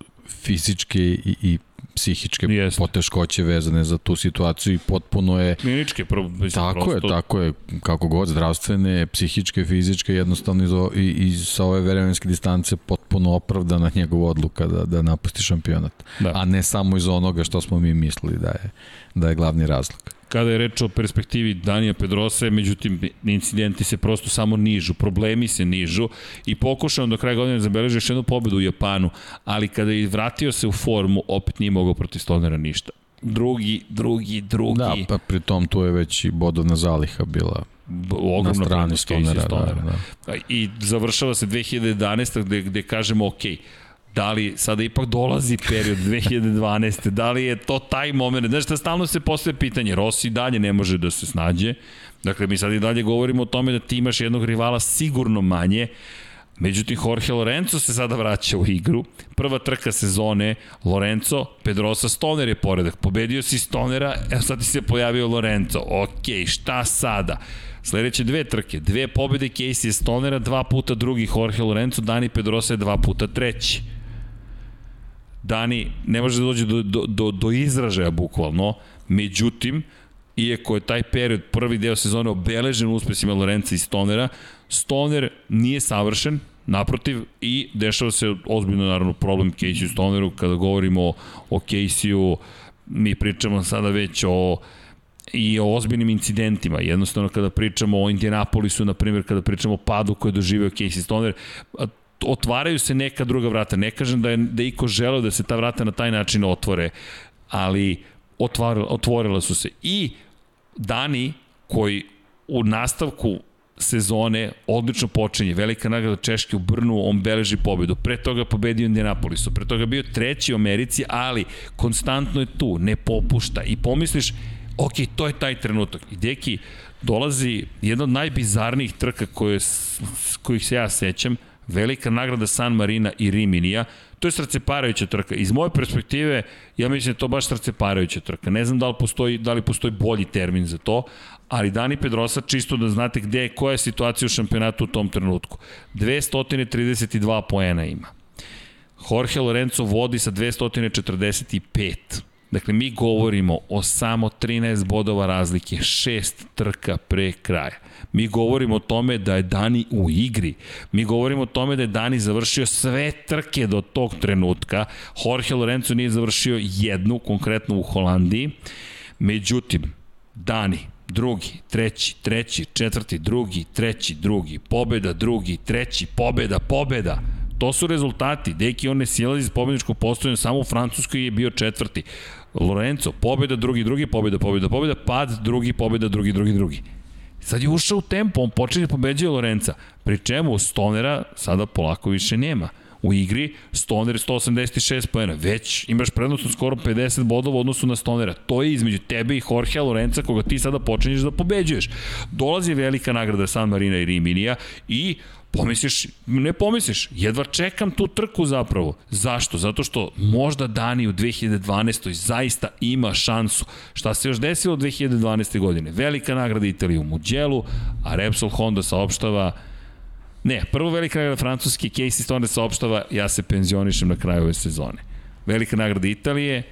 fizičke i, i psihičke Jeste. poteškoće vezane za tu situaciju i potpuno je... Kliničke, pro, mislim, tako prosto... je, tako je, kako god, zdravstvene, psihičke, fizičke, jednostavno iz, i, iz sa ove vremenske distance potpuno opravdana njegova odluka da, da napusti šampionat. Da. A ne samo iz onoga što smo mi mislili da je, da je glavni razlog kada je reč o perspektivi Danija Pedrosa, međutim, incidenti se prosto samo nižu, problemi se nižu i pokušao do kraja godine da zabeleži još jednu pobedu u Japanu, ali kada je vratio se u formu, opet nije mogao protiv Stonera ništa. Drugi, drugi, drugi. Da, pa pri tom tu je već i bodovna zaliha bila ogromna na strani Stonera. Da, da. I završava se 2011. gde, gde kažemo, okej, okay, da li sada ipak dolazi period 2012. da li je to taj moment, znaš šta stalno se postoje pitanje, Rossi dalje ne može da se snađe, dakle mi sad i dalje govorimo o tome da ti imaš jednog rivala sigurno manje, Međutim, Jorge Lorenzo se sada vraća u igru. Prva trka sezone, Lorenzo, Pedrosa Stoner je poredak. Pobedio si Stonera, evo sad ti se pojavio Lorenzo. Ok, šta sada? Sledeće dve trke, dve pobede Casey Stonera, dva puta drugi Jorge Lorenzo, Dani Pedrosa je dva puta treći. Dani ne može da dođe do, do, do, do izražaja bukvalno, međutim, iako je taj period, prvi deo sezone obeležen uspesima Lorenza i Stonera, Stoner nije savršen, naprotiv, i dešava se ozbiljno, naravno, problem Casey Stoneru, kada govorimo o, Casey-u, mi pričamo sada već o i o ozbiljnim incidentima. Jednostavno kada pričamo o Indianapolisu, na primjer, kada pričamo o padu koje je doživeo Casey Stoner, otvaraju se neka druga vrata. Ne kažem da je, da iko želeo da se ta vrata na taj način otvore, ali otvarila, otvorila su se. I Dani koji u nastavku sezone odlično počinje. Velika nagrada Češke u Brnu, on beleži pobedu. Pre toga pobedio Indianapolisu, pre toga bio treći u Americi, ali konstantno je tu, ne popušta. I pomisliš, ok, to je taj trenutak. I deki, dolazi jedna od najbizarnijih trka koje, kojih se ja sećam, velika nagrada San Marina i Riminija, to je srceparajuća trka. Iz moje perspektive, ja mislim da je to baš srceparajuća trka. Ne znam da li postoji, da li postoji bolji termin za to, ali Dani Pedrosa, čisto da znate gde je, koja je situacija u šampionatu u tom trenutku. 232 poena ima. Jorge Lorenzo vodi sa 245. Dakle, mi govorimo o samo 13 bodova razlike, 6 trka pre kraja. Mi govorimo o tome da je Dani u igri. Mi govorimo o tome da je Dani završio sve trke do tog trenutka. Jorge Lorenzo nije završio jednu, konkretno u Holandiji. Međutim, Dani, drugi, treći, treći, četvrti, drugi, treći, drugi, pobeda, drugi, treći, pobeda, pobeda. To su rezultati. Deki on ne silazi iz pobedničkog postojanja, samo u Francuskoj je bio četvrti. Lorenzo, pobeda, drugi, drugi, pobeda, pobeda, pobeda, pad, drugi, pobeda, drugi, drugi, drugi. Sad je ušao u tempo, on počinje da pobeđuje Lorenca. Pri čemu Stonera sada polako više nema. U igri Stoner 186 pojena. Već imaš prednost od skoro 50 bodova u odnosu na Stonera. To je između tebe i Jorgea Lorenca koga ti sada počinješ da pobeđuješ. Dolazi velika nagrada San Marina i Riminija i Pomisliš, ne pomisliš, jedva čekam tu trku zapravo. Zašto? Zato što možda Dani u 2012. zaista ima šansu. Šta se još desilo 2012. godine? Velika nagrada Italije u Mugello, a Repsol Honda saopštava Ne, prvo velika nagrada Francuske, Casey Stoner saopštava, ja se penzionišem na kraju ove sezone. Velika nagrada Italije,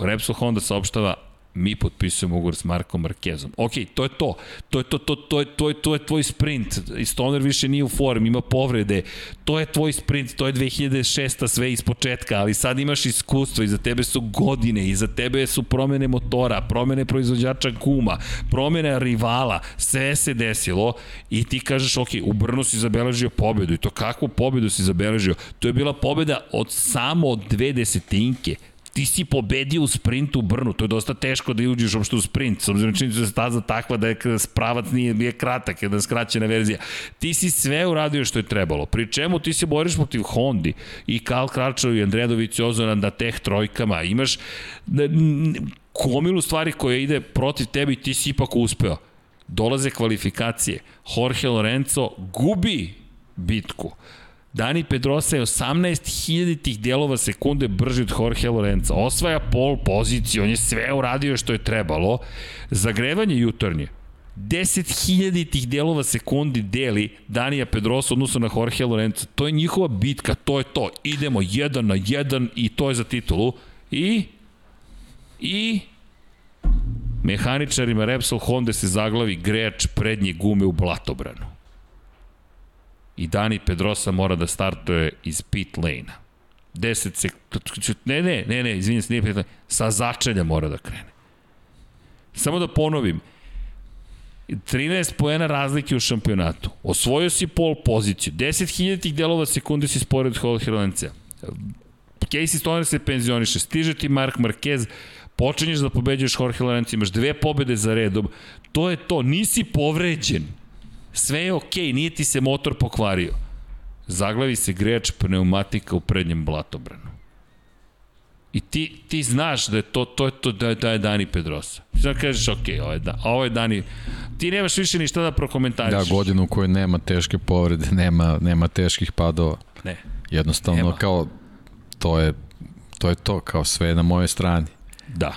Repsol Honda saopštava, mi potpisujemo ugovor s Markom Markezom. Ok, to je to. To je to, to, to, je, to, je, to je tvoj sprint. I Stoner više nije u formi, ima povrede. To je tvoj sprint, to je 2006. sve iz početka, ali sad imaš iskustvo, iza tebe su godine, iza tebe su promene motora, promene proizvođača guma, promene rivala, sve se desilo i ti kažeš, ok, u Brnu si zabeležio pobedu i to kakvu pobedu si zabeležio? To je bila pobeda od samo dve desetinke, ti si pobedio u sprintu u Brnu, to je dosta teško da uđeš uopšte u sprint, s obzirom čini da staza takva da je spravac nije, nije kratak, jedna skraćena verzija. Ti si sve uradio što je trebalo, pri čemu ti se boriš protiv Hondi i Karl Kračov i Andredović Ozoran na teh trojkama, imaš komilu stvari koje ide protiv tebe i ti si ipak uspeo. Dolaze kvalifikacije. Jorge Lorenzo gubi bitku. Dani Pedrosa je 18.000 tih delova sekunde brži od Jorge Lorenza. Osvaja pol poziciju, on je sve uradio što je trebalo. Zagrevanje jutarnje. 10.000 tih delova sekundi deli Danija Pedrosa odnosno na Jorge Lorenzo. To je njihova bitka, to je to. Idemo jedan na jedan i to je za titulu. I i mehaničarima Repsol Honda se zaglavi greč prednje gume u blatobranu. I Dani Pedrosa mora da startuje iz pit lane-a. 10 sek... Ne, ne, ne, ne, izvinjam se, nije pit lane. Sa začelja mora da krene. Samo da ponovim, 13 poena razlike u šampionatu. Osvojio si pol poziciju. 10.000 tih delova sekunde si spored Lorenza. Casey Stoner se penzioniše. Stiže ti Mark Marquez počinješ da pobeđuješ Jorge Lorenzo, imaš dve pobede za redom, to je to, nisi povređen. Sve je okej, okay, nije ti se motor pokvario. Zaglavi se greč pneumatika u prednjem blatobranu. I ti, ti znaš da je to, to je to, da je, da je Dani Pedrosa. Ti znaš kažeš, ok, ovo je, da, ovo je Dani, ti nemaš više ništa da prokomentariš. Da, godinu u kojoj nema teške povrede, nema, nema teških padova. Ne. Jednostavno, nema. kao, to je, to je to, kao sve na moje strani. Da.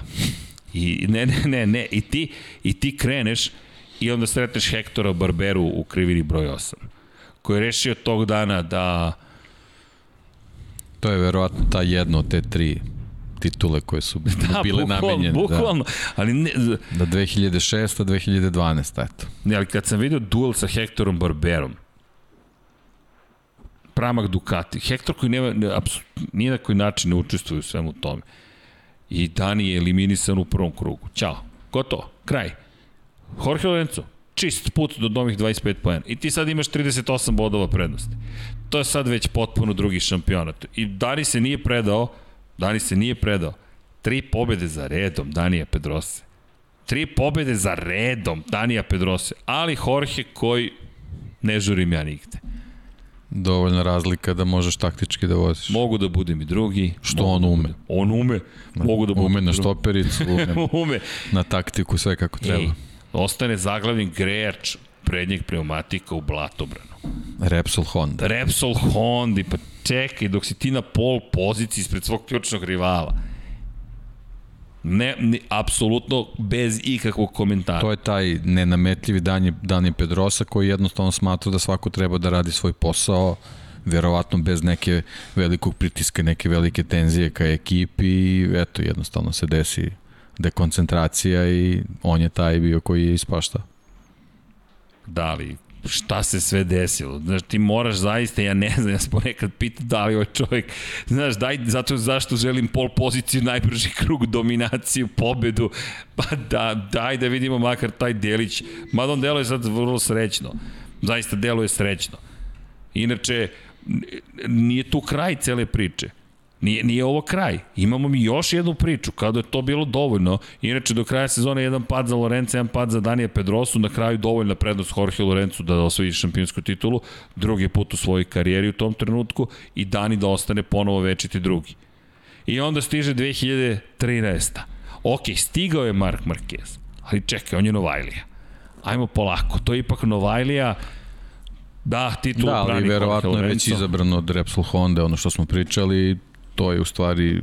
I ne, ne, ne, ne, i ti, i ti kreneš i onda sretneš Hektora Barberu u krivini broj 8, koji je rešio tog dana da... To je verovatno ta jedna od te tri titule koje su da, bile namenjene. Da. Bukvalno, da. ali ne... Da 2006. 2012. eto. Ne, ali kad sam vidio duel sa Hektorom Barberom, pramak Ducati, Hektor koji nema, ne, nije na koji način ne učestvuje u svemu tome. I Dani je eliminisan u prvom krugu. Ćao. Gotovo. Kraj. Jorge Lorenzo, čist put do novih 25 pojena. I ti sad imaš 38 bodova prednosti. To je sad već potpuno drugi šampionat. I Dani se nije predao, Dani se nije predao. Tri pobede za redom Danija Pedrose. Tri pobede za redom Danija Pedrose. Ali Jorge koji ne žurim ja nigde. Dovoljna razlika da možeš taktički da voziš. Mogu da budem i drugi. Što on da ume. On ume. Mogu da budem Ume na štopericu, ume, ume. na taktiku, sve kako treba. I ostane zaglavljen grejač prednjeg pneumatika u Blatobranu. Repsol Honda. Repsol Honda, pa čekaj, dok si ti na pol poziciji ispred svog ključnog rivala Ne, ne, apsolutno bez ikakvog komentara. To je taj nenametljivi Dani, Dani Pedrosa koji jednostavno smatra da svako treba da radi svoj posao, verovatno bez neke velikog pritiska, neke velike tenzije ka ekipi i eto, jednostavno se desi dekoncentracija i on je taj bio koji je ispaštao. Da li šta se sve desilo. Znaš, ti moraš zaista, ja ne znam, ja sam ponekad pitan da li ovaj čovjek, znaš, daj, zato zašto želim pol poziciju, najbrži krug, dominaciju, pobedu, pa da, daj da vidimo makar taj delić. Mada on deluje sad vrlo srećno. Zaista deluje srećno. Inače, nije tu kraj cele priče. Nije, nije ovo kraj. Imamo mi još jednu priču, kada je to bilo dovoljno. Inače, do kraja sezone jedan pad za Lorenza, jedan pad za Danija Pedrosu, na kraju dovoljna prednost Jorge Lorenzu da osvoji šampionsku titulu, drugi put u svojoj karijeri u tom trenutku i Dani da ostane ponovo večiti drugi. I onda stiže 2013. Ok, stigao je Mark Marquez, ali čekaj, on je Novajlija. Ajmo polako, to je ipak Novajlija, Da, titul da, ali verovatno je već izabrano od Repsol Honda, ono što smo pričali, to je u stvari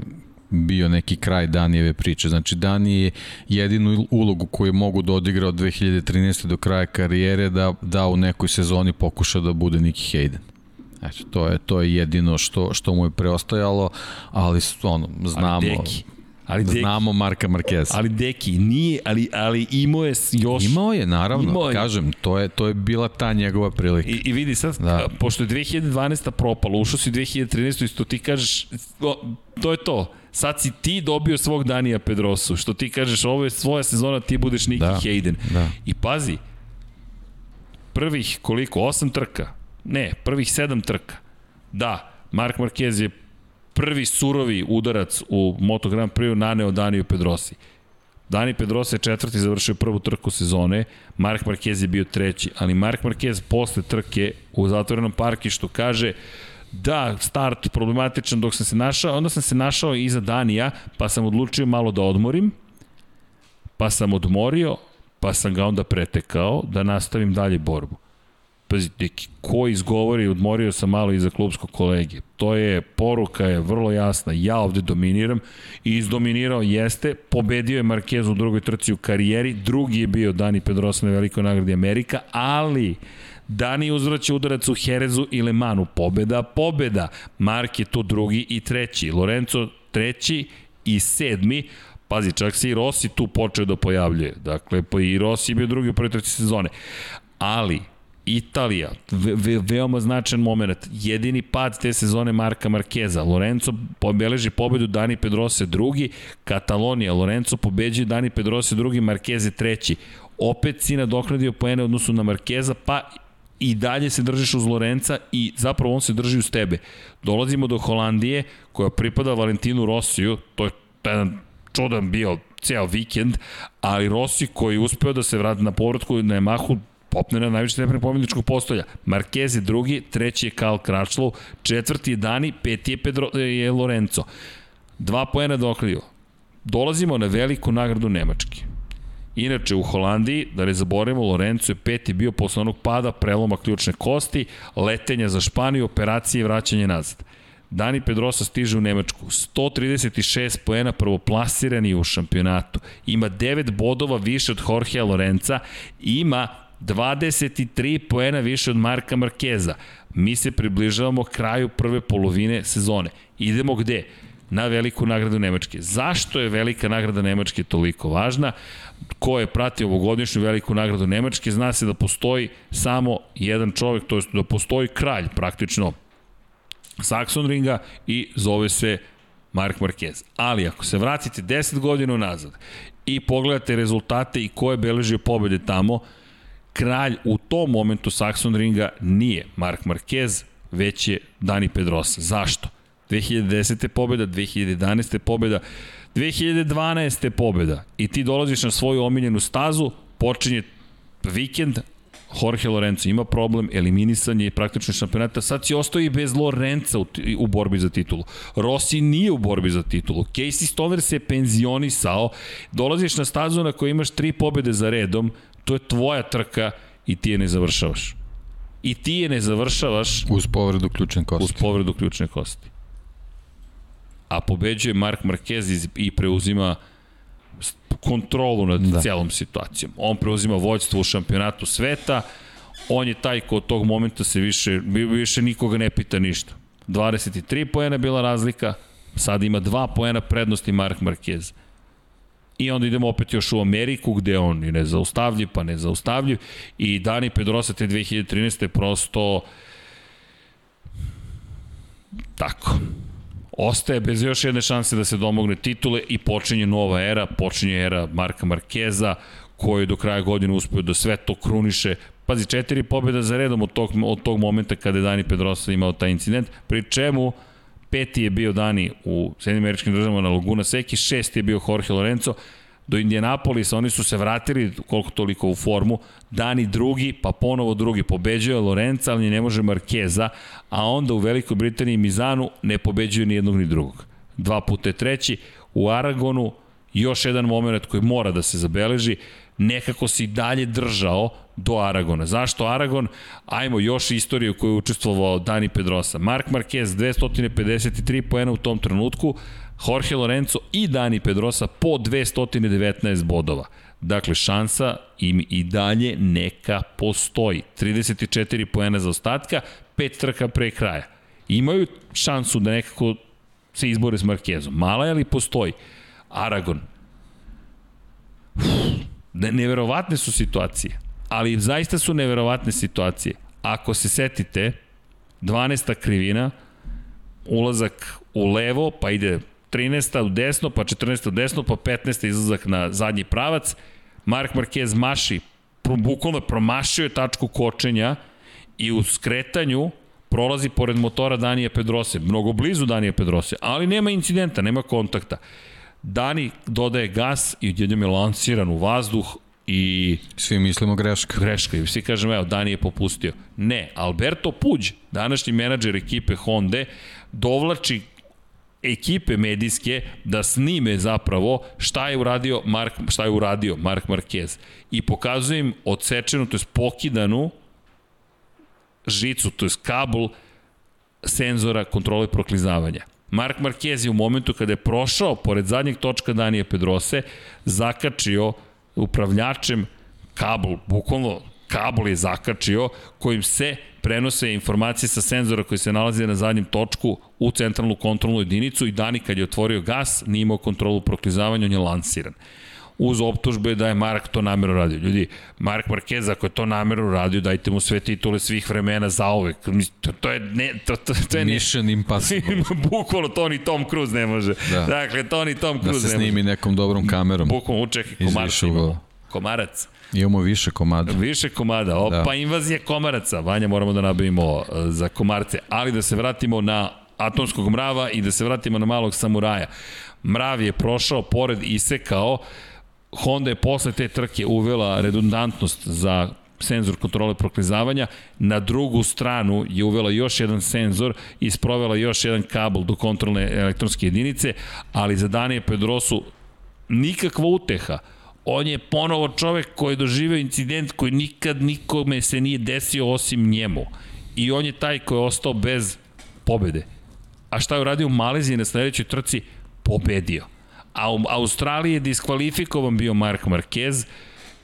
bio neki kraj Danijeve priče. Znači, Dani je jedinu ulogu koju mogu da odigra od 2013. do kraja karijere da, da u nekoj sezoni pokuša da bude Nicky Hayden. Znači, to je, to je jedino što, što mu je preostajalo, ali ono, znamo... Ali deki, Ali deki, Znamo Marka Marquez. Ali Deki nije, ali, ali imao je još... Imao je, naravno, imao je. kažem, to je, to je bila ta njegova prilika. I, i vidi sad, da. pošto je 2012. propalo, ušao si 2013. isto ti kažeš, to je to. Sad si ti dobio svog Danija Pedrosu, što ti kažeš, ovo je svoja sezona, ti budeš Nicky da. Hayden. Da. I pazi, prvih koliko, osam trka? Ne, prvih sedam trka. Da, Mark Marquez je prvi surovi udarac u Moto Grand Prix naneo Daniju Pedrosi. Dani Pedrosa je četvrti završio prvu trku sezone, Mark Marquez je bio treći, ali Mark Marquez posle trke u zatvorenom parkištu kaže da, start problematičan dok sam se našao, onda sam se našao iza Danija, pa sam odlučio malo da odmorim, pa sam odmorio, pa sam ga onda pretekao da nastavim dalje borbu. Pazi, neki, ko izgovori, odmorio sam malo iza klubskog kolege. To je, poruka je vrlo jasna, ja ovde dominiram i izdominirao jeste, pobedio je Marquez u drugoj trci u karijeri, drugi je bio Dani Pedrosa na velikoj nagradi Amerika, ali Dani uzvraća udarac u Herezu i Lemanu, pobeda, pobeda. Mark je tu drugi i treći, Lorenzo treći i sedmi, Pazi, čak se i Rossi tu počeo da pojavljuje. Dakle, pa i Rossi je bio drugi u prvoj treći sezone. Ali, Italija, ve, ve, veoma značajan moment. Jedini pad te sezone Marka Markeza. Lorenzo pobeleži pobedu Dani Pedrose drugi, Katalonija, Lorenzo pobeđuje Dani Pedrose drugi, Markeze treći. Opet si nadoknadio poene odnosu na Markeza, pa i dalje se držiš uz Lorenca i zapravo on se drži uz tebe. Dolazimo do Holandije koja pripada Valentinu Rossiju, to je jedan čudan bio ceo vikend, ali Rossi koji je uspeo da se vrati na povratku na Yamahu popne na najviše stepen pobjedničkog postolja. Marquez je drugi, treći je Karl Kračlov, četvrti je Dani, peti je, Pedro, je Lorenzo. Dva poena doklio. Dolazimo na veliku nagradu Nemačke. Inače, u Holandiji, da ne zaboravimo, Lorenzo je peti bio posle onog pada, preloma ključne kosti, letenja za Španiju, operacije i vraćanje nazad. Dani Pedrosa stiže u Nemačku. 136 poena prvoplasirani u šampionatu. Ima 9 bodova više od Jorgea Lorenza. Ima 23 poena više od Marka Markeza. Mi se približavamo kraju prve polovine sezone. Idemo gde? Na veliku nagradu Nemačke. Zašto je velika nagrada Nemačke toliko važna? Ko je pratio ovogodišnju veliku nagradu Nemačke, zna se da postoji samo jedan čovek, to je da postoji kralj praktično Saxon ringa i zove se Mark Marquez. Ali ako se vratite 10 godina nazad i pogledate rezultate i ko je beležio pobede tamo, kralj u tom momentu Saxon ringa nije Mark Marquez, već je Dani Pedrosa. Zašto? 2010. pobeda, 2011. pobeda, 2012. pobeda i ti dolaziš na svoju omiljenu stazu, počinje vikend, Jorge Lorenzo ima problem, eliminisan je praktično šampionata, sad si ostao i bez Lorenza u, u borbi za titulu. Rossi nije u borbi za titulu. Casey Stoner se penzionisao, dolaziš na stazu na kojoj imaš tri pobede za redom, to je tvoja trka i ti je ne završavaš. I ti je ne završavaš... Uz povredu ključne kosti. Uz povredu ključne kosti. A pobeđuje Mark Marquez i preuzima kontrolu nad da. celom situacijom. On preuzima vođstvo u šampionatu sveta, on je taj ko od tog momenta se više, više nikoga ne pita ništa. 23 poena bila razlika, sad ima 2 poena prednosti Mark Marquez. I onda idemo opet još u Ameriku gde on je nezaustavljiv pa nezaustavljiv i Dani Pedrosa te 2013. prosto tako ostaje bez još jedne šanse da se domogne titule i počinje nova era, počinje era Marka Markeza, koji do kraja godine uspio da sve to kruniše. Pazi, četiri pobjeda za redom od tog, od tog momenta kada je Dani Pedrosa imao taj incident, pri čemu peti je bio Dani u Sjedinim američkim državama na Laguna Seki, šesti je bio Jorge Lorenzo, do Indianapolisa, oni su se vratili koliko toliko u formu, Dani drugi, pa ponovo drugi, pobeđuje Lorenza, ali ne može Markeza, a onda u Velikoj Britaniji Mizanu ne pobeđuje ni jednog ni drugog. Dva puta je treći, u Aragonu još jedan moment koji mora da se zabeleži, nekako si dalje držao do Aragona. Zašto Aragon? Ajmo još istoriju koju je učestvovao Dani Pedrosa. Mark Marquez 253 poena u tom trenutku, Jorge Lorenzo i Dani Pedrosa po 219 bodova. Dakle, šansa im i dalje neka postoji. 34 poena za ostatka, pet trka pre kraja. Imaju šansu da nekako se izbore s Markezom. Mala je, ali postoji. Aragon. Ne, neverovatne su situacije. Ali zaista su neverovatne situacije. Ako se setite, 12. krivina, ulazak u levo, pa ide 13. u desno, pa 14. u desno, pa 15. izlazak na zadnji pravac. Mark Marquez maši, bukvalno promašio je tačku kočenja i u skretanju prolazi pored motora Danija Pedrose, mnogo blizu Danija Pedrose, ali nema incidenta, nema kontakta. Dani dodaje gas i odjednom je lansiran u vazduh i... Svi mislimo greška. Greška i svi kažemo, evo, Dani je popustio. Ne, Alberto Puđ, današnji menadžer ekipe Honda, dovlači ekipe medijske da snime zapravo šta je uradio Mark, šta je uradio Mark Marquez i pokazuje im odsečenu, to je pokidanu žicu, to je kabel senzora kontrole proklizavanja. Mark Marquez je u momentu kada je prošao pored zadnjeg točka Danije Pedrose, zakačio upravljačem kabel, bukvalno kabel je zakačio kojim se prenose informacije sa senzora koji se nalazi na zadnjem točku u centralnu kontrolnu jedinicu i Dani kad je otvorio gas nije imao kontrolu proklizavanja, on je lansiran uz optužbe da je Mark to namjerno radio. Ljudi, Mark Marquez, ako je to namjerno radio, dajte mu sve titule svih vremena za uvek. To, to je ne... To, to, to je Mission ne... impossible. Bukvalno to ni Tom Cruise ne može. Da. Dakle, to ni Tom Cruise ne može. Da se snimi nekom dobrom kamerom. Bukvalno, učekaj, komarac imamo. Komarac. Imamo više komada. Više komada. O, da. Pa invazija komaraca. Vanja, moramo da nabavimo uh, za komarce. Ali da se vratimo na atomskog mrava i da se vratimo na malog samuraja. Mrav je prošao pored isekao Honda je posle te trke uvela redundantnost za senzor kontrole proklizavanja, na drugu stranu je uvela još jedan senzor i sprovela još jedan kabel do kontrolne elektronske jedinice, ali za Danije Pedrosu nikakva uteha. On je ponovo čovek koji je doživeo incident koji nikad nikome se nije desio osim njemu. I on je taj koji je ostao bez pobede. A šta je uradio u Maleziji na sledećoj trci? Pobedio. A u Australiji je diskvalifikovan bio Mark Marquez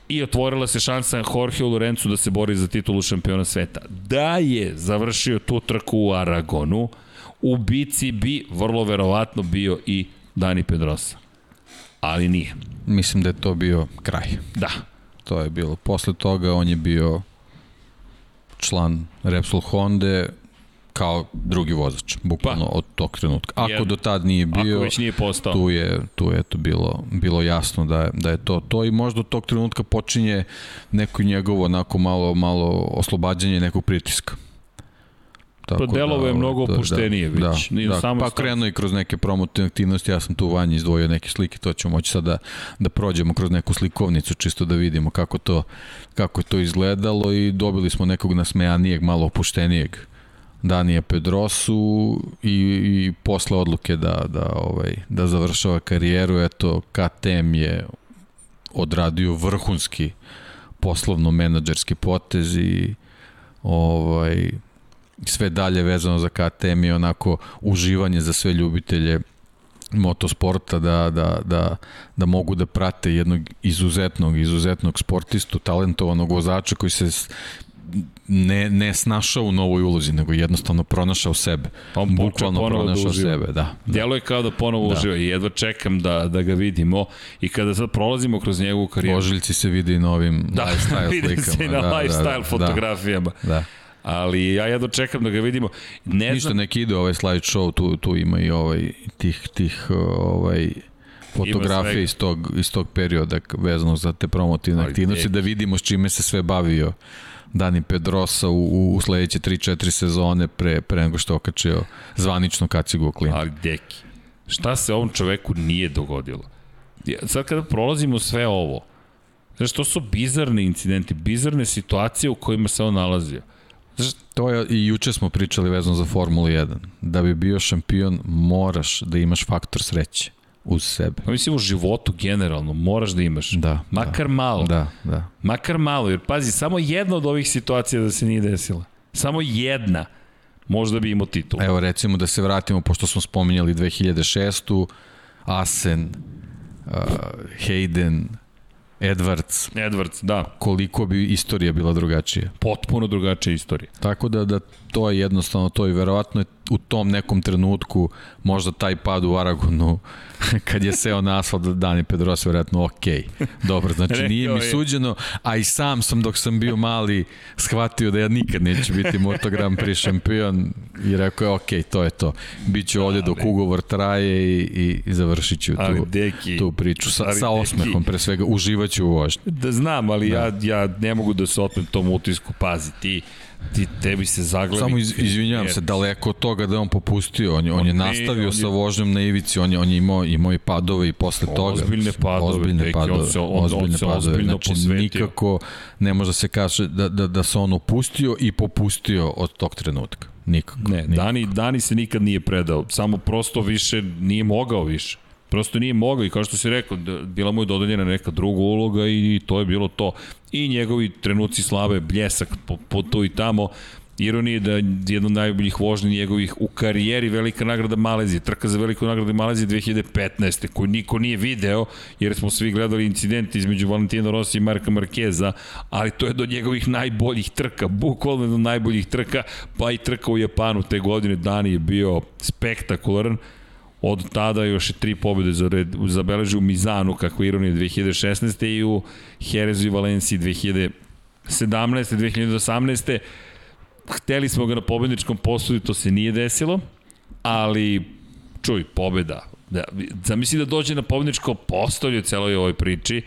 i otvorila se šansa Jorge Lorenzu da se bori za titulu šampiona sveta. Da je završio tu trku u Aragonu, u bici bi vrlo verovatno bio i Dani Pedrosa. Ali nije. Mislim da je to bio kraj. Da. To je bilo. Posle toga on je bio član Repsol Honda, kao drugi vozač, bukvalno pa, od tog trenutka. Ako jer, do tad nije bio, ako već nije postao. tu je, tu je to bilo, bilo jasno da je, da je to to i možda od tog trenutka počinje neko njegovo onako malo, malo oslobađanje nekog pritiska. Tako pa delovo da, je mnogo da, opuštenije da, već. Da, Nije da, samo pa krenuo i kroz neke promotivne aktivnosti, ja sam tu vanje izdvojio neke slike, to ćemo moći sada da, da prođemo kroz neku slikovnicu čisto da vidimo kako to, kako to izgledalo i dobili smo nekog nasmejanijeg, malo opuštenijeg Danija Pedrosu i, i posle odluke da, da, ovaj, da završava karijeru, eto, KTM je odradio vrhunski poslovno-menadžerski potez i ovaj, sve dalje vezano za KTM je onako uživanje za sve ljubitelje motosporta da, da, da, da mogu da prate jednog izuzetnog, izuzetnog sportistu, talentovanog vozača koji se ne, ne snašao u novoj ulozi, nego jednostavno pronašao sebe. Pa on Bukvalno da pronašao da sebe, da. da. Djelo je kao da ponovo da. uživa i jedva čekam da, da ga vidimo i kada sad prolazimo kroz njegovu karijeru. Poželjci se vidi i novim da, lifestyle slikama. Da, se i na da, lifestyle da, da, fotografijama. Da. da ali ja jedno čekam da ga vidimo. Ne Ništa, znam... neki ide ovaj slide show, tu, tu ima i ovaj, tih, tih ovaj, fotografije iz tog, iz tog perioda vezano za te promotivne aktivnosti, da vidimo s čime se sve bavio Dani Pedrosa u, u sledeće 3-4 sezone pre, pre nego što okačio zvanično kacigu klinu. Ali deki, šta se ovom čoveku nije dogodilo? Sad kada prolazimo sve ovo, znaš, to su bizarni incidenti, bizarne situacije u kojima se on nalazio. Znaš, to je, i juče smo pričali vezano za Formulu 1. Da bi bio šampion, moraš da imaš faktor sreće uz sebe. Pa mislim u životu generalno moraš da imaš. Da. Makar da, malo. Da, da. Makar malo, jer pazi, samo jedna od ovih situacija da se nije desila. Samo jedna možda bi imao titul. Evo recimo da se vratimo, pošto smo spominjali 2006. Asen, uh, Hayden, Edwards. Edwards, da. Koliko bi istorija bila drugačija. Potpuno drugačija istorija. Tako da, da to je jednostavno to i verovatno je u tom nekom trenutku možda taj pad u Aragonu kad je seo na asfalt Dani Pedros verovatno ok. Dobro, znači nije mi suđeno, a i sam sam dok sam bio mali shvatio da ja nikad neću biti Moto Grand Prix šampion i rekao je ok, to je to. Biću ovde dok ugovor traje i, i, i završit ću tu, deki, tu priču sa, sa osmehom pre svega, uživaću u vožnju. Da znam, ali da. ja, ja ne mogu da se otmem tom utisku, pazi, ti ti tebi se zaglavi. Samo iz, izvinjavam se, daleko od toga da on popustio, on je, on je nastavio on je, sa vožnjom na ivici, on je, on je imao, imao i padove i posle toga. Ozbiljne padove, ozbiljne teki, padove, on se, on, ozbiljne on se padove. ozbiljno znači, posvetio. nikako ne može da se kaže da, da, da se on opustio i popustio od tog trenutka. Nikako. Ne, nikako. Dani, Dani se nikad nije predao, samo prosto više nije mogao više. Prosto nije mogao i kao što si rekao, da, bila mu je dodeljena neka druga uloga i to je bilo to. I njegovi trenuci slave, bljesak po, po tu i tamo, Ironije je da je jedan od najboljih vožnji njegovih u karijeri velika nagrada Malezije, trka za veliku nagradu Malezije 2015. koju niko nije video jer smo svi gledali incident između Valentina Rossi i Marka Markeza, ali to je do njegovih najboljih trka, bukvalno do najboljih trka, pa i trka u Japanu te godine, Dani je bio spektakularan, Od tada još je tri pobjede za red, zabeleži u Mizanu, kako ironije 2016. i u Herezu i Valenciji 2017. 2018. Hteli smo ga na pobedničkom posudu, to se nije desilo, ali čuj, pobeda. Da, zamisli da dođe na pobedničko postolje u celoj ovoj priči,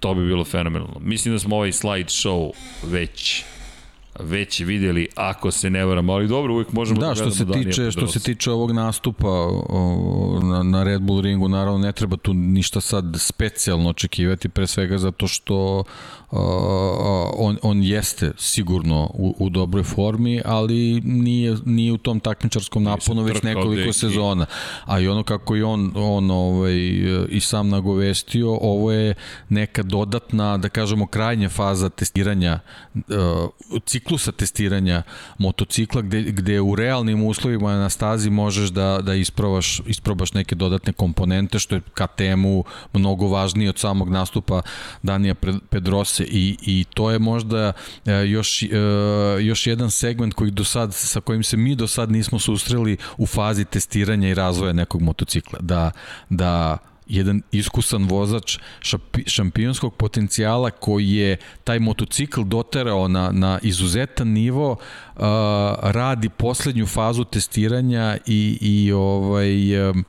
to bi bilo fenomenalno. Mislim da smo ovaj slide show već već videli ako se ne varam, ali dobro, uvijek možemo da, da što se tiče što se tiče ovog nastupa o, na, na Red Bull ringu, naravno ne treba tu ništa sad specijalno očekivati pre svega zato što on, on jeste sigurno u, u dobroj formi, ali nije, nije u tom takmičarskom naponu već nekoliko deki. sezona. A i ono kako je on, on ovaj, i sam nagovestio, ovo je neka dodatna, da kažemo, krajnja faza testiranja, uh, ciklusa testiranja motocikla, gde, gde u realnim uslovima na stazi možeš da, da isprobaš, isprobaš neke dodatne komponente, što je KTM-u mnogo važnije od samog nastupa Danija Pedrosa se i, i to je možda e, još, e, još jedan segment koji do sad, sa kojim se mi do sad nismo susreli u fazi testiranja i razvoja nekog motocikla. Da, da jedan iskusan vozač šampionskog potencijala koji je taj motocikl doterao na, na izuzetan nivo uh, radi poslednju fazu testiranja i, i ovaj um,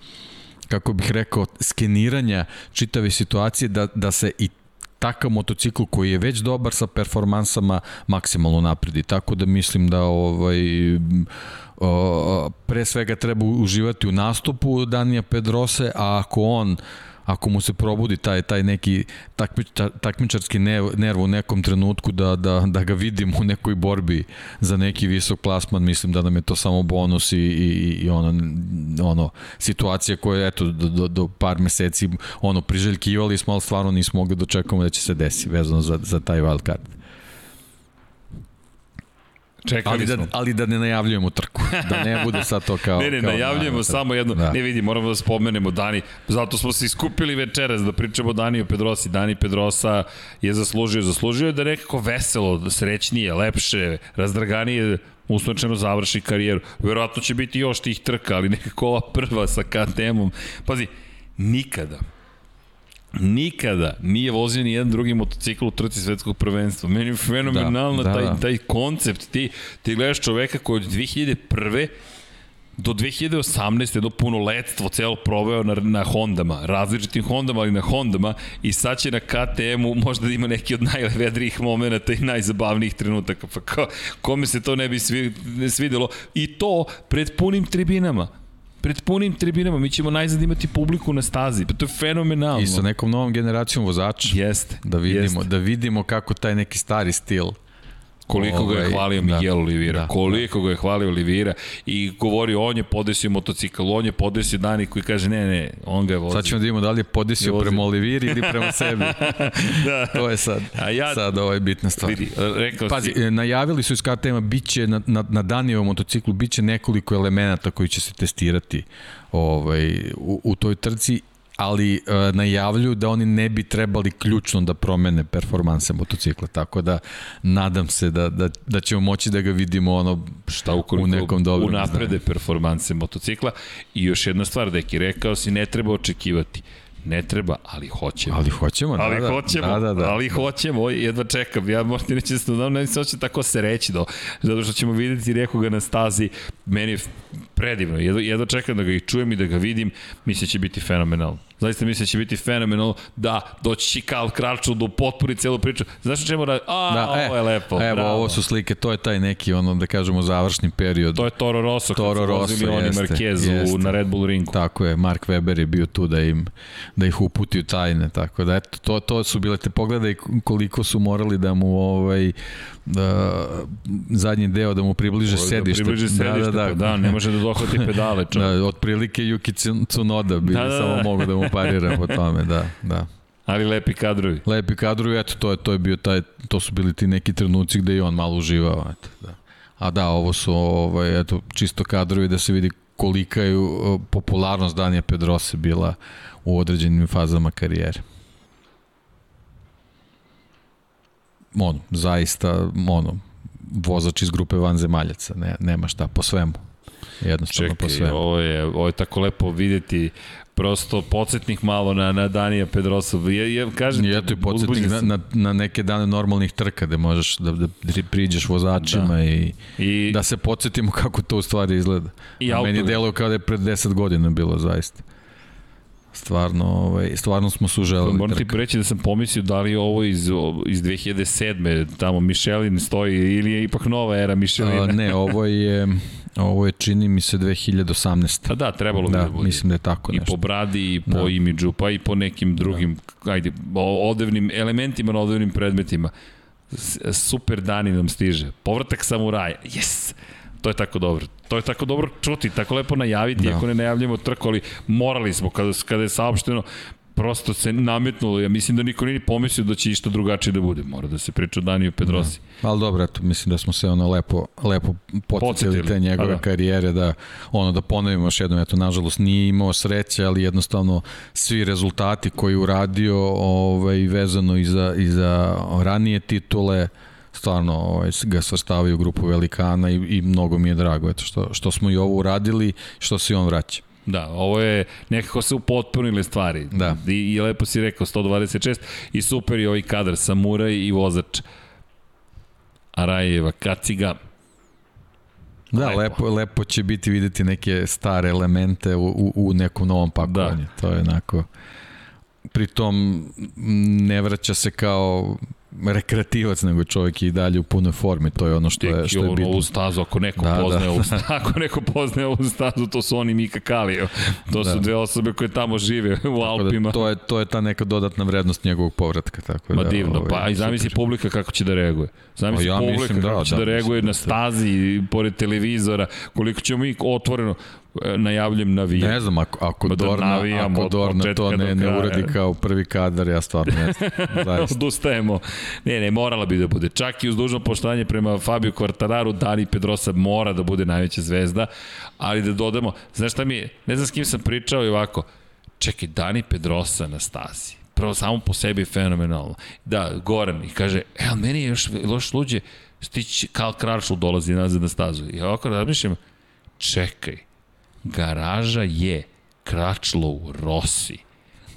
kako bih rekao, skeniranja čitave situacije da, da se i takav motocikl koji je već dobar sa performansama maksimalno napredi. Tako da mislim da ovaj o, pre svega treba uživati u nastupu Danija Pedrose, a ako on ako mu se probudi taj taj neki takmič, takmičarski nerv u nekom trenutku da, da, da ga vidimo u nekoj borbi za neki visok plasman, mislim da nam je to samo bonus i, i, i ono, ono situacija koja eto do, do, do par meseci ono priželjkivali smo, ali stvarno nismo mogli da očekujemo da će se desi vezano za, za taj wild card. Čekali ali da, smo. ali da ne najavljujemo trku, da ne bude sad to kao... ne, ne, kao najavljujemo na, samo jedno, da. ne vidi, moramo da spomenemo Dani, zato smo se iskupili večeras da pričamo o Daniju Pedrosi. Dani Pedrosa je zaslužio, zaslužio je da nekako veselo, srećnije, lepše, razdraganije usnočeno završi karijeru. Verovatno će biti još tih trka, ali nekako ova prva sa KTM-om. Pazi, nikada, nikada nije vozio ni jedan drugi motocikl u trci svetskog prvenstva. Meni je fenomenalno da, da, taj, da. taj koncept. Ti, ti gledaš čoveka koji od 2001 do 2018. do punoletstvo celo proveo na, na Hondama, različitim Hondama, ali na Hondama i sad će na KTM-u možda da ima neki od najvedrijih momenta i najzabavnijih trenutaka. Pa ko, kome se to ne bi svi, svidelo? I to pred punim tribinama pred punim tribinama, mi ćemo najzad imati publiku na stazi, pa to je fenomenalno. I sa nekom novom generacijom vozača. Jeste. Da vidimo, jeste. da vidimo kako taj neki stari stil Koliko ga je ovaj, hvalio da, Miguel Olivira, da, koliko da. ga je hvalio Olivira i govorio on je podesio motocikl, on je podesio Dani koji kaže ne, ne, on ga je vozio. Sad ćemo da imamo da li je podesio prema Oliviri ili prema sebi. da. To je sad, A ja, sad ovaj bitna stvar. Vidi, rekao Pazi, si... najavili su iz KTM-a, bit će na, na, na Danijevom motociklu, bit će nekoliko elemenata koji će se testirati ovaj, u, u toj trci ali uh, najavljuju da oni ne bi trebali ključno da promene performanse motocikla, tako da nadam se da, da, da ćemo moći da ga vidimo ono šta u nekom dobrom unaprede performanse motocikla i još jedna stvar, Deki, rekao si ne treba očekivati Ne treba, ali hoćemo. Ali hoćemo, da, ali da. hoćemo, da, da, da. ali hoćemo, jedva čekam. Ja možda neće da znam, ne se hoće tako se reći, do, zato što ćemo videti nekoga na stazi. Meni je predivno, jedva, jedva čekam da ga ih čujem i da ga vidim, mislim da će biti fenomenalno. Zaista mislim da će biti fenomenalno da doći će Karl Kraču do potpuni celu priču. Znaš o čemu radi? A, da, ovo je lepo. Evo, bravo. ovo su slike, to je taj neki, ono, da kažemo, završni period. To je Toro Rosso, Toro vozili oni Marquez jeste. na Red Bull ringu. Tako je, Mark Weber je bio tu da im da ih uputi u tajne, tako da eto, to, to su bile te pogledaj koliko su morali da mu ovaj, da, zadnji deo da mu približe da sedište. Da približe sedište, da, da, da. Pa da, ne može da dohvati pedale. Čovjek. Da, otprilike Yuki Tsunoda bi da, da, da. samo mogu da mu parira po tome, da, da. Ali lepi kadrovi. Lepi kadrovi, eto, to je, to je bio taj, to su bili ti neki trenuci gde i on malo uživao, eto, da. A da, ovo su ovaj, eto, čisto kadrovi da se vidi kolika je popularnost Danija Pedrose bila u određenim fazama karijere. Ono, zaista, ono, vozač iz grupe vanzemaljaca, ne, nema šta, po svemu. Jednostavno Čekaj, po svemu. ovo je, ovo je tako lepo videti prosto podsjetnik malo na, na Danija Pedrosa. Je, je, kažete, I eto i podsjetnik na, na, na neke dane normalnih trka gde možeš da, da priđeš vozačima da. I, I da se podsjetimo kako to u stvari izgleda. I A meni deluje kao da je pred 10 godina bilo zaista. Stvarno, ovaj, stvarno smo suželeli. Moram ti preći da sam pomislio da li je ovo iz, iz 2007. Tamo Michelin stoji ili je ipak nova era Michelina. A, ne, ovo je Ovo je čini mi se 2018. A da, trebalo bi da, da bude. Mislim da je tako nešto. I po bradi, i po da. imidžu, pa i po nekim drugim, da. ajde, odevnim elementima na odevnim predmetima. Super dani nam stiže. Povratak samuraja. Yes! To je tako dobro. To je tako dobro čuti, tako lepo najaviti, da. ako ne najavljamo trku, ali morali smo, kada, kada je saopšteno, prosto se nametnulo. Ja mislim da niko nije pomislio da će išta drugačije da bude. Mora da se priča o Daniju Pedrosi. Da. Ali dobro, eto, mislim da smo se ono lepo, lepo podsjetili te njegove da. karijere, da ono da ponovimo još jednom, eto, nažalost nije imao sreće, ali jednostavno svi rezultati koji uradio ovaj, vezano i za, i za ranije titule, stvarno ovaj, ga svrstavaju u grupu velikana i, i mnogo mi je drago eto, što, što smo i ovo uradili, što se on vraća. Da, ovo je nekako se upotpunile stvari. Da. I, I lepo si rekao, 126 i super je ovaj kadar, samuraj i vozač. Arajeva, Kaciga. Da, lepo. lepo, lepo će biti videti neke stare elemente u, u, u nekom novom pakovanju. Da. To je onako... Pritom ne vraća se kao rekreativac, nego čovjek je i dalje u punoj formi, to je ono što je, što je bitno. ovu stazu, ako neko da, poznaje da. ovu stazu, ako neko poznaje ovu stazu, to su oni Mika Kalio. To da. su dve osobe koje tamo žive u da Alpima. Da, to, je, to je ta neka dodatna vrednost njegovog povratka. Tako Ma da, divno, ovaj, pa i zamisli super. publika kako će da reaguje. Zamisli pa ja publika mislim, kako da, će da, da reaguje da, na stazi, pored televizora, koliko ćemo mi otvoreno, Najavljem navijam. Ne znam, ako, ako da Dorna, ako Dorna to ne, ne uradi kao prvi kadar, ja stvarno ne znam. Odustajemo. Ne, ne, morala bi da bude. Čak i uz dužno poštovanje prema Fabio Quartararu, Dani Pedrosa mora da bude najveća zvezda, ali da dodamo, znaš šta mi je, ne znam s kim sam pričao i ovako, čekaj, Dani Pedrosa na stazi prvo samo po sebi fenomenalno. Da, Goran i kaže, e, ali meni je još loš luđe, stići Kal Kračl dolazi nazad na stazu. I ovako razmišljam, čekaj, garaža je Kračlov Rossi.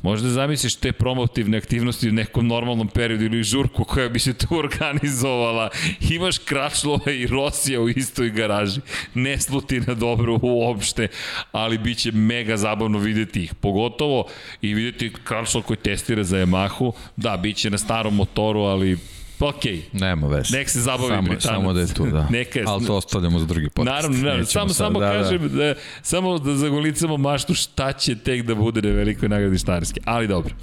Možda zamisliš te promotivne aktivnosti u nekom normalnom periodu ili žurku koja bi se tu organizovala. Imaš Kračlova i Rosija u istoj garaži. Ne sluti na dobro uopšte, ali bit će mega zabavno videti ih. Pogotovo i videti Kračlov koji testira za Yamahu. Da, bit će na starom motoru, ali Ok. Nema veze. Nek se zabavi samo, Britanac. Samo da je tu, da. Neka je, Ali to ostavljamo za drugi podcast. Naravno, naravno. Samo, sad, samo da, da. kažem, da. da, samo da zagolicamo maštu šta će tek da bude na velikoj nagradi Štarske. Ali dobro.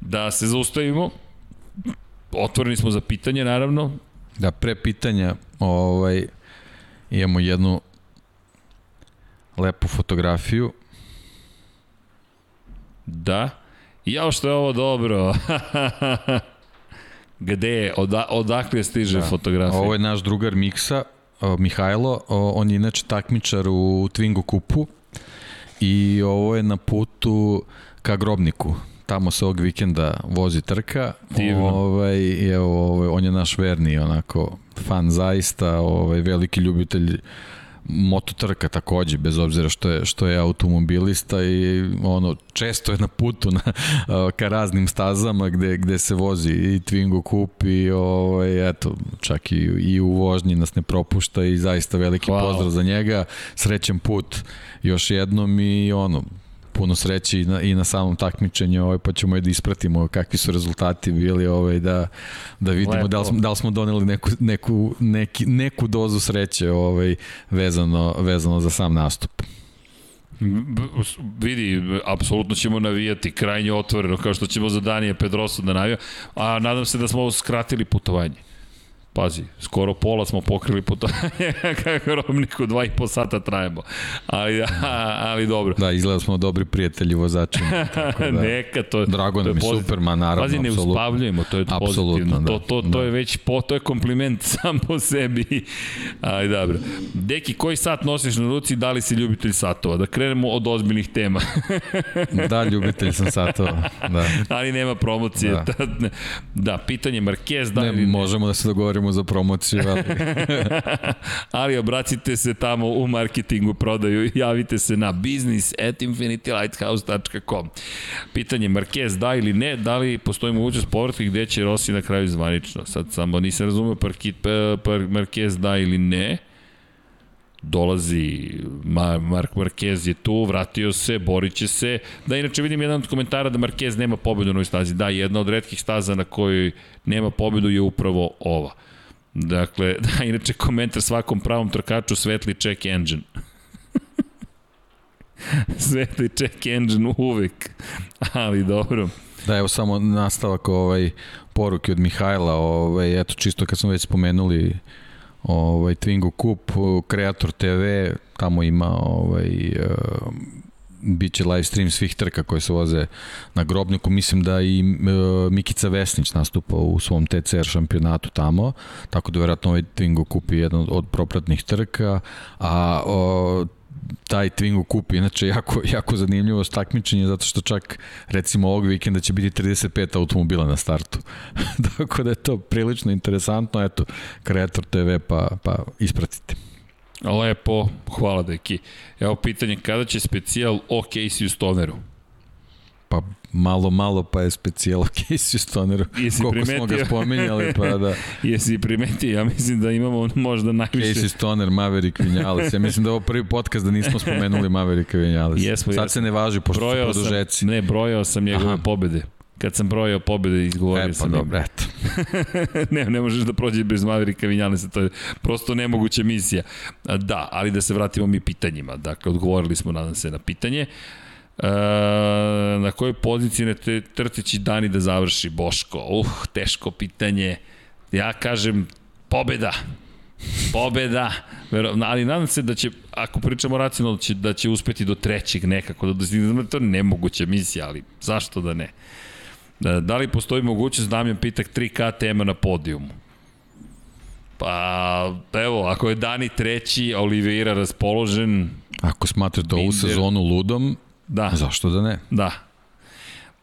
Da se zaustavimo. Otvoreni smo za pitanje, naravno. Da, pre pitanja ovaj, imamo jednu lepu fotografiju. Da. Jao što je ovo dobro. Gde je, oda, odakle stiže da. fotografija? Ovo je naš drugar Miksa, Mihajlo, on je inače takmičar u Twingo kupu i ovo je na putu ka Grobniku. Tamo se ovog vikenda vozi trka. Divno. Ovaj, evo, ovaj, on je naš verni onako fan zaista, ovaj, veliki ljubitelj mototrka takođe, bez obzira što je, što je automobilista i ono, često je na putu na, ka raznim stazama gde, gde se vozi i Twingo Cup i ovaj, eto, čak i, i u vožnji nas ne propušta i zaista veliki wow. pozdrav za njega, srećen put još jednom i ono, puno sreće i na, i na samom takmičenju, ovaj, pa ćemo da ispratimo kakvi su rezultati bili, ovaj, da, da vidimo da li, smo, da li smo doneli neku, neku, neki, neku dozu sreće ovaj, vezano, vezano za sam nastup. Vidi, apsolutno ćemo navijati krajnje otvoreno, kao što ćemo za Danije Pedrosu da navija, a nadam se da smo skratili putovanje Pazi, skoro pola smo pokrili po to kako robniku, dva i po sata trajemo. Ali, ali dobro. Da, izgleda smo dobri prijatelji vozači. Da, Neka, to, Drago nam je Superman, naravno. Pazi, ne apsolutno. uspavljujemo, to je Apsolutno, pozitivno. da. To, to, to Da. je već, po, to je kompliment sam po sebi. Ali dobro. Deki, koji sat nosiš na ruci, da li si ljubitelj satova? Da krenemo od ozbiljnih tema. Da, ljubitelj sam satova. Da. ali nema promocije. Da, Da. da pitanje Marquez, da ne. možemo da se dogovorimo za promociju, ali ali obracite se tamo u marketingu, prodaju i javite se na business at infinitylighthouse.com. Pitanje Marquez da ili ne, da li postoji mogućnost povratka i gde će Rossi na kraju zvanično? Sad samo nisam razumeo parkit, pa, pa, Marquez da ili ne. Dolazi Ma, Mark Marquez je tu, vratio se, borit će se. Da, inače vidim jedan od komentara da Marquez nema pobedu na ovoj stazi. Da, jedna od redkih staza na kojoj nema pobedu je upravo ova. Dakle, da, inače komentar svakom pravom trkaču svetli check engine. svetli check engine uvek. Ali dobro. Da, evo samo nastavak ovaj, poruke od Mihajla, ovaj, eto čisto kad smo već spomenuli ovaj, Twingo Cup, Kreator TV, tamo ima ovaj, biće live stream svih trka koje se voze na grobniku. Mislim da i uh, Mikica Vesnić nastupa u svom TCR šampionatu tamo, tako da vjerojatno ovaj Twingo je jedan od propratnih trka, a o, taj Twingo je inače jako, jako zanimljivo takmičenje zato što čak recimo ovog vikenda će biti 35 automobila na startu. Tako da je to prilično interesantno, eto, Kreator TV pa, pa ispratite. Lepo, hvala deki. Evo pitanje, kada će specijal o Casey Stoneru? Pa malo, malo pa je specijal Casey Stoneru. Jesi Koliko smo ga primetio? spominjali, pa da. Jesi primetio? Ja mislim da imamo možda najviše... Casey Stoner, Maverick Vinales. Ja mislim da je ovo prvi podcast da nismo spomenuli Maverick Vinales. Jesmo, Sad jesmo. se ne važi, pošto Brojao su sam, produžeci. ne, brojao sam njegove Aha. pobede. Kad sam brojao pobede, izgovorio E, pa sam. dobro, eto. ne, ne možeš da prođeš bez Maverika Vinjalesa, to je prosto nemoguća misija. Da, ali da se vratimo mi pitanjima. Dakle, odgovorili smo, nadam se, na pitanje. E, na kojoj poziciji na te trci će Dani da završi Boško? Uh, teško pitanje. Ja kažem pobeda. Pobeda. Vero, ali nadam se da će, ako pričamo racionalno, da će, da će uspeti do trećeg nekako, da dostigne, to je nemoguća misija, ali zašto da ne? Da, da li postoji mogućnost Damjan Pitak 3K tema na podijumu? Pa, evo, ako je Dani treći, Oliveira raspoložen, Ako smatraš da ovu sezonu ludom, da, zašto da ne? da.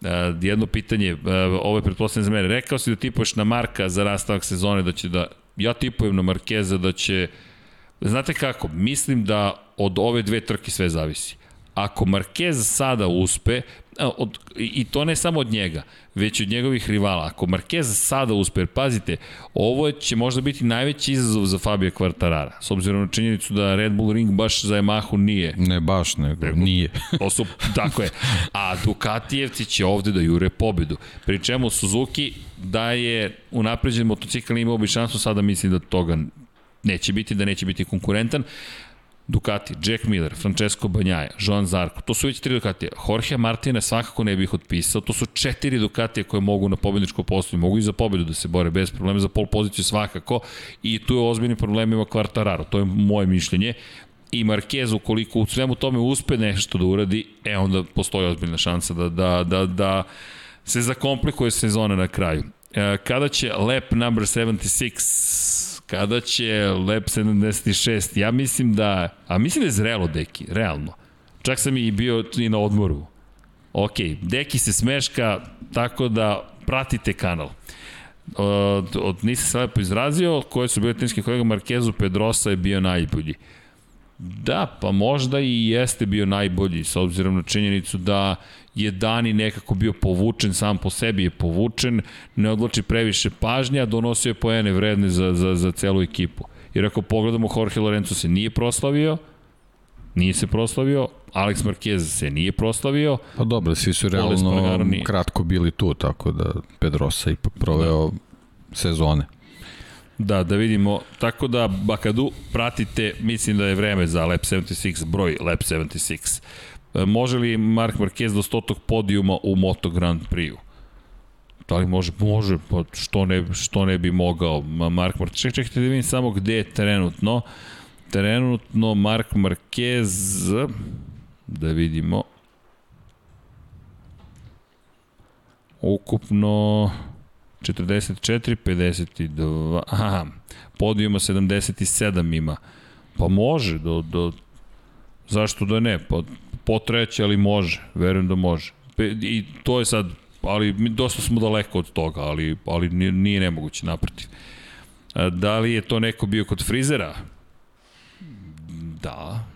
E, jedno pitanje, e, ovo je pretpostavljeno za mene. Rekao si da tipuješ na Marka za rastavak sezone, da će da, ja tipujem na Markeza da će, znate kako, mislim da od ove dve trke sve zavisi. Ako Marquez sada uspe, od, i to ne samo od njega, već od njegovih rivala. Ako Marquez sada uspe, pazite, ovo će možda biti najveći izazov za Fabio Quartarara, s obzirom na činjenicu da Red Bull Ring baš za Yamahu nije Ne baš, nego nije. To su, tako je. A Ducatijevci će ovde da jure pobedu. Pri čemu Suzuki da je unapređen motocikl imao bi šansu, sada mislim da toga neće biti, da neće biti konkurentan. Ducati, Jack Miller, Francesco Banjaja, Joan Zarko, to su već tri Ducatija. Jorge Martina svakako ne bih otpisao, to su četiri Ducatije koje mogu na pobedničko postoju, mogu i za pobedu da se bore bez problema, za pol poziciju svakako i tu je ozbiljni problem ima Quartararo, to je moje mišljenje i Marquez ukoliko u svemu tome uspe nešto da uradi, e onda postoji ozbiljna šansa da, da, da, da se zakomplikuje sezona na kraju. E, kada će lap number 76 kada će lap 76 ja mislim da a mislim da je zrelo deki realno. Čak sam i bio i na odmoru. Ok, deki se smeška tako da pratite kanal. Od, od nisam se lepo izrazio koje su bile timski kolega Markezu Pedrosa je bio najbolji Da, pa možda i jeste bio najbolji, s obzirom na činjenicu da je Dani nekako bio povučen, sam po sebi je povučen, ne odloči previše pažnja, donosio je poene vredne za, za, za celu ekipu. Jer ako pogledamo, Jorge Lorenzo se nije proslavio, nije se proslavio, Alex Marquez se nije proslavio, Pa dobro, svi su realno kratko bili tu, tako da Pedrosa ipak proveo sezone. Da, da vidimo. Tako da, Bakadu, pratite, mislim da je vreme za Lab 76, broj Lab 76. E, Može li Mark Marquez do stotog podijuma u Moto Grand Prix-u? Da li može? Može, pa što ne, što ne bi mogao. Mark Marquez, ček, čekajte da vidim samo gde je trenutno. Trenutno Mark Marquez, da vidimo, ukupno 44, 52, aha, podijuma 77 ima. Pa može, do, do, zašto da ne, pa potreće, ali može, verujem da može. I to je sad, ali mi dosta smo daleko od toga, ali, ali nije nemoguće naprotiv. Da li je to neko bio kod frizera? Da,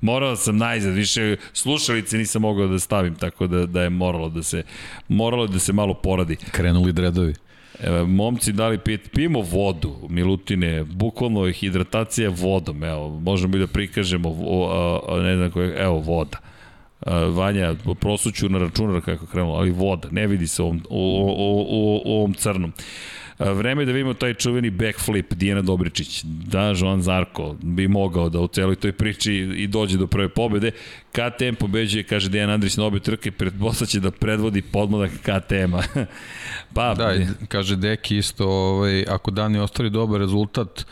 morao sam najzad, više slušalice nisam mogao da stavim, tako da, da je moralo da se, moralo da se malo poradi. Krenuli dredovi. Evo, momci dali pit, pijemo vodu, Milutine, bukvalno je hidratacija vodom, evo, možemo i da prikažemo, o, a, ne znam koje, evo, voda. A, Vanja, prosuću na računar kako krenulo, ali voda, ne vidi se u ovom, u, u, u, u ovom crnom. Vreme je da vidimo taj čuveni backflip Dijana Dobričić. Da, Joan Zarko bi mogao da u celoj toj priči i dođe do prve pobede. KTM pobeđuje, kaže Dijan Andrić na obe trke, će da predvodi podmladak KTM-a. pa, da, kaže Deki isto, ovaj, ako Dani ostvari dobar rezultat,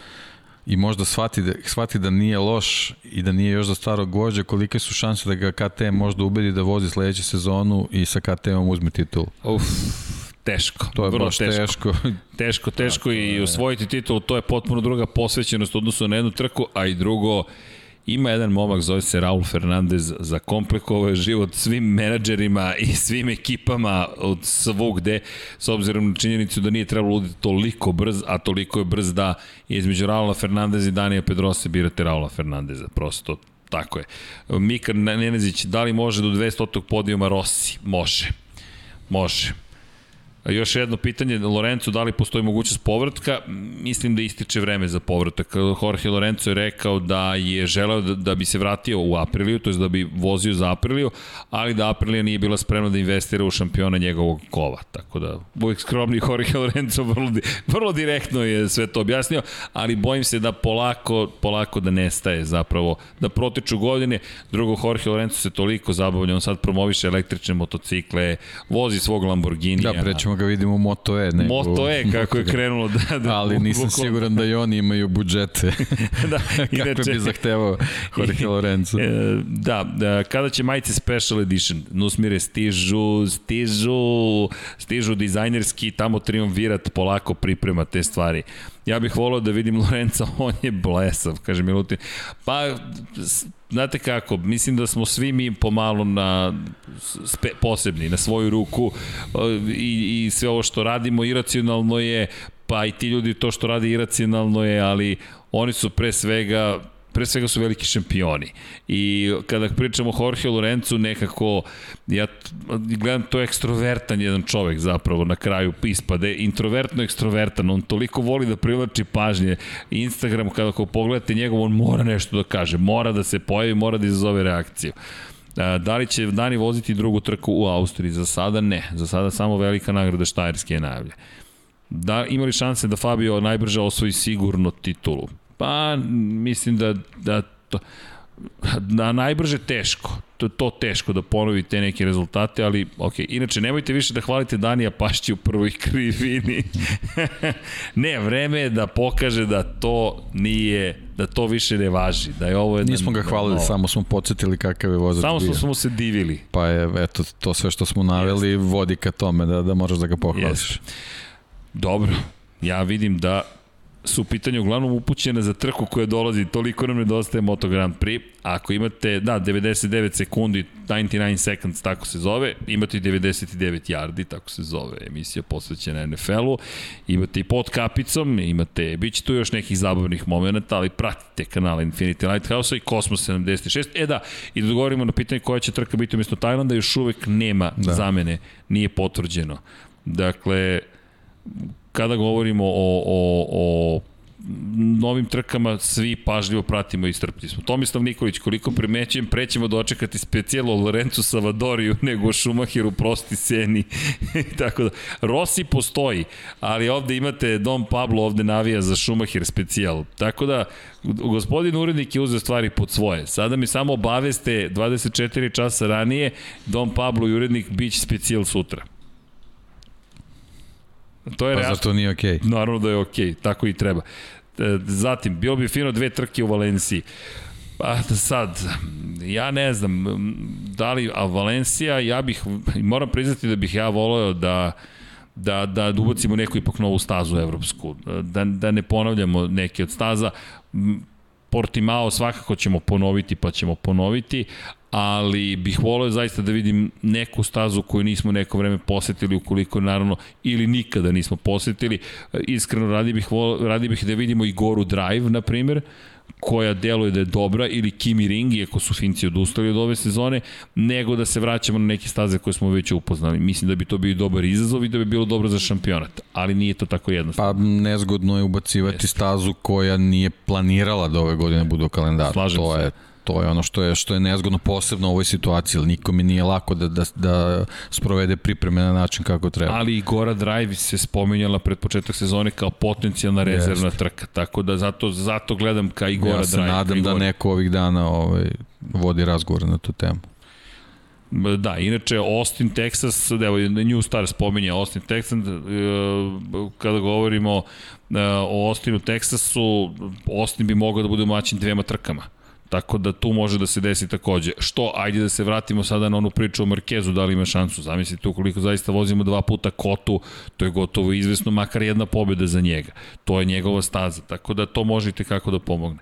i možda shvati da, shvati da nije loš i da nije još za starog gođa, kolike su šanse da ga KTM možda ubedi da vozi sledeću sezonu i sa KTM-om uzme titul? Uf, teško. To je vrlo baš teško. Teško, teško, teško i osvojiti titul, to je potpuno druga posvećenost odnosno na jednu trku, a i drugo, ima jedan momak, zove se Raul Fernandez, za komplikovao je život svim menadžerima i svim ekipama od svugde, s obzirom na činjenicu da nije trebalo luditi toliko brz, a toliko je brz da između Raula Fernandez i Danija Pedrosa birate Raula Fernandeza, prosto tako je. Mika Nenezić, da li može do 200. podijuma Rossi? Može. Može. Još jedno pitanje, Lorenzo, da li postoji mogućnost povratka? Mislim da ističe vreme za povratak. Jorge Lorenzo je rekao da je želeo da, da bi se vratio u Apriliju, to je da bi vozio za Apriliju, ali da Aprilija nije bila spremna da investira u šampiona njegovog kova. Tako da, uvijek skromni Jorge Lorenzo vrlo, vrlo direktno je sve to objasnio, ali bojim se da polako, polako da nestaje zapravo, da protiču godine. Drugo, Jorge Lorenzo se toliko zabavlja, on sad promoviše električne motocikle, vozi svog Lamborghini. Da, prećemo ga vidimo u Moto E. Nego, Moto E, kako je krenulo. Da, da, Ali nisam bukvalno. siguran da i oni imaju budžete. da, inače, kako bi zahtevao Jorge Lorenzo. E, da, da, kada će majice Special Edition? Nusmire stižu, stižu, stižu dizajnerski, tamo triumvirat polako priprema te stvari. Ja bih volao da vidim Lorenza, on je blesav, kaže Milutin. Pa, znate kako, mislim da smo svi mi pomalo na spe, posebni, na svoju ruku i, i sve ovo što radimo iracionalno je, pa i ti ljudi to što radi iracionalno je, ali oni su pre svega pre svega su veliki šampioni. I kada pričamo o Jorge Lorenzu, nekako, ja gledam to ekstrovertan jedan čovek zapravo na kraju ispade, introvertno ekstrovertan, on toliko voli da privlači pažnje. Instagram, kada ko pogledate njegov, on mora nešto da kaže, mora da se pojavi, mora da izazove reakciju. Da li će Dani voziti drugu trku u Austriji? Za sada ne. Za sada samo velika nagrada Štajerske je najavlja. Da, imali šanse da Fabio najbrže osvoji sigurno titulu? Pa, mislim da, da to, da najbrže teško. To, to teško da ponovi te neke rezultate, ali ok. Inače, nemojte više da hvalite Danija Pašći u prvoj krivini. ne, vreme je da pokaže da to nije, da to više ne važi, da je ovo jedan... Nismo ga hvalili, novo. samo smo podsjetili kakav je vozač Samo bio. smo se divili. Pa je, eto, to sve što smo naveli vodi ka tome da, da moraš da ga pohvališ. Jest. Dobro, ja vidim da su u pitanju uglavnom upućene za trku koja dolazi, toliko nam nedostaje Moto Grand Prix. Ako imate, da, 99 sekundi, 99 seconds, tako se zove, imate 99 yardi, tako se zove emisija posvećena NFL-u, imate i pod kapicom, imate, bit će tu još nekih zabavnih momenta, ali pratite kanal Infinity Lighthouse-a i Cosmos 76. E da, i da odgovorimo na pitanje koja će trka biti umjesto Tajlanda, još uvek nema da. zamene, nije potvrđeno. Dakle, kada govorimo o, o, o novim trkama svi pažljivo pratimo i strpni smo. Tomislav Nikolić, koliko primećujem, prećemo dočekati specijalo Lorencu Savadoriju nego Šumahiru prosti seni. Tako da, Rossi postoji, ali ovde imate Dom Pablo ovde navija za Šumahir specijal. Tako da, gospodin urednik je uzeo stvari pod svoje. Sada mi samo obaveste 24 časa ranije, Dom Pablo i urednik bić specijal sutra. To je pa zato nije okej? Okay. Naravno da je okej, okay. tako i treba. E, zatim, bilo bi fino dve trke u Valenciji. Pa sad, ja ne znam, da li, a Valencija, ja bih, moram priznati da bih ja voleo da da, da ubacimo neku ipak novu stazu evropsku, da, da ne ponavljamo neke od staza. Portimao svakako ćemo ponoviti, pa ćemo ponoviti, ali bih voleo zaista da vidim neku stazu koju nismo neko vreme posetili, ukoliko naravno, ili nikada nismo posetili. Iskreno, radi bih, voleo, radi bih da vidimo i Goru Drive, na primjer, koja deluje da je dobra ili Kimi Ring, iako su Finci odustali od ove sezone, nego da se vraćamo na neke staze koje smo već upoznali. Mislim da bi to bio dobar izazov i da bi bilo dobro za šampionat, ali nije to tako jednostavno. Pa nezgodno je ubacivati Jeste. stazu koja nije planirala da ove godine bude u kalendaru. Slažem to se. Je, to je ono što je što je nezgodno posebno u ovoj situaciji, nikome nije lako da, da, da sprovede pripreme na način kako treba. Ali i Gora Drive se spominjala pred početak sezone kao potencijalna rezervna Jeste. trka, tako da zato, zato gledam ka i Gora Drive. Ja se Drive, nadam da neko ovih dana ovaj, vodi razgovor na tu temu. Da, inače Austin, Texas, evo New Star spominje Austin, Texas, e, kada govorimo e, o Austinu, Texasu, Austin bi mogao da bude umaćen dvema trkama Tako da tu može da se desi takođe. Što, ajde da se vratimo sada na onu priču o Markezu, da li ima šansu. Zamislite, ukoliko zaista vozimo dva puta kotu, to je gotovo izvesno, makar jedna pobjeda za njega. To je njegova staza, tako da to možete kako da pomogne.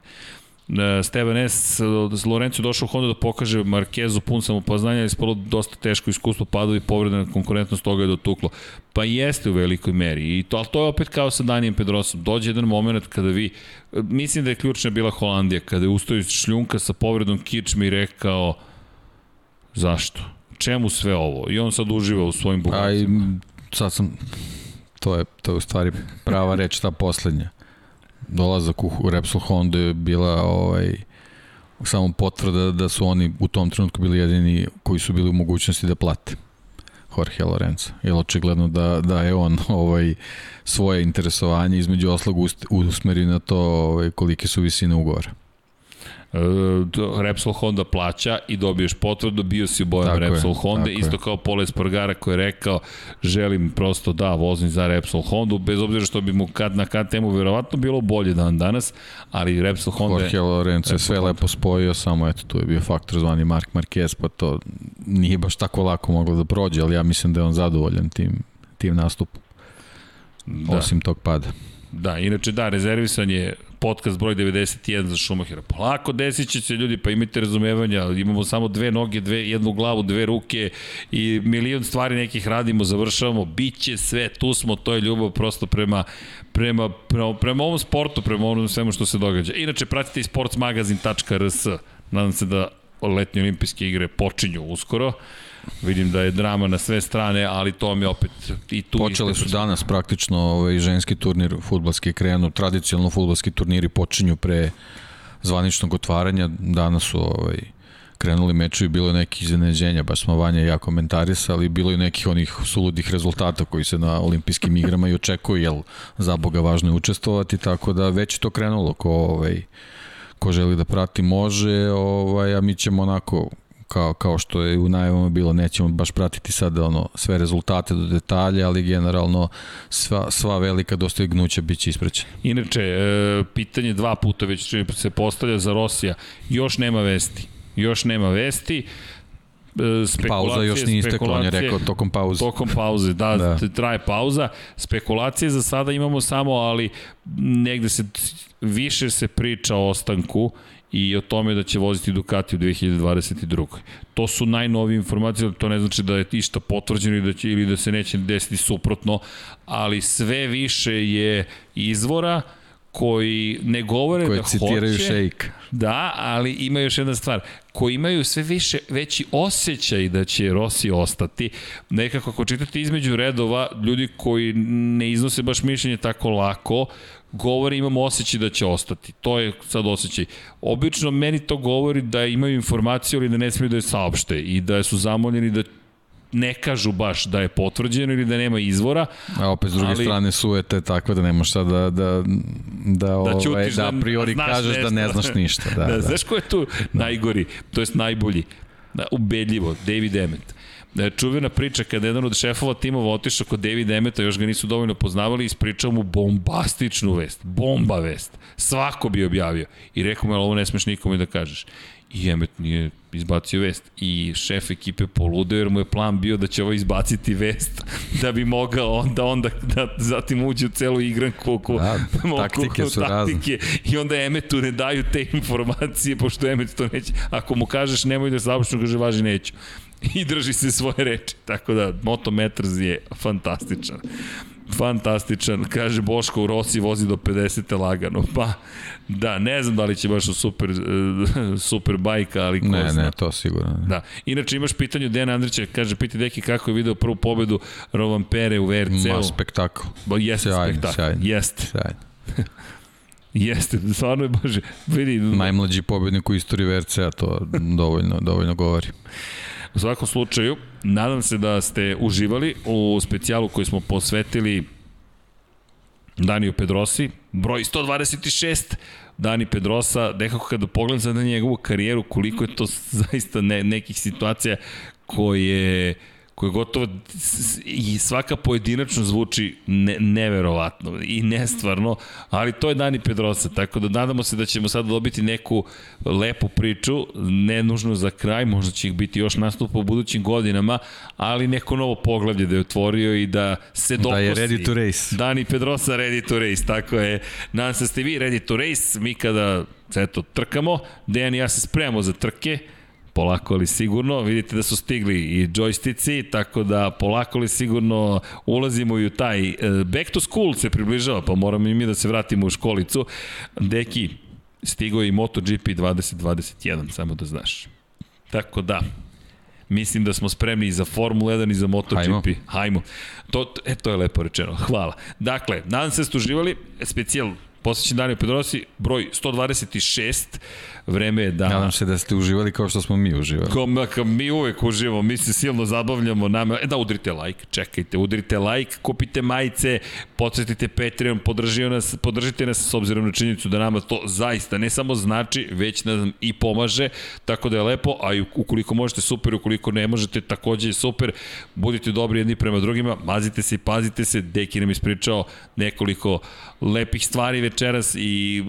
E, Stevan S. Lorenzo došao u Honda da pokaže Markezu pun samopoznanja i spalo dosta teško iskustvo, padovi povrede na konkurentnost toga je dotuklo. Pa jeste u velikoj meri, I to, ali to je opet kao sa Danijem Pedrosom. Dođe jedan moment kada vi, mislim da je ključna bila Holandija, kada je ustoji šljunka sa povredom kičme i rekao zašto? Čemu sve ovo? I on sad uživa u svojim bogacima. Aj, sad sam, to je, to je u stvari prava reč ta poslednja dolazak u Repsol Honda je bila ovaj, samo potvrda da su oni u tom trenutku bili jedini koji su bili u mogućnosti da plate Jorge Lorenzo. Jer očigledno da, da je on ovaj, svoje interesovanje između oslog usmeri na to ovaj, kolike su visine ugovora. Repsol Honda plaća i dobiješ potvrdu, bio si u bojem Repsol Honda, isto je. kao Pole Spargara koji je rekao želim prosto da vozim za Repsol Honda, bez obzira što bi mu kad na kad temu verovatno bilo bolje dan danas, ali Repsol Honda Jorge Lorenzo je sve lepo spojio, samo eto tu je bio faktor zvani Mark Marquez, pa to nije baš tako lako moglo da prođe, ali ja mislim da je on zadovoljan tim, tim nastupom. Da. Osim tog pada. Da, inače da, rezervisan je podcast broj 91 za Šumahira. Polako desit će se ljudi, pa imajte razumevanja, imamo samo dve noge, dve, jednu glavu, dve ruke i milion stvari nekih radimo, završavamo, bit će sve, tu smo, to je ljubav prosto prema, prema, prema, prema ovom sportu, prema ovom svemu što se događa. Inače, pratite i sportsmagazin.rs, nadam se da letnje olimpijske igre počinju uskoro. Vidim da je drama na sve strane, ali to mi opet i tu... Počele su danas praktično ovaj, ženski turnir futbalski krenu, tradicionalno futbalski turniri počinju pre zvaničnog otvaranja, danas su ovaj, krenuli mečevi, bilo je nekih iznenađenja, baš smo Vanja ja komentarisali, bilo je nekih onih suludih rezultata koji se na olimpijskim igrama i očekuju, jel za Boga važno je učestvovati, tako da već je to krenulo ko, ovaj, ko želi da prati može, ovaj, a mi ćemo onako kao, kao što je u najavama bilo, nećemo baš pratiti sad ono, sve rezultate do detalja, ali generalno sva, sva velika dostignuća biće isprećena. Inače, e, pitanje dva puta već se postavlja za Rosija, još nema vesti. Još nema vesti spekulacije, pauza još nije istekla, on je rekao tokom pauze. Tokom pauze, da, da, traje pauza. Spekulacije za sada imamo samo, ali negde se više se priča o ostanku i o tome da će voziti Ducati u 2022. To su najnovije informacije, to ne znači da je išta potvrđeno da, će, ili da se neće desiti suprotno, ali sve više je izvora koji ne govore koje da citiraju hoće, šejk. Da, ali ima još jedna stvar, koji imaju sve više veći osjećaj da će Rossi ostati. Nekako ako čitate između redova, ljudi koji ne iznose baš mišljenje tako lako, govore imamo osjećaj da će ostati. To je sad osjećaj. Obično meni to govori da imaju informaciju ali da ne smiju da je saopšte i da su zamoljeni da ne kažu baš da je potvrđeno ili da nema izvora. A opet s druge ali, strane sujete takve da nemaš šta da, da, da, da, ovaj, da, da priori kažeš da ne znaš ništa. Da, da, da. Znaš ko je tu najgori, to jest najbolji? Da, ubedljivo, David Emmet. Da, čuvena priča kada jedan od šefova timova otišao kod David Emeta, još ga nisu dovoljno poznavali, ispričao mu bombastičnu vest, bomba vest. Svako bi objavio. I rekao mu, ali ovo ne smeš nikome da kažeš. I Emmet nije izbacio vest. I šef ekipe poludeo jer mu je plan bio da će ovo izbaciti vest da bi mogao onda, onda da zatim uđe u celu igranku oko, da, taktike su taktike. razne. I onda Emetu ne daju te informacije, pošto Emet to neće. Ako mu kažeš nemoj da saopšno, kaže važi neću i drži se svoje reči. Tako da, Moto Meters je fantastičan. Fantastičan. Kaže Boško u Rossi vozi do 50. lagano. Pa, da, ne znam da li će baš u super, super bajka, ali ko ne, zna. Ne, to sigurno. Ne. Da. Inače imaš pitanje Dejana Andrića, kaže, piti Deki kako je video prvu pobedu Rovan Pere u VRC-u. Ma, spektakl. Ba, jeste sjajno, spektakl. Sjajno. Jeste. Sjajno. Jeste, stvarno je baš, vidi. Najmlađi pobednik u istoriji VRC-a, to dovoljno, dovoljno govori. U svakom slučaju, nadam se da ste uživali u specijalu koji smo posvetili Daniju Pedrosi, broj 126, Dani Pedrosa, nekako kada pogledam sad na njegovu karijeru, koliko je to zaista ne, nekih situacija koje koje gotovo i svaka pojedinačno zvuči ne, neverovatno i nestvarno, ali to je Dani Pedrosa, tako da nadamo se da ćemo sad dobiti neku lepu priču, ne nužno za kraj, možda će ih biti još nastupa u budućim godinama, ali neko novo poglavlje da je otvorio i da se dokosi. Da je ready to race. Dani Pedrosa ready to race, tako je. Nadam se ste vi ready to race, mi kada eto, trkamo, Dejan i ja se spremamo za trke, polako ali sigurno. Vidite da su stigli i joystici, tako da polako ali sigurno ulazimo i u taj e, back to school se približava, pa moramo i mi da se vratimo u školicu. Deki, stigo je i MotoGP 2021, samo da znaš. Tako da, mislim da smo spremni i za Formula 1 i za MotoGP. Hajmo. Hajmo. To, e, to je lepo rečeno. Hvala. Dakle, nadam se da ste uživali. Specijal posvećen Danio Pedrosi, broj 126. Vreme je da... Nadam se da ste uživali kao što smo mi uživali. Kao, kao mi uvek uživamo, mi se silno zabavljamo. Nama, e da, udrite like, čekajte, udrite like, kupite majice, podsjetite Patreon, podržite nas, podržite nas s obzirom na činjenicu da nama to zaista ne samo znači, već nam i pomaže, tako da je lepo, a i ukoliko možete super, ukoliko ne možete takođe je super, budite dobri jedni prema drugima, mazite se i pazite se, Deki nam ispričao nekoliko lepih stvari večeras i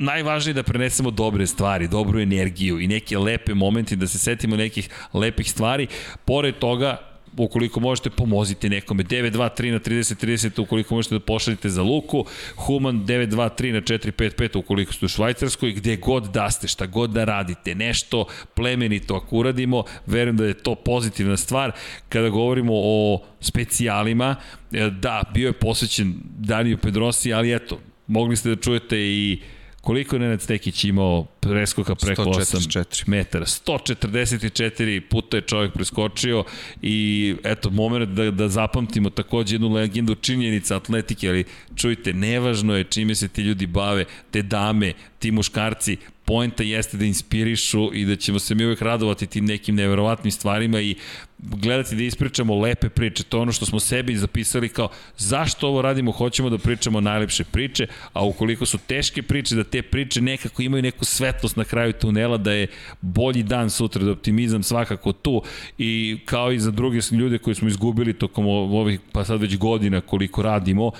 najvažnije da prenesemo dobre stvari, dobru energiju i neke lepe momenti, da se setimo nekih lepih stvari. Pored toga, ukoliko možete, pomozite nekome. 923 na 30 30 ukoliko možete da pošaljete za Luku, Human 923 na 455 ukoliko ste u Švajcarskoj, gde god da ste, šta god da radite, nešto plemenito ako uradimo, verujem da je to pozitivna stvar. Kada govorimo o specijalima, e, da, bio je posvećen Daniju Pedrosi, ali eto, mogli ste da čujete i Koliko je Nenad Stekić imao preskoka preko 144. 8 metara? 144 puta je čovjek preskočio i eto, moment da, da zapamtimo takođe jednu legendu činjenica atletike, ali čujte, nevažno je čime se ti ljudi bave, te dame, ti muškarci, poenta jeste da inspirišu i da ćemo se mi uvek radovati tim nekim neverovatnim stvarima i gledati da ispričamo lepe priče. To je ono što smo sebi zapisali kao zašto ovo radimo, hoćemo da pričamo najlepše priče, a ukoliko su teške priče, da te priče nekako imaju neku svetlost na kraju tunela, da je bolji dan sutra, da optimizam svakako tu i kao i za druge ljude koje smo izgubili tokom ovih, pa sad već godina koliko radimo,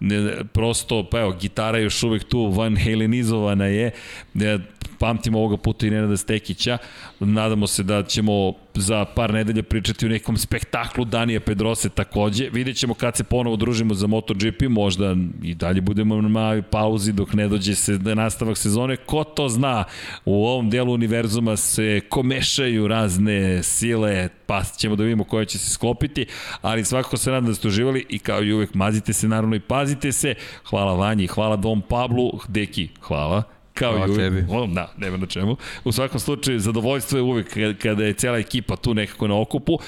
ne, prosto, pa evo, gitara još uvek tu, Van Halenizovana je, ne, pamtimo ovoga puta i Nenada Stekića, nadamo se da ćemo za par nedelja pričati o nekom spektaklu Danija Pedrose takođe, vidjet ćemo kad se ponovo družimo za MotoGP, možda i dalje budemo na mali pauzi dok ne dođe se nastavak sezone, ko to zna, u ovom delu univerzuma se komešaju razne sile, pa ćemo da vidimo koja će se sklopiti, ali svakako se nadam da ste uživali i kao i uvek mazite se naravno i pazite se. Hvala Vanji, hvala Dom Pablu, Deki, hvala kao hvala i uvek. Tebi. O, da, nema na čemu. U svakom slučaju, zadovoljstvo je uvek kada je cela ekipa tu nekako na okupu.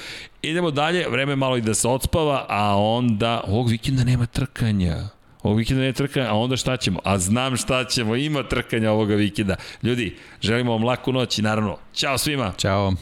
Idemo dalje, vreme malo i da se odspava, a onda ovog vikenda nema trkanja. Ovog vikenda ne trkanja, a onda šta ćemo? A znam šta ćemo, ima trkanja ovoga vikenda. Ljudi, želimo vam laku noć i naravno, čao svima! Ćao!